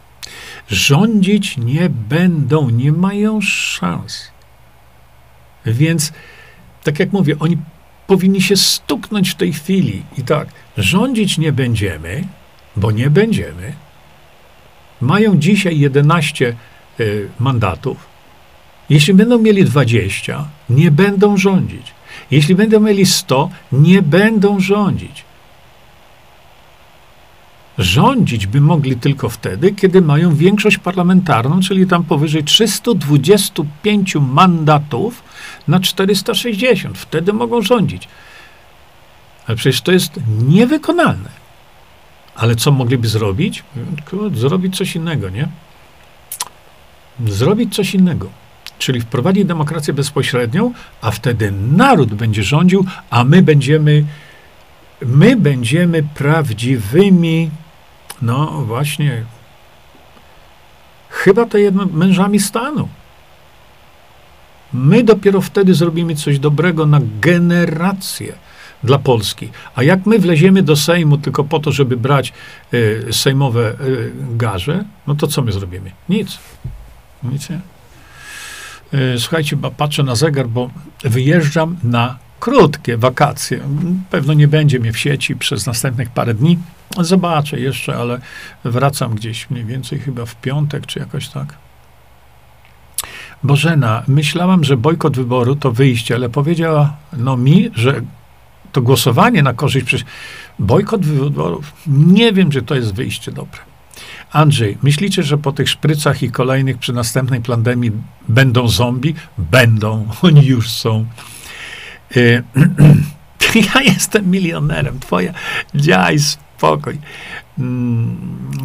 Rządzić nie będą, nie mają szans. Więc, tak jak mówię, oni powinni się stuknąć w tej chwili. I tak, rządzić nie będziemy, bo nie będziemy. Mają dzisiaj 11 y, mandatów. Jeśli będą mieli 20, nie będą rządzić. Jeśli będą mieli 100, nie będą rządzić. Rządzić by mogli tylko wtedy, kiedy mają większość parlamentarną, czyli tam powyżej 325 mandatów na 460. Wtedy mogą rządzić. Ale przecież to jest niewykonalne. Ale co mogliby zrobić? Zrobić coś innego, nie? Zrobić coś innego. Czyli wprowadzić demokrację bezpośrednią, a wtedy naród będzie rządził, a my będziemy, my będziemy prawdziwymi no właśnie, chyba to jedno mężami stanu. My dopiero wtedy zrobimy coś dobrego na generację dla Polski. A jak my wleziemy do Sejmu tylko po to, żeby brać y, sejmowe y, garze, no to co my zrobimy? Nic. Nic nie. Y, słuchajcie, patrzę na zegar, bo wyjeżdżam na krótkie wakacje. Pewno nie będzie mnie w sieci przez następnych parę dni. Zobaczę jeszcze, ale wracam gdzieś mniej więcej chyba w piątek, czy jakoś tak. Bożena, myślałam, że bojkot wyboru to wyjście, ale powiedziała no mi, że to głosowanie na korzyść przez bojkot wyborów, nie wiem, czy to jest wyjście dobre. Andrzej, myślicie, że po tych szprycach i kolejnych przy następnej pandemii będą zombie? Będą, oni już są. Y, ja jestem milionerem, twoja dziaj spokój. Mm,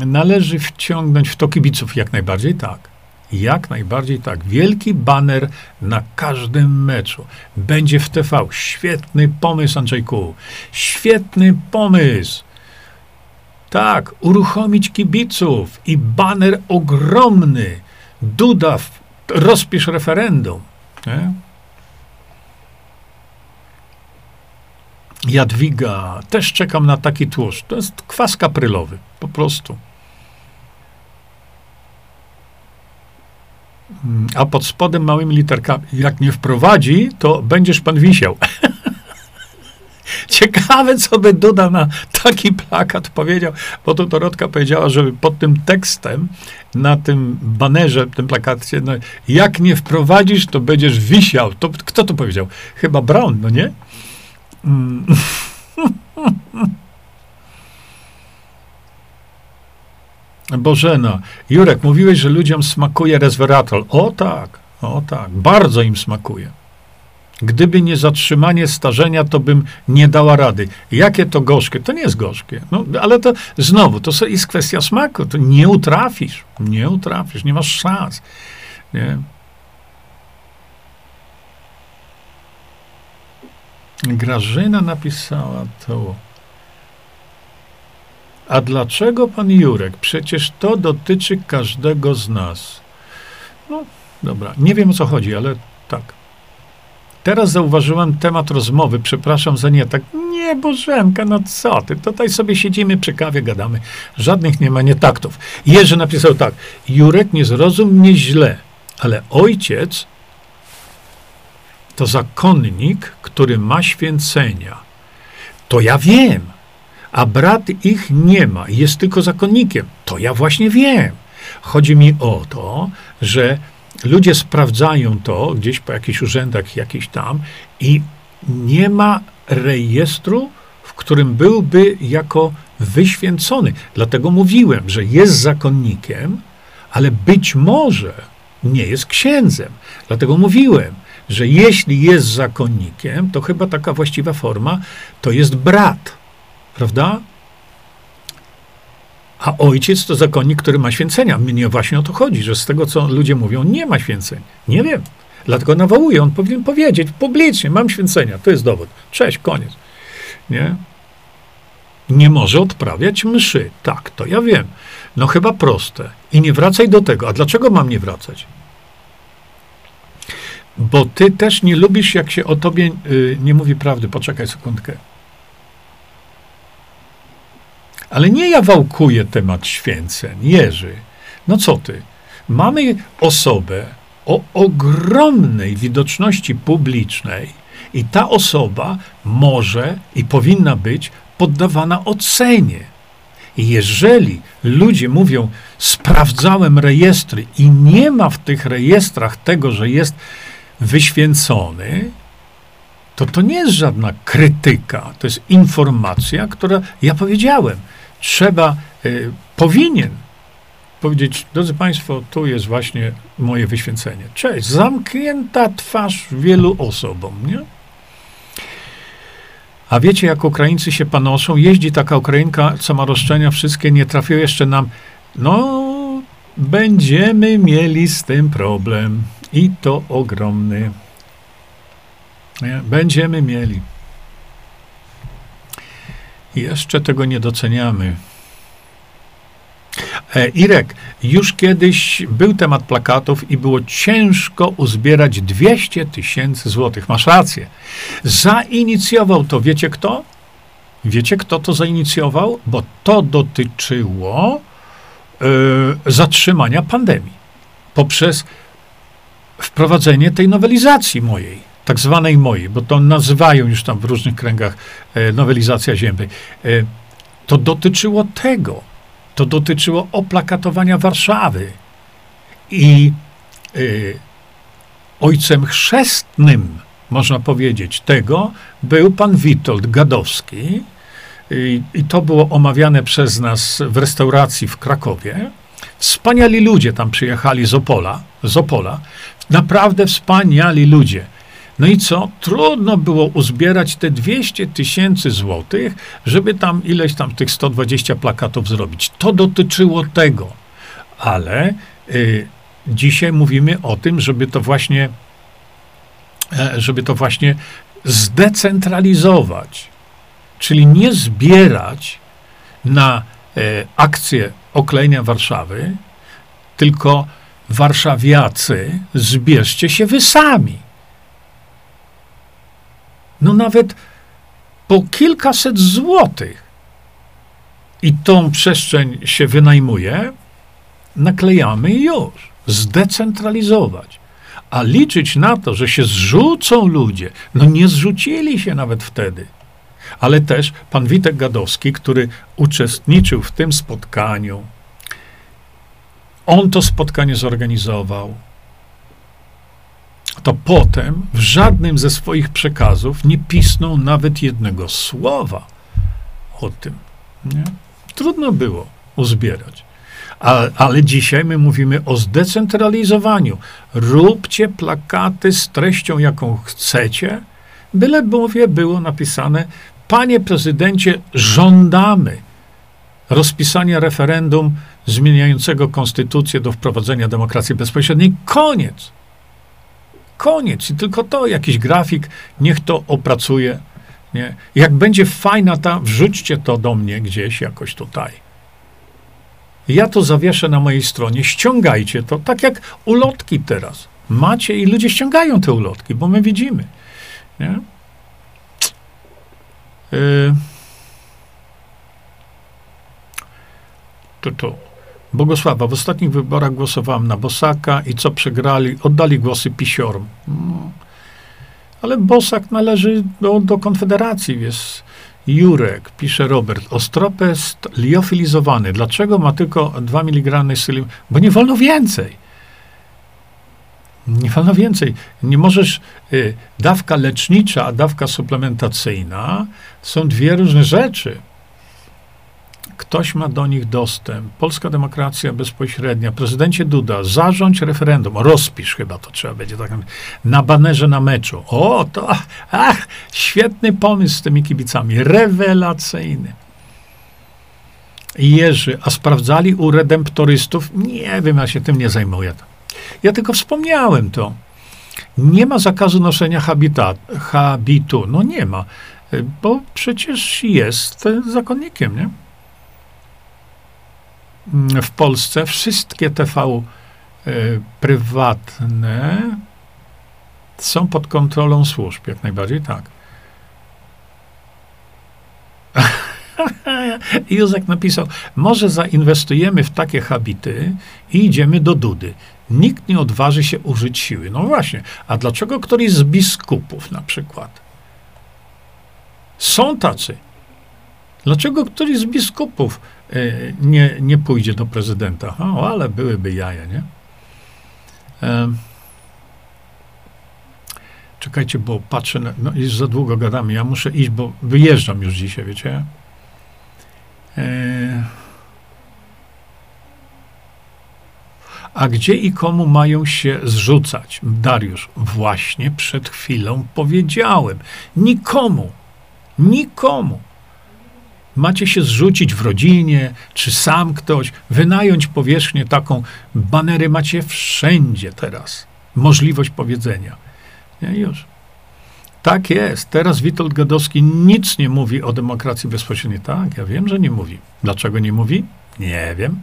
należy wciągnąć w to kibiców jak najbardziej tak. Jak najbardziej tak. Wielki baner na każdym meczu. Będzie w TV. Świetny pomysł, Andrzejku. Świetny pomysł. Tak, uruchomić kibiców i baner ogromny. Duda, rozpisz referendum. Nie? Jadwiga, też czekam na taki tłuszcz. To jest kwas kaprylowy, po prostu. Mm, a pod spodem małymi literkami, jak nie wprowadzi, to będziesz pan wisiał. Ciekawe, co by Duda na taki plakat powiedział, bo to Dorotka powiedziała, żeby pod tym tekstem, na tym banerze, tym plakacie, no, jak nie wprowadzisz, to będziesz wisiał. To, kto to powiedział? Chyba Brown, no nie? Mm. Bożena, Jurek, mówiłeś, że ludziom smakuje resveratrol. O tak, o tak, bardzo im smakuje. Gdyby nie zatrzymanie starzenia, to bym nie dała rady. Jakie to gorzkie? To nie jest gorzkie. No, ale to znowu, to jest kwestia smaku. To nie utrafisz. Nie utrafisz, nie masz szans. Nie? Grażyna napisała to. A dlaczego pan Jurek? Przecież to dotyczy każdego z nas. No, dobra. Nie wiem o co chodzi, ale tak. Teraz zauważyłem temat rozmowy. Przepraszam za nie tak. Nie, Bożenka, no co ty? Tutaj sobie siedzimy przy kawie, gadamy. Żadnych nie ma nietaktów. Jerzy napisał tak. Jurek, nie zrozum mnie źle, ale ojciec to zakonnik, który ma święcenia. To ja wiem. A brat ich nie ma, jest tylko zakonnikiem. To ja właśnie wiem. Chodzi mi o to, że ludzie sprawdzają to gdzieś po jakichś urzędach, jakiś tam i nie ma rejestru, w którym byłby jako wyświęcony. Dlatego mówiłem, że jest zakonnikiem, ale być może nie jest księdzem. Dlatego mówiłem, że jeśli jest zakonnikiem, to chyba taka właściwa forma to jest brat, prawda? A ojciec to zakonnik, który ma święcenia. Mnie właśnie o to chodzi, że z tego, co ludzie mówią, nie ma święceń. Nie wiem. Dlatego nawołuję. On powinien powiedzieć publicznie, mam święcenia, to jest dowód. Cześć, koniec. Nie? Nie może odprawiać mszy. Tak, to ja wiem. No chyba proste. I nie wracaj do tego. A dlaczego mam nie wracać? Bo ty też nie lubisz, jak się o tobie y, nie mówi prawdy. Poczekaj sekundkę. Ale nie ja wałkuję temat święceń. Jerzy, no co ty? Mamy osobę o ogromnej widoczności publicznej i ta osoba może i powinna być poddawana ocenie. I jeżeli ludzie mówią, sprawdzałem rejestry i nie ma w tych rejestrach tego, że jest wyświęcony, to to nie jest żadna krytyka, to jest informacja, która, ja powiedziałem, trzeba, y, powinien powiedzieć, drodzy Państwo, tu jest właśnie moje wyświęcenie. Cześć, zamknięta twarz wielu osobom, nie? A wiecie, jak Ukraińcy się panoszą? Jeździ taka Ukrainka, co ma roszczenia, wszystkie nie trafiły jeszcze nam. No, będziemy mieli z tym problem. I to ogromny. Nie? Będziemy mieli. Jeszcze tego nie doceniamy. E, Irek, już kiedyś był temat plakatów i było ciężko uzbierać 200 tysięcy złotych. Masz rację. Zainicjował to, wiecie kto? Wiecie, kto to zainicjował? Bo to dotyczyło y, zatrzymania pandemii poprzez wprowadzenie tej nowelizacji mojej, tak zwanej mojej, bo to nazywają już tam w różnych kręgach e, nowelizacja ziemi. E, to dotyczyło tego. To dotyczyło oplakatowania Warszawy. I e, ojcem chrzestnym, można powiedzieć, tego był pan Witold Gadowski. I, I to było omawiane przez nas w restauracji w Krakowie. Wspaniali ludzie tam przyjechali z Opola, z Opola. Naprawdę wspaniali ludzie. No i co? Trudno było uzbierać te 200 tysięcy złotych, żeby tam ileś tam tych 120 plakatów zrobić. To dotyczyło tego. Ale y, dzisiaj mówimy o tym, żeby to właśnie, e, żeby to właśnie zdecentralizować. Czyli nie zbierać na e, akcję oklejenia Warszawy, tylko warszawiacy, zbierzcie się wy sami. No nawet po kilkaset złotych i tą przestrzeń się wynajmuje, naklejamy już. Zdecentralizować. A liczyć na to, że się zrzucą ludzie, no nie zrzucili się nawet wtedy. Ale też pan Witek Gadowski, który uczestniczył w tym spotkaniu, on to spotkanie zorganizował. To potem w żadnym ze swoich przekazów nie pisnął nawet jednego słowa o tym. Nie? Trudno było uzbierać. A, ale dzisiaj my mówimy o zdecentralizowaniu. Róbcie plakaty z treścią, jaką chcecie, byle bowiem było napisane: Panie prezydencie, żądamy rozpisania referendum zmieniającego konstytucję do wprowadzenia demokracji bezpośredniej. Koniec. Koniec. I tylko to, jakiś grafik, niech to opracuje. Nie? Jak będzie fajna ta, wrzućcie to do mnie gdzieś jakoś tutaj. Ja to zawieszę na mojej stronie, ściągajcie to, tak jak ulotki teraz. Macie i ludzie ściągają te ulotki, bo my widzimy. Nie? Yy. To, to. Bogosława, w ostatnich wyborach głosowałem na Bosaka i co przegrali, oddali głosy pisiorom. No. Ale Bosak należy do, do Konfederacji, jest Jurek, pisze Robert, ostropę jest liofilizowany. Dlaczego ma tylko 2 mg sylium? Bo nie wolno więcej. Nie wolno więcej. Nie możesz, y, dawka lecznicza, a dawka suplementacyjna są dwie różne rzeczy. Ktoś ma do nich dostęp. Polska demokracja bezpośrednia. Prezydencie Duda, zarządź referendum. Rozpisz chyba to trzeba będzie tak na banerze na meczu. O, to ach, świetny pomysł z tymi kibicami. Rewelacyjny. Jerzy, a sprawdzali u redemptorystów? Nie wiem, ja się tym nie zajmuję. Ja tylko wspomniałem to. Nie ma zakazu noszenia habitat, habitu. No nie ma, bo przecież jest zakonnikiem, nie? W Polsce wszystkie TV y, prywatne są pod kontrolą służb, jak najbardziej tak. Józek napisał, może zainwestujemy w takie habity i idziemy do Dudy. Nikt nie odważy się użyć siły. No właśnie, a dlaczego któryś z biskupów na przykład? Są tacy. Dlaczego któryś z biskupów nie, nie pójdzie do prezydenta? O, ale byłyby jaja, nie? czekajcie, bo patrzę, na, no już za długo gadamy, ja muszę iść, bo wyjeżdżam już dzisiaj, wiecie? E, a gdzie i komu mają się zrzucać? Dariusz, właśnie przed chwilą powiedziałem. Nikomu. Nikomu. Macie się zrzucić w rodzinie, czy sam ktoś, wynająć powierzchnię taką. Banery macie wszędzie teraz. Możliwość powiedzenia. Nie, już. Tak jest. Teraz Witold Gadowski nic nie mówi o demokracji bezpośredniej. Tak, ja wiem, że nie mówi. Dlaczego nie mówi? Nie wiem.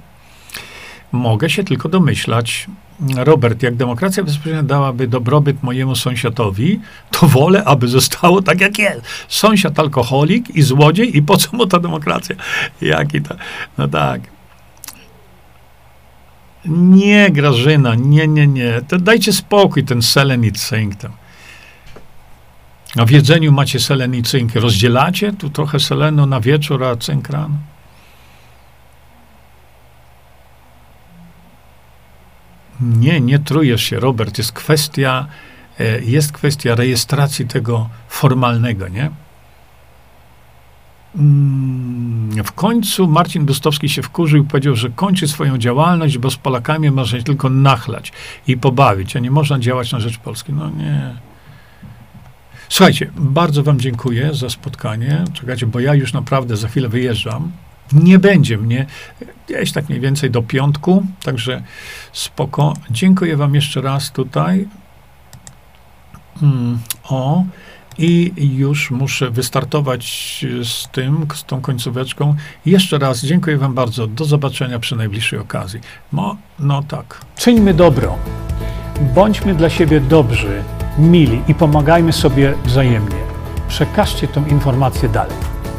Mogę się tylko domyślać. Robert, jak demokracja bezpośrednia dałaby dobrobyt mojemu sąsiadowi, to wolę, aby zostało tak, jak jest. Sąsiad alkoholik i złodziej i po co mu ta demokracja? Jaki to? No tak. Nie, Grażyna, nie, nie, nie. To dajcie spokój, ten selen i cynk tam. A w jedzeniu macie selen i cynk. Rozdzielacie tu trochę selenu na wieczór, a cynk rano? Nie, nie trujesz się, Robert. Jest kwestia, e, jest kwestia rejestracji tego formalnego, nie? Mm, w końcu Marcin Bustowski się wkurzył i powiedział, że kończy swoją działalność, bo z Polakami można się tylko nachlać i pobawić, a nie można działać na rzecz Polski. No nie. Słuchajcie, bardzo Wam dziękuję za spotkanie. Czekajcie, bo ja już naprawdę za chwilę wyjeżdżam. Nie będzie mnie gdzieś tak mniej więcej do piątku, także spoko. Dziękuję Wam jeszcze raz tutaj. Hmm, o, i już muszę wystartować z tym, z tą końcóweczką. Jeszcze raz dziękuję Wam bardzo. Do zobaczenia przy najbliższej okazji. No, no tak. Czyńmy dobro. Bądźmy dla siebie dobrzy mili i pomagajmy sobie wzajemnie. Przekażcie tę informację dalej.